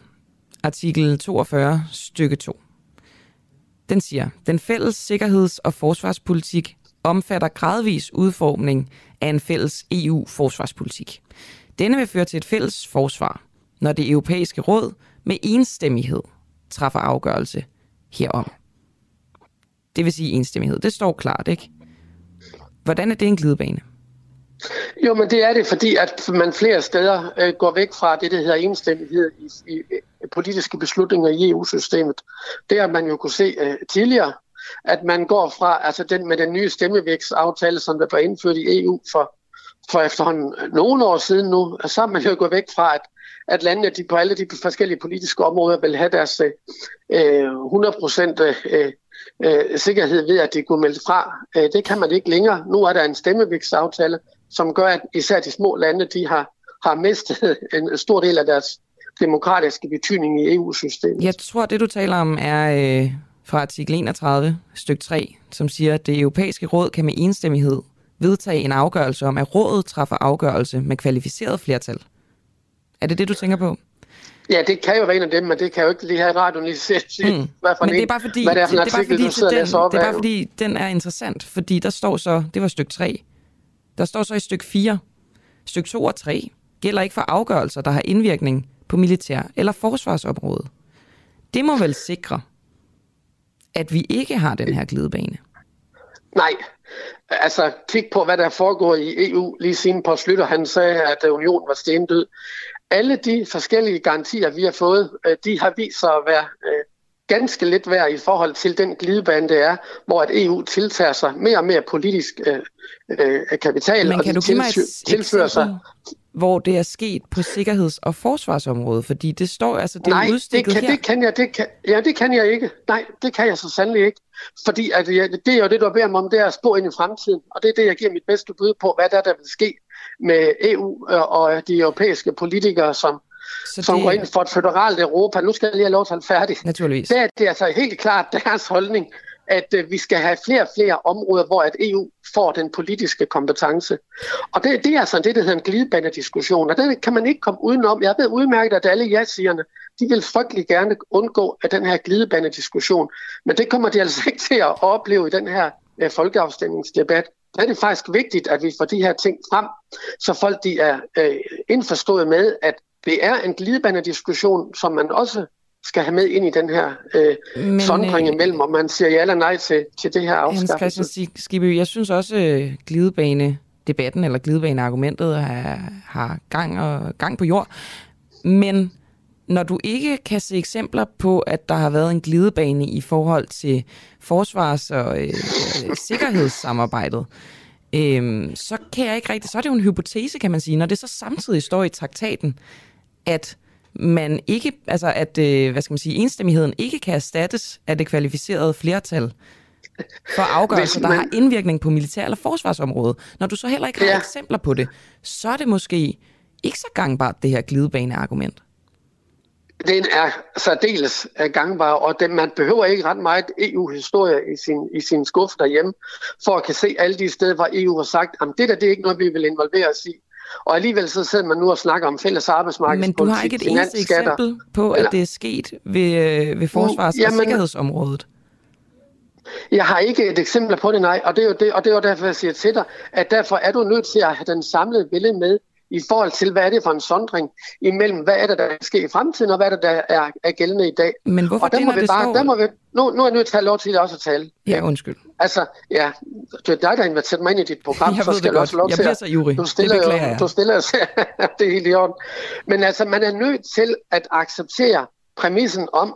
Speaker 2: Artikel 42, stykke 2. Den siger, den fælles sikkerheds- og forsvarspolitik omfatter gradvis udformning af en fælles EU-forsvarspolitik. Denne vil føre til et fælles forsvar, når det europæiske råd med enstemmighed træffer afgørelse herom. Det vil sige enstemmighed. Det står klart, ikke? Hvordan er det en glidebane?
Speaker 14: Jo, men det er det, fordi at man flere steder øh, går væk fra det, der hedder enstemmighed i, i, i politiske beslutninger i EU-systemet. Det har man jo kunne se øh, tidligere, at man går fra altså den med den nye stemmevækstaftale, som der blev indført i EU for, for efterhånden øh, nogle år siden nu, så har man jo gået væk fra, at, at landene de på alle de forskellige politiske områder vil have deres øh, 100% øh, øh, sikkerhed ved, at de kunne melde fra. Øh, det kan man ikke længere. Nu er der en stemmevækstaftale, som gør, at især de små lande de har, har mistet en stor del af deres demokratiske betydning i EU-systemet.
Speaker 2: Jeg tror, det du taler om er øh, fra artikel 31, styk 3, som siger, at det europæiske råd kan med enstemmighed vedtage en afgørelse om, at rådet træffer afgørelse med kvalificeret flertal. Er det det, du tænker på?
Speaker 14: Ja, det kan jo være en af dem, men det kan jo ikke lige her i radioen lige sige, mm. hvad for
Speaker 2: men det er bare fordi,
Speaker 14: hvad det er
Speaker 2: for en
Speaker 14: artikel,
Speaker 2: fordi,
Speaker 14: du sidder
Speaker 2: den,
Speaker 14: og læser op
Speaker 2: Det er
Speaker 14: af.
Speaker 2: bare fordi, den er interessant, fordi der står så, det var styk 3, der står så i styk 4, styk 2 og 3, gælder ikke for afgørelser, der har indvirkning på militær- eller forsvarsområdet. Det må vel sikre, at vi ikke har den her glidebane.
Speaker 14: Nej, altså kig på, hvad der foregår i EU lige siden på Slytter. Han sagde, at unionen var stendød. Alle de forskellige garantier, vi har fået, øh, de har vist sig at være øh, ganske lidt værd i forhold til den glidebane, det er, hvor at EU tiltager sig mere og mere politisk øh, øh, kapital,
Speaker 2: Men
Speaker 14: og
Speaker 2: kan
Speaker 14: de
Speaker 2: du give mig et
Speaker 14: tilfører sig
Speaker 2: hvor det er sket på sikkerheds- og forsvarsområdet? Fordi det står, altså det er
Speaker 14: Nej, det
Speaker 2: udstikket
Speaker 14: kan,
Speaker 2: her.
Speaker 14: det kan jeg, det kan, ja, det kan jeg ikke. Nej, det kan jeg så sandelig ikke. Fordi at, det er jo det, du beder mig om, det er at spå ind i fremtiden. Og det er det, jeg giver mit bedste bud på, hvad der, der vil ske med EU øh, og de europæiske politikere, som,
Speaker 2: så
Speaker 14: som
Speaker 2: det-
Speaker 14: går ind for et føderalt Europa. Nu skal jeg lige have lov til at færdig.
Speaker 2: Naturligvis.
Speaker 14: Det er, det er altså helt klart deres holdning, at øh, vi skal have flere og flere områder, hvor at EU får den politiske kompetence. Og det, det er altså det, der hedder en glidebanediskussion, og den kan man ikke komme udenom. Jeg ved udmærket, at alle ja-sigerne, de vil frygtelig gerne undgå at den her glidebanediskussion, men det kommer de altså ikke til at opleve i den her øh, folkeafstemningsdebat. Der er det faktisk vigtigt, at vi får de her ting frem, så folk de er øh, indforstået med, at det er en glidebanediskussion, som man også skal have med ind i den her øh,
Speaker 2: Men,
Speaker 14: sondring
Speaker 2: øh,
Speaker 14: imellem, om man siger ja eller nej til, til det her
Speaker 2: Hans
Speaker 14: afskaffelse.
Speaker 2: Christian Sig- Skibby, jeg synes også, øh, glidebane debatten eller glidebane-argumentet har, har gang, og, gang på jord. Men når du ikke kan se eksempler på, at der har været en glidebane i forhold til forsvars- og øh, øh, sikkerhedssamarbejdet, øh, så kan jeg ikke rigtig... Så er det jo en hypotese, kan man sige, når det så samtidig står i traktaten, at man ikke, altså at, øh, hvad skal man sige, enstemmigheden ikke kan erstattes af det kvalificerede flertal for afgørelser,
Speaker 14: Hvis
Speaker 2: der
Speaker 14: man-
Speaker 2: har indvirkning på militær- eller forsvarsområdet. Når du så heller ikke har
Speaker 14: Ja.
Speaker 2: eksempler på det, så er det måske ikke så gangbart, det her glidebane-argument.
Speaker 14: Den er særdeles øh, gangbar, og den, man behøver ikke ret meget EU-historie i sin, i sin skuffe derhjemme, for at kan se alle de steder, hvor EU har sagt, at det der det er ikke noget, vi vil involvere os i. Og alligevel så sidder man nu og snakker om fælles arbejdsmarkedspolitik,
Speaker 2: Men du har ikke et eneste eksempel på, at det er sket ved, øh, ved forsvars- og
Speaker 14: Jamen-
Speaker 2: sikkerhedsområdet.
Speaker 14: Jeg har ikke et eksempel på det, nej, og det er jo det, og det er jo derfor, jeg siger til dig, at derfor er du nødt til at have den samlede billede med i forhold til, hvad er det for en sondring imellem, hvad er det, der sker i fremtiden, og hvad er det, der er, er gældende i dag.
Speaker 2: Men hvorfor
Speaker 14: og der
Speaker 2: det,
Speaker 14: må vi
Speaker 2: det
Speaker 14: bare,
Speaker 2: står-
Speaker 14: der må vi, nu, nu er jeg nødt til at have lov til også at tale.
Speaker 2: Ja, undskyld.
Speaker 14: Altså, ja, det er dig, der har inviteret mig ind i dit program,
Speaker 2: Jeg
Speaker 14: så skal
Speaker 2: det
Speaker 14: du også lov
Speaker 2: Jeg
Speaker 14: til
Speaker 2: bliver
Speaker 14: at-
Speaker 2: så ivrig.
Speaker 14: Du
Speaker 2: Det
Speaker 14: stiller,
Speaker 2: beklager
Speaker 14: jo,
Speaker 2: jeg.
Speaker 14: du stiller det er helt i orden. Men altså, man er nødt til at acceptere præmissen om,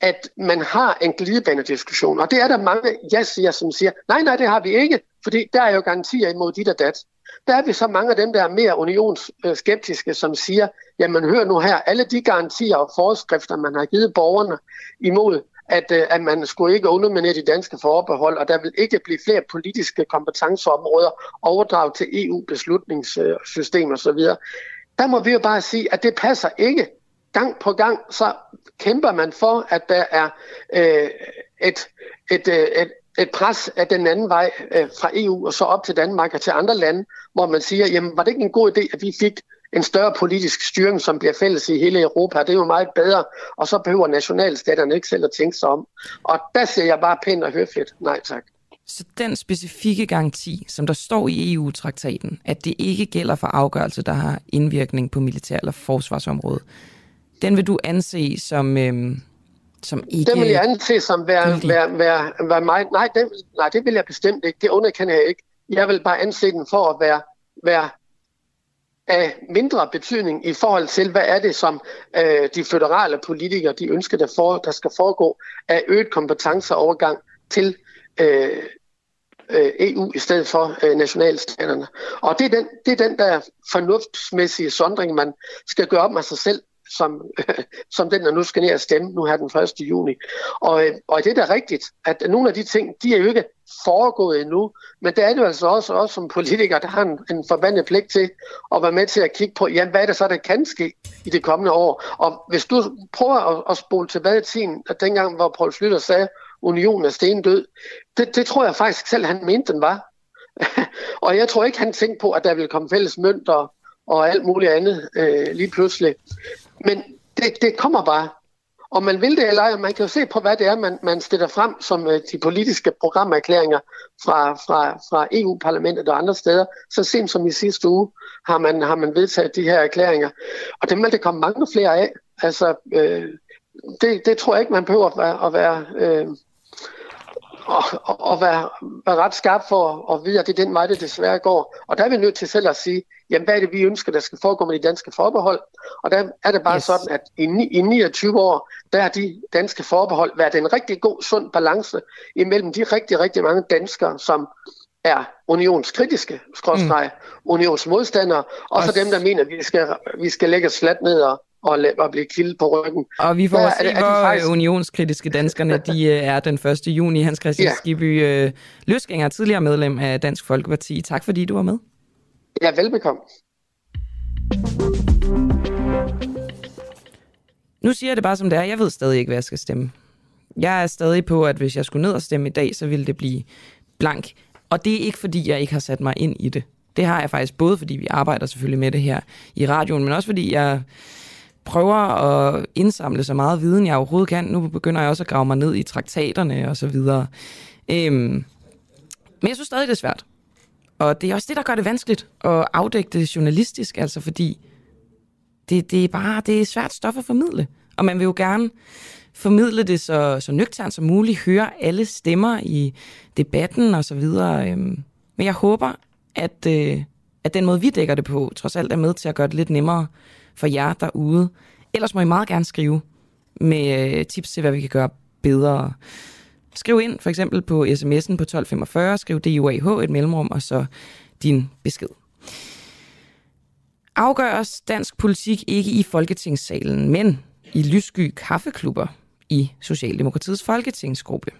Speaker 14: at man har en glidebanediskussion. Og det er der mange ja-siger, som siger, nej, nej, det har vi ikke, fordi der er jo garantier imod dit og dat. Der er vi så mange af dem, der er mere unionsskeptiske, som siger, jamen hør nu her, alle de garantier og forskrifter, man har givet borgerne imod, at, øh, at man skulle ikke underminere de danske forbehold, og der vil ikke blive flere politiske kompetenceområder overdraget til EU-beslutningssystem osv. Der må vi jo bare sige, at det passer ikke. Gang på gang, så kæmper man for, at der er øh, et, et, øh, et, et pres af den anden vej øh, fra EU og så op til Danmark og til andre lande, hvor man siger, jamen var det ikke en god idé, at vi fik en større politisk styring, som bliver fælles i hele Europa. Det er jo meget bedre, og så behøver nationalstaterne ikke selv at tænke sig om. Og der ser jeg bare pænt og høfligt, nej tak.
Speaker 2: Så den specifikke garanti, som der står i EU-traktaten, at det ikke gælder for afgørelser, der har indvirkning på militær- eller forsvarsområdet, den vil du anse som, øhm, som ikke...
Speaker 14: Den vil jeg anse som være, være, være, være meget... Nej, den, nej, det vil jeg bestemt ikke. Det underkender jeg ikke. Jeg vil bare anse den for at være, være af mindre betydning i forhold til, hvad er det, som øh, de føderale politikere de ønsker, der, for, der skal foregå af øget kompetenceovergang til øh, øh, EU i stedet for øh, nationalstaterne. Og det er, den, det er den der fornuftsmæssige sondring, man skal gøre op med sig selv, som, som den, der nu skal ned og stemme nu her den 1. juni. Og, øh, og det er da rigtigt, at nogle af de ting, de er jo ikke foregået endnu, men det er det jo altså også, også som politiker, der har en, en forbandet pligt til at være med til at kigge på, jamen, hvad er det så, der kan ske i det kommende år? Og hvis du prøver at, at spole tilbage i tiden, at dengang, hvor Paul Slytter sagde, unionen er stendød, det, det tror jeg faktisk selv, han mente, den var. og jeg tror ikke, han tænkte på, at der ville komme fælles mønter og, og alt muligt andet øh, lige pludselig. Men det, det kommer bare. Og man vil det eller ej, man kan jo se på, hvad det er, man, man stiller frem som uh, de politiske programerklæringer fra, fra, fra EU-parlamentet og andre steder. Så sent som i sidste uge har man, har man vedtaget de her erklæringer. Og dem vil det komme mange flere af. Altså, øh, det, det tror jeg ikke, man behøver at være, at være øh, og, og, og være, være ret skarp for at vide, at det er den vej, det desværre går. Og der er vi nødt til selv at sige, jamen hvad er det, vi ønsker, der skal foregå med de danske forbehold? Og der er det bare yes. sådan, at i, i 29 år, der har de danske forbehold været en rigtig god, sund balance imellem de rigtig, rigtig mange danskere, som er unionskritiske, skråstreg, mm. unionsmodstandere, og så dem, der mener, at vi skal, vi skal lægge os fladt ned og, og, og blive kildet på ryggen.
Speaker 2: Og vi får også se, hvor faktisk... unionskritiske danskerne de øh, er den 1. juni. Hans Christian ja. Skibby øh, Løsgænger, tidligere medlem af Dansk Folkeparti. Tak fordi du var med.
Speaker 14: Ja, velbekomme.
Speaker 2: Nu siger jeg det bare som det er. Jeg ved stadig ikke, hvad jeg skal stemme. Jeg er stadig på, at hvis jeg skulle ned og stemme i dag, så ville det blive blank. Og det er ikke, fordi jeg ikke har sat mig ind i det. Det har jeg faktisk både, fordi vi arbejder selvfølgelig med det her i radioen, men også fordi jeg prøver at indsamle så meget viden, jeg overhovedet kan. Nu begynder jeg også at grave mig ned i traktaterne og så videre. Øhm, men jeg synes stadig, det er svært. Og det er også det, der gør det vanskeligt at afdække det journalistisk, altså fordi det, det er bare det er svært stof at formidle. Og man vil jo gerne formidle det så, så nøgternt som muligt, høre alle stemmer i debatten og så videre. Øhm, men jeg håber, at, øh, at den måde, vi dækker det på, trods alt er med til at gøre det lidt nemmere for jer derude. Ellers må I meget gerne skrive med øh, tips til, hvad vi kan gøre bedre. Skriv ind for eksempel på sms'en på 1245, skriv DUAH et mellemrum, og så din besked. Afgøres dansk politik ikke i Folketingssalen, men i lyssky kaffeklubber i Socialdemokratiets folketingsgruppe.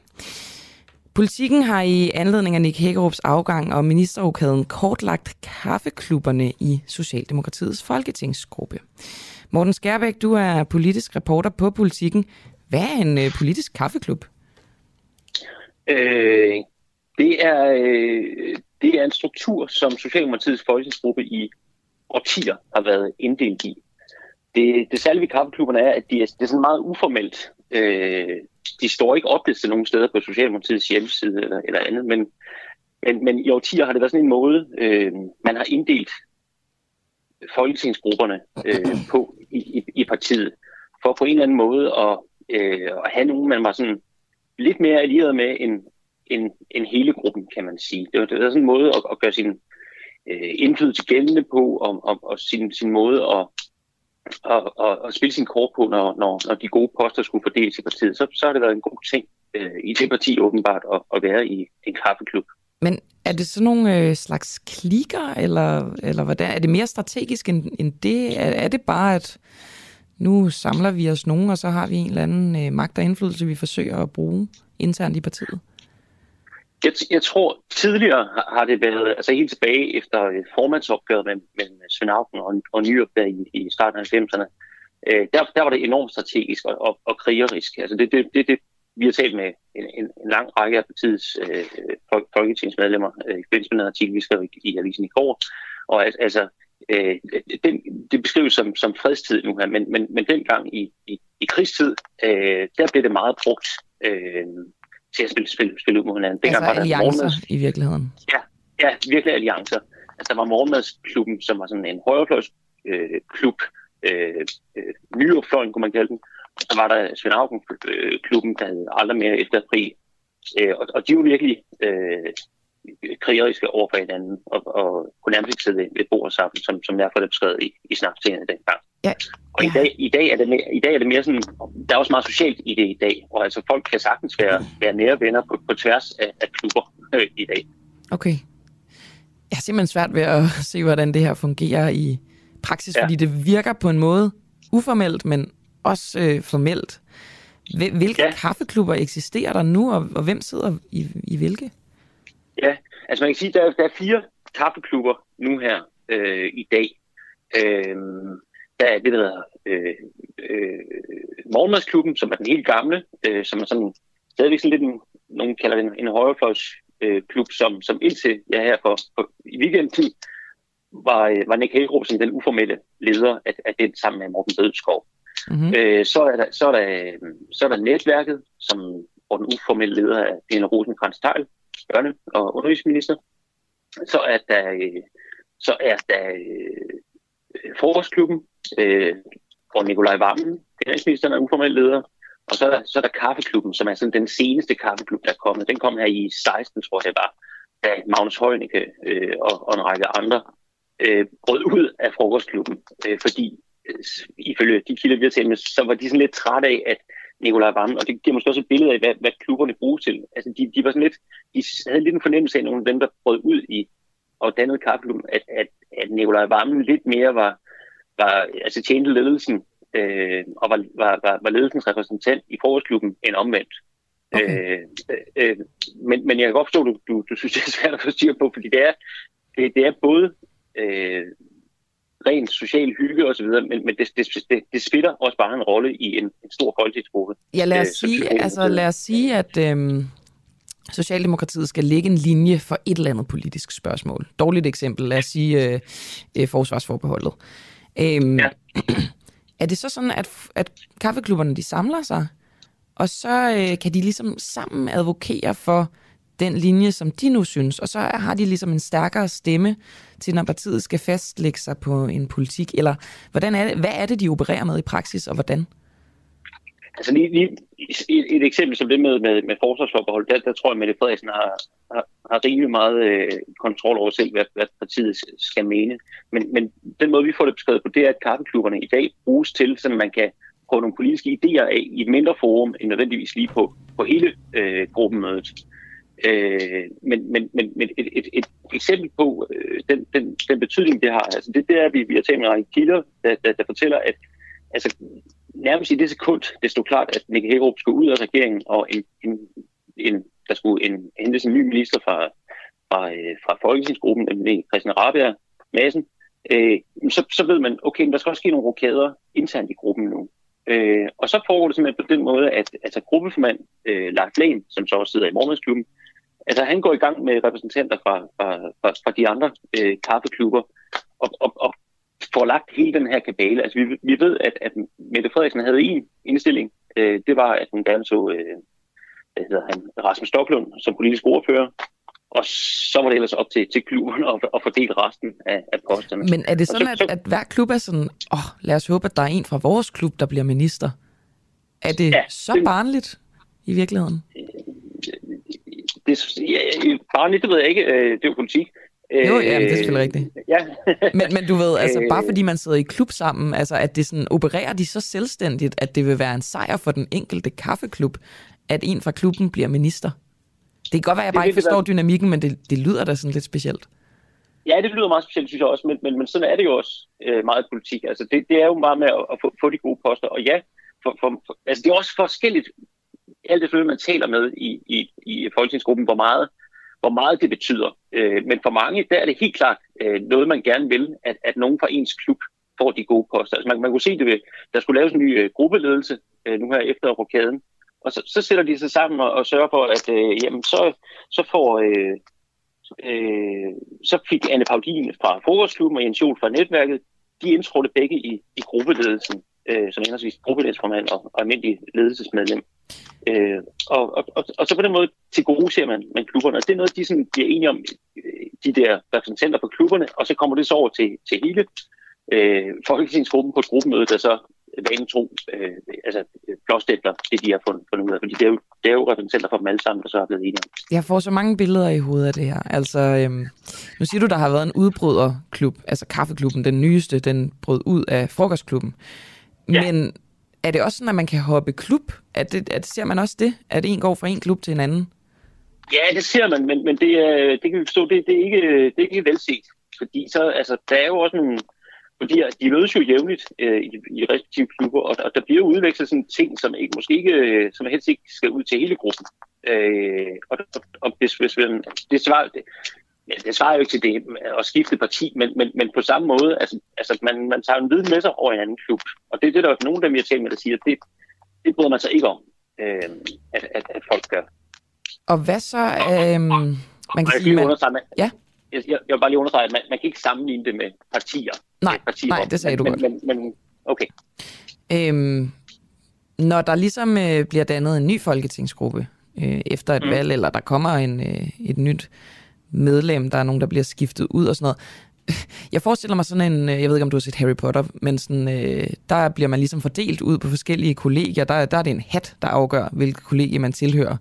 Speaker 2: Politikken har i anledning af Nick Hækkerups afgang og ministerrokaden kortlagt kaffeklubberne i Socialdemokratiets folketingsgruppe. Morten Skærbæk, du er politisk reporter på Politikken. Hvad er en øh, politisk kaffeklub?
Speaker 15: Øh, det, er, øh, det er en struktur, som Socialdemokratiets folketingsgruppe i årtier har været inddelt i. Det, det særlige ved kaffeklubberne er, at de er, det er sådan meget uformelt. Øh, de står ikke oplistet nogen steder på Socialdemokratiets hjemmeside eller, eller andet, men, men, men i årtier har det været sådan en måde, øh, man har inddelt folketingsgrupperne øh, på i, i, i partiet, for på en eller anden måde at, øh, at have nogen, man var sådan lidt mere allieret med end, end, end hele gruppen, kan man sige. Det var, det var sådan en måde at, at gøre sin øh, indflydelse gældende på, og, og, og sin, sin måde at, at, at, at spille sin kort på, når, når, når de gode poster skulle fordeles i partiet, så, så har det været en god ting øh, i det parti åbenbart at, at være i en kaffeklub.
Speaker 2: Men er det sådan nogle øh, slags klikker, eller, eller hvad er det mere strategisk end, end det? Er, er det bare, at nu samler vi os nogen, og så har vi en eller anden øh, magt og indflydelse, vi forsøger at bruge internt i partiet?
Speaker 15: Jeg, jeg tror, tidligere har det været, altså helt tilbage efter formandsopgøret med, med Svend Auken og, og Nyrup der i, i starten af 90'erne, øh, der, der var det enormt strategisk og, og, og krigerisk. Altså det, det, det, det, vi har talt med en, en, en lang række af partiets øh, folketingsmedlemmer øh, i forbindelse med en artikel, vi skrev i, i avisen i går. Og altså, øh, den, det beskrives som, som fredstid nu her, men, men, men dengang i, i, i krigstid, øh, der blev det meget brugt øh, til at spille, spille, spille ud mod hinanden.
Speaker 2: Dengang altså var der alliancer morgenmads... i virkeligheden?
Speaker 15: Ja, ja, virkelig alliancer. Altså der var morgenmadsklubben, som var sådan en højrefløjs øh, klub, øh, nyopfløjen kunne man kalde den, så var der Svend Augen klubben, der havde aldrig mere efter krig. Øh, og, og de var virkelig øh, krigeriske over for hinanden, og, og kunne nærmest ikke sidde ved bord sammen, som, som derfor er beskrevet i, i snapscenen dengang.
Speaker 2: Ja.
Speaker 15: Og i dag, i, dag er det mere, i dag er det mere sådan, der er også meget socialt i det i dag, og altså folk kan sagtens være, være nære venner på, på tværs af, af klubber øh, i dag.
Speaker 2: Okay. Jeg har simpelthen svært ved at se, hvordan det her fungerer i praksis, ja. fordi det virker på en måde uformelt, men også øh, formelt. Hvilke ja. kaffeklubber eksisterer der nu, og, og hvem sidder i, i hvilke?
Speaker 15: Ja, altså man kan sige, at der, der er fire kaffeklubber nu her øh, i dag. Øh, der er det, der hedder øh, øh, Morgenmadsklubben, som er den helt gamle, øh, som er sådan stadigvæk sådan lidt en, nogen kalder det en, en højrefløjs øh, klub, som, som indtil jeg her for, for i weekenden var, øh, var Nick Helgrup som den uformelle leder af, af den sammen med Morten Bødskov. Mm-hmm. Øh, så, er der, så, er der, så er der netværket, som, hvor den uformelle leder er Pina rosenkrantz teil børne- og undervisningsminister. Så er der, øh, så er der øh, frokostklubben, øh, hvor Nikolaj Vammen, finansministeren, er uformel leder. Og så er, der, så er der kaffeklubben, som er sådan den seneste kaffeklub, der er kommet. Den kom her i 16, tror jeg det var, da Magnus Heunicke øh, og, og en række andre øh, brød ud af frokostklubben, øh, fordi øh, ifølge de kilder, vi har talt med, så var de sådan lidt trætte af, at Nikolaj Vammen, og det giver måske også et billede af, hvad, hvad klubberne bruges til. Altså, de, de var sådan lidt, de havde lidt en fornemmelse af, nogle af dem, der brød ud i og dannede kaffeklubben, at, at, at Nikolaj Vammen lidt mere var, var altså tjente ledelsen, øh, og var, var, var, var ledelsens repræsentant i forårsklubben end omvendt. Okay. Øh, øh, men, men jeg kan godt forstå, at du, du, du synes, det er svært at få styr på, fordi det er, det, det er både øh, rent social hygge osv., men, men det, det, det, det spiller også bare en rolle i en, en stor folketingsgruppe.
Speaker 2: Ja, lad os, øh, sige, altså, lad os sige, at øhm, Socialdemokratiet skal lægge en linje for et eller andet politisk spørgsmål. Dårligt eksempel, lad os sige øh, øh, forsvarsforbeholdet. Øhm, ja. Er det så sådan, at, at kaffeklubberne de samler sig, og så øh, kan de ligesom sammen advokere for den linje, som de nu synes, og så har de ligesom en stærkere stemme til, når partiet skal fastlægge sig på en politik, eller hvordan er det, hvad er det, de opererer med i praksis, og hvordan?
Speaker 15: Altså lige, lige et, et eksempel som det med, med, med forsvarsforbehold, der, der tror jeg, at Mette Frederiksen har, har, har rimelig meget øh, kontrol over selv, hvad, hvad partiet skal mene. Men, men den måde, vi får det beskrevet på, det er, at kaffeklubberne i dag bruges til, så man kan prøve nogle politiske idéer af i et mindre forum, end nødvendigvis lige på, på hele øh, gruppemødet. Øh, men men, men, men et, et, et eksempel på øh, den, den, den betydning, det har, altså det, det er, at vi, vi har talt med en kilder, der, der, der fortæller, at altså, nærmest i det sekund, det stod klart, at Nick Hagerup skulle ud af regeringen, og en, en, en, der skulle en, hentes en ny minister fra, fra, øh, fra Folketingsgruppen, nemlig Christian Rabia Madsen, øh, så, så ved man, okay, der skal også ske nogle rokader internt i gruppen nu. Øh, og så foregår det simpelthen på den måde, at altså, gruppeformand øh, Lars Lehn, som så også sidder i morgenmadsklubben, altså han går i gang med repræsentanter fra, fra, fra, fra de andre øh, kaffeklubber, og, og, og får lagt hele den her kabale. Altså, vi, vi ved, at, at Mette Frederiksen havde en indstilling. Øh, det var, at hun gerne så øh, hvad hedder han, Rasmus Stocklund som politisk ordfører. Og så var det ellers op til, til klubben at, at fordele resten af, af posterne.
Speaker 2: Men er det sådan, så, at, at hver klub er sådan, åh, oh, lad os håbe, at der er en fra vores klub, der bliver minister? Er det ja, så det, barnligt i virkeligheden?
Speaker 15: Det, ja, barnligt, det ved jeg ikke. Øh, det er jo politik.
Speaker 2: Jo, ja, det er selvfølgelig rigtigt.
Speaker 15: Ja.
Speaker 2: men, men du ved, altså bare fordi man sidder i klub sammen, altså at det sådan, opererer de så selvstændigt, at det vil være en sejr for den enkelte kaffeklub, at en fra klubben bliver minister? Det kan godt være, at jeg bare ikke forstår dynamikken, men det, det lyder da sådan lidt specielt.
Speaker 15: Ja, det lyder meget specielt, synes jeg også, men, men, men sådan er det jo også øh, meget politik. Altså, det, det er jo meget med at, at få, få de gode poster, og ja, for, for, for, altså, det er også forskelligt, alt det man taler med i, i, i folketingsgruppen, hvor meget hvor meget det betyder. Øh, men for mange, der er det helt klart øh, noget, man gerne vil, at, at nogen fra ens klub får de gode poster. Altså man, man kunne se det ved, der skulle laves en ny øh, gruppeledelse øh, nu her efter rokaden, og så, så sætter de sig sammen og, og sørger for, at øh, jamen, så, så får... Øh, øh, så fik Anne Paulin fra Frokostklubben og Jens Jol fra Netværket, de indtrådte begge i, i gruppeledelsen, øh, som henholdsvis gruppeledsformand og, og almindelig ledelsesmedlem. Øh, og, og, og, og så på den måde til gode ser man, man klubberne. Altså, det er noget, de sådan bliver enige om, øh, de der repræsentanter på klubberne, og så kommer det så over til, til hele øh, folketingsgruppen på et gruppemøde, der så vanen tro, øh, altså blåstætler det, de har fundet, fundet ud af. Fordi det er, jo, det er jo repræsentanter for dem alle sammen, der så er blevet enige om.
Speaker 2: Jeg får så mange billeder i hovedet af det her. Altså, øhm, nu siger du, der har været en udbryderklub, altså kaffeklubben, den nyeste, den brød ud af frokostklubben. Ja. Men er det også sådan, at man kan hoppe klub? Er det, er det, ser man også det, at en går fra en klub til en anden?
Speaker 15: Ja, det ser man, men, men det, er, det kan vi forstå, det, det, er ikke, det er ikke velset. Fordi så, altså, der er jo også nogle, fordi de mødes jo jævnligt øh, i, i respektive klubber, og, og der bliver udvekslet sådan ting, som ikke, måske ikke, øh, som helst ikke skal ud til hele gruppen. Øh, og, og, hvis, hvis man, det svarer, det, ja, det svarer jo ikke til det at skifte parti, men, men, men på samme måde, altså, altså man, man tager en viden med sig over en anden klub, og det er det, der er nogle af dem, jeg taler med, der siger, at det, det bryder man sig ikke om, øh, at, at, at folk gør.
Speaker 2: Og hvad så, øh, man kan sige, man... Ja?
Speaker 15: Jeg, jeg, jeg vil bare lige understrege, at man, man kan ikke sammenligne det med partier.
Speaker 2: Nej,
Speaker 15: partier,
Speaker 2: nej det sagde
Speaker 15: men,
Speaker 2: du godt.
Speaker 15: Men, men, okay.
Speaker 2: Øhm, når der ligesom øh, bliver dannet en ny folketingsgruppe øh, efter et mm. valg, eller der kommer en, øh, et nyt medlem, der er nogen, der bliver skiftet ud og sådan noget. Jeg forestiller mig sådan en, øh, jeg ved ikke om du har set Harry Potter, men sådan, øh, der bliver man ligesom fordelt ud på forskellige kollegier. Der, der er det en hat, der afgør, hvilke kollegie man tilhører.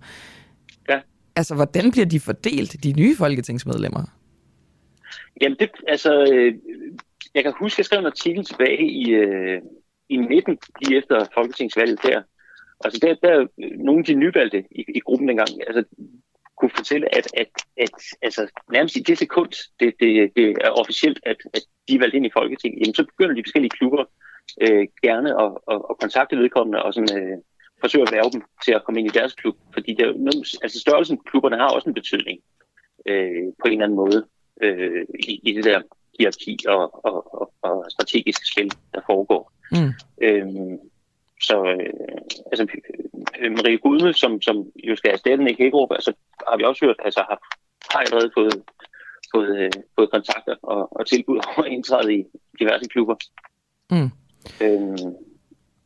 Speaker 15: Ja.
Speaker 2: Altså, hvordan bliver de fordelt, de nye folketingsmedlemmer?
Speaker 15: Jamen, det, altså, øh, jeg kan huske, at jeg skrev en artikel tilbage i, øh, i 19, lige efter folketingsvalget der. Altså, der, der nogle af de nyvalgte i, i gruppen dengang, altså, kunne fortælle, at, at, at altså, nærmest i det sekund, det, det, det er officielt, at, at de er valgt ind i Folketinget, jamen, så begynder de forskellige klubber øh, gerne at, at, at kontakte vedkommende og sådan, øh, forsøge at værve dem til at komme ind i deres klub. Fordi der, altså, størrelsen på klubberne har også en betydning øh, på en eller anden måde øh, i, i det der hierarki og, og, og, og strategiske spil, der foregår.
Speaker 2: Mm.
Speaker 15: Øhm, så øh, altså, Marie Gudme, som, som jo skal erstatte Nick Hækkerup, altså har vi også hørt, altså har, har allerede fået, fået, øh, fået kontakter og, og tilbud om indtræde i diverse klubber.
Speaker 2: Mm.
Speaker 15: Øhm,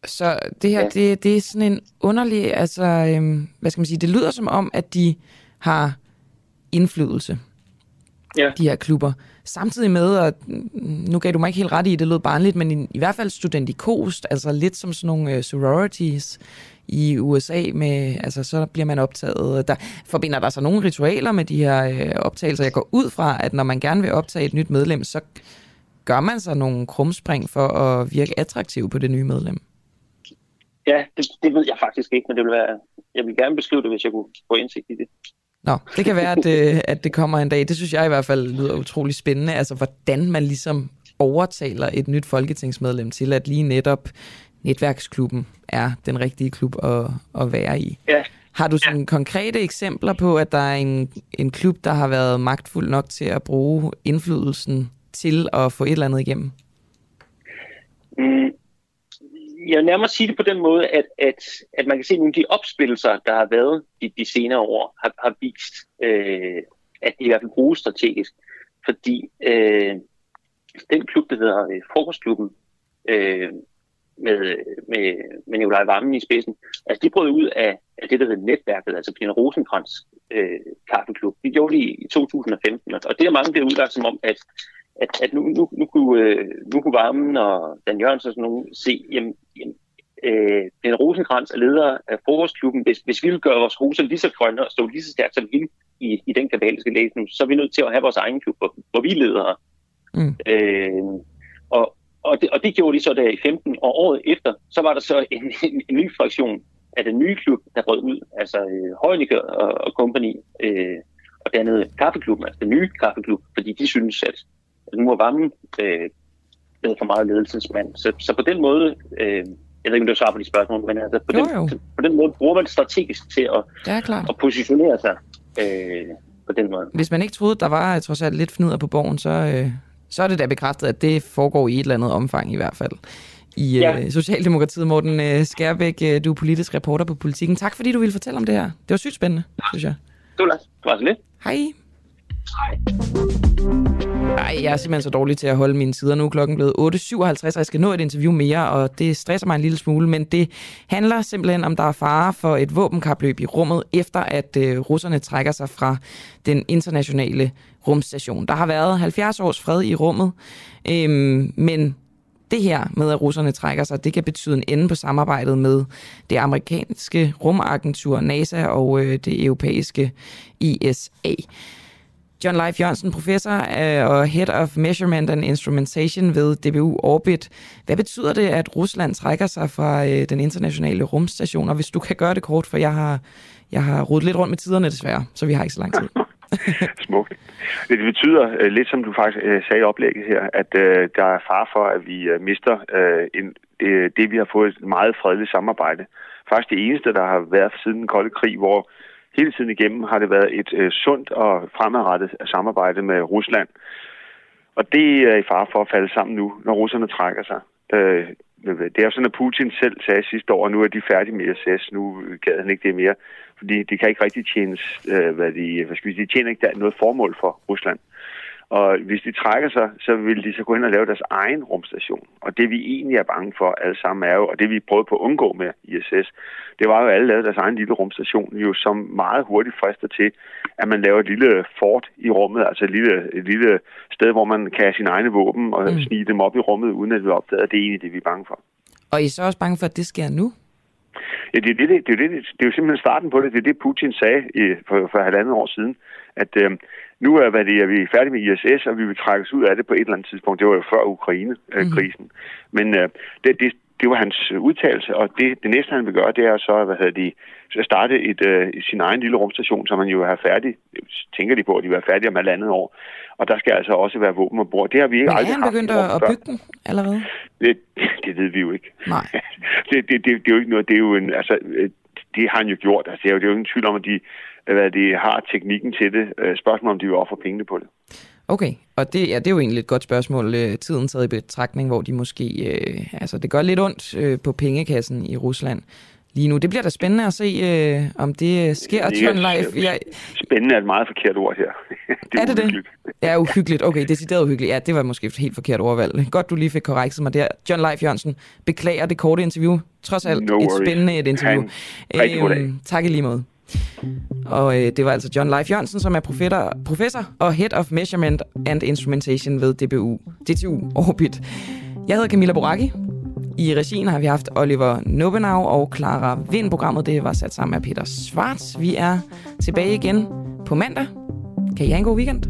Speaker 2: så det her, ja. det, det er sådan en underlig, altså, øhm, hvad skal man sige, det lyder som om, at de har indflydelse,
Speaker 15: ja.
Speaker 2: de her klubber. Samtidig med, og nu gav du mig ikke helt ret i, det lød barnligt, men i, i hvert fald studentikost, altså lidt som sådan nogle øh, sororities i USA, med, altså så bliver man optaget. Der forbinder der sig nogle ritualer med de her øh, optagelser. Jeg går ud fra, at når man gerne vil optage et nyt medlem, så gør man sig nogle krumspring for at virke attraktiv på det nye medlem.
Speaker 15: Ja, det, det ved jeg faktisk ikke, men det vil være, jeg vil gerne beskrive det, hvis jeg kunne få indsigt i det.
Speaker 2: Nå, det kan være, at, øh, at det kommer en dag. Det synes jeg i hvert fald lyder utrolig spændende. Altså, hvordan man ligesom overtaler et nyt folketingsmedlem til, at lige netop netværksklubben er den rigtige klub at, at være i.
Speaker 15: Ja.
Speaker 2: Har du sådan ja. konkrete eksempler på, at der er en, en klub, der har været magtfuld nok til at bruge indflydelsen til at få et eller andet igennem?
Speaker 15: Mm, jeg vil nærmere sige det på den måde, at, at, at man kan se, at nogle af de opspillelser, der har været de, de senere år, har, har vist, øh, at de i hvert fald bruges strategisk. Fordi øh, den klub, der hedder øh, Frokostklubben, øh, med, med, med Nikolaj Vammen i spidsen, altså de brød ud af, af det, der hedder netværket, altså Pina Rosenkrantz øh, kaffeklub. De gjorde det i, i 2015, og det er mange, der udlagt som om, at at, at nu, nu, nu, kunne, øh, nu kunne Varmen og Dan Jørgensen og sådan nogen se, jamen, jamen øh, den Rosenkrantz er leder af forårsklubben. Hvis, hvis vi vil gøre vores roser lige så grønne og stå lige så stærkt som vi i, i den læse nu, så er vi nødt til at have vores egen klub, hvor, hvor vi leder.
Speaker 2: Mm.
Speaker 15: Øh, og, og, det, og det gjorde de så der i 15, og året efter, så var der så en, en, en ny fraktion af den nye klub, der brød ud, altså øh, Højniker og, og company, øh, og dannede kaffeklubben, altså den nye kaffeklub, fordi de synes, at nu er varmen øh, blevet for meget ledelsesmand. Så, så på den måde, øh, jeg ved ikke, om du svarer på de spørgsmål, men altså, på,
Speaker 2: jo,
Speaker 15: den,
Speaker 2: jo.
Speaker 15: på den måde bruger man strategisk til at,
Speaker 2: er klart.
Speaker 15: at positionere sig øh, på den måde.
Speaker 2: Hvis man ikke troede, der var trods alt lidt fnider på borgen, så, øh, så er det da bekræftet, at det foregår i et eller andet omfang i hvert fald. I
Speaker 15: Ja.
Speaker 2: øh, Socialdemokratiet, Morten øh, Skærbæk, øh, du er politisk reporter på Politikken. Tak fordi du ville fortælle om det her. Det var sygt spændende, synes jeg.
Speaker 15: Det var, det var så lidt.
Speaker 2: Hej. Ej, jeg er simpelthen så dårlig til at holde mine tider nu. Klokken blevet 8.57, og jeg skal nå et interview mere, og det stresser mig en lille smule, men det handler simpelthen om, der er fare for et våbenkapløb i rummet, efter at øh, russerne trækker sig fra den internationale rumstation. Der har været 70 års fred i rummet, øhm, men det her med, at russerne trækker sig, det kan betyde en ende på samarbejdet med det amerikanske rumagentur NASA og øh, det europæiske ISA. John Leif Jørgensen, professor øh, og Head of Measurement and Instrumentation ved DBU Orbit. Hvad betyder det, at Rusland trækker sig fra øh, den internationale rumstation? Og hvis du kan gøre det kort, for jeg har, jeg har rodet lidt rundt med tiderne desværre, så vi har ikke så lang tid.
Speaker 16: Smukt. Det betyder øh, lidt, som du faktisk øh, sagde i oplægget her, at øh, der er far for, at vi mister en, det, det, vi har fået et meget fredeligt samarbejde. Faktisk det eneste, der har været siden den kolde krig, hvor hele tiden igennem har det været et øh, sundt og fremadrettet samarbejde med Rusland. Og det er i fare for at falde sammen nu, når russerne trækker sig. Øh, det er jo sådan, at Putin selv sagde sidste år, at nu er de færdige med SS, nu gad han ikke det mere, fordi det kan ikke rigtig tjene, øh, hvad de, hvad skal vi sige, de tjener ikke noget formål for Rusland. Og hvis de trækker sig, så vil de så gå hen og lave deres egen rumstation. Og det vi egentlig er bange for alle sammen er jo, og det vi prøvede på at undgå med ISS, det var jo, at alle lavede deres egen lille rumstation, jo som meget hurtigt frister til, at man laver et lille fort i rummet, altså et lille, et lille sted, hvor man kan have sine egne våben og mm. snige dem op i rummet, uden at vi opdager. Det er egentlig det, vi er bange for.
Speaker 2: Og I er så også bange for, at det sker nu?
Speaker 16: Ja, det, det, det, det, det, det er jo simpelthen starten på det. Det er det, Putin sagde i, for, for halvandet år siden, at øh, nu er, hvad det, er vi færdige med ISS, og vi vil trække os ud af det på et eller andet tidspunkt. Det var jo før Ukraine-krisen. Mm. Men øh, det, det, det var hans udtalelse, og det, det næste, han vil gøre, det er så, hvad hedder de, så starte et, øh, sin egen lille rumstation, som man jo har færdig, tænker de på, at de være færdige om halvandet år. Og der skal altså også være våben og bord. Det har vi ikke
Speaker 2: Men
Speaker 16: aldrig
Speaker 2: han begyndt at bygge den allerede?
Speaker 16: Det, det ved vi jo ikke.
Speaker 2: Nej.
Speaker 16: det, det, det, det, er jo ikke noget, det er jo en, altså, øh, det har han jo gjort. Altså, det er jo, det er jo ingen tvivl om, at de, hvad de har teknikken til det. Øh, spørgsmålet om de vil ofre pengene på det.
Speaker 2: Okay, og det, ja, det er jo egentlig et godt spørgsmål, øh, tiden taget i betragtning, hvor de måske, øh, altså det gør lidt ondt øh, på pengekassen i Rusland lige nu. Det bliver da spændende at se, øh, om det sker. Det
Speaker 16: er, live. Ja. Spændende er et meget forkert ord her.
Speaker 2: det er, er det uhyggeligt. det? Ja, uhyggeligt. Okay, decideret uhyggeligt. Ja, det var måske et helt forkert ordvalg. Godt, du lige fik korrekset mig der. John Leif Jørgensen, beklager det korte interview. Trods alt no et spændende et interview.
Speaker 16: øhm,
Speaker 2: tak i lige måde. Og øh, det var altså John Leif Jørgensen, som er professor, professor og Head of Measurement and Instrumentation ved DBU, DTU Orbit. Jeg hedder Camilla Boracchi. I regien har vi haft Oliver Nobenau og Clara Vind. Programmet det var sat sammen af Peter Schwartz. Vi er tilbage igen på mandag. Kan I have en god weekend?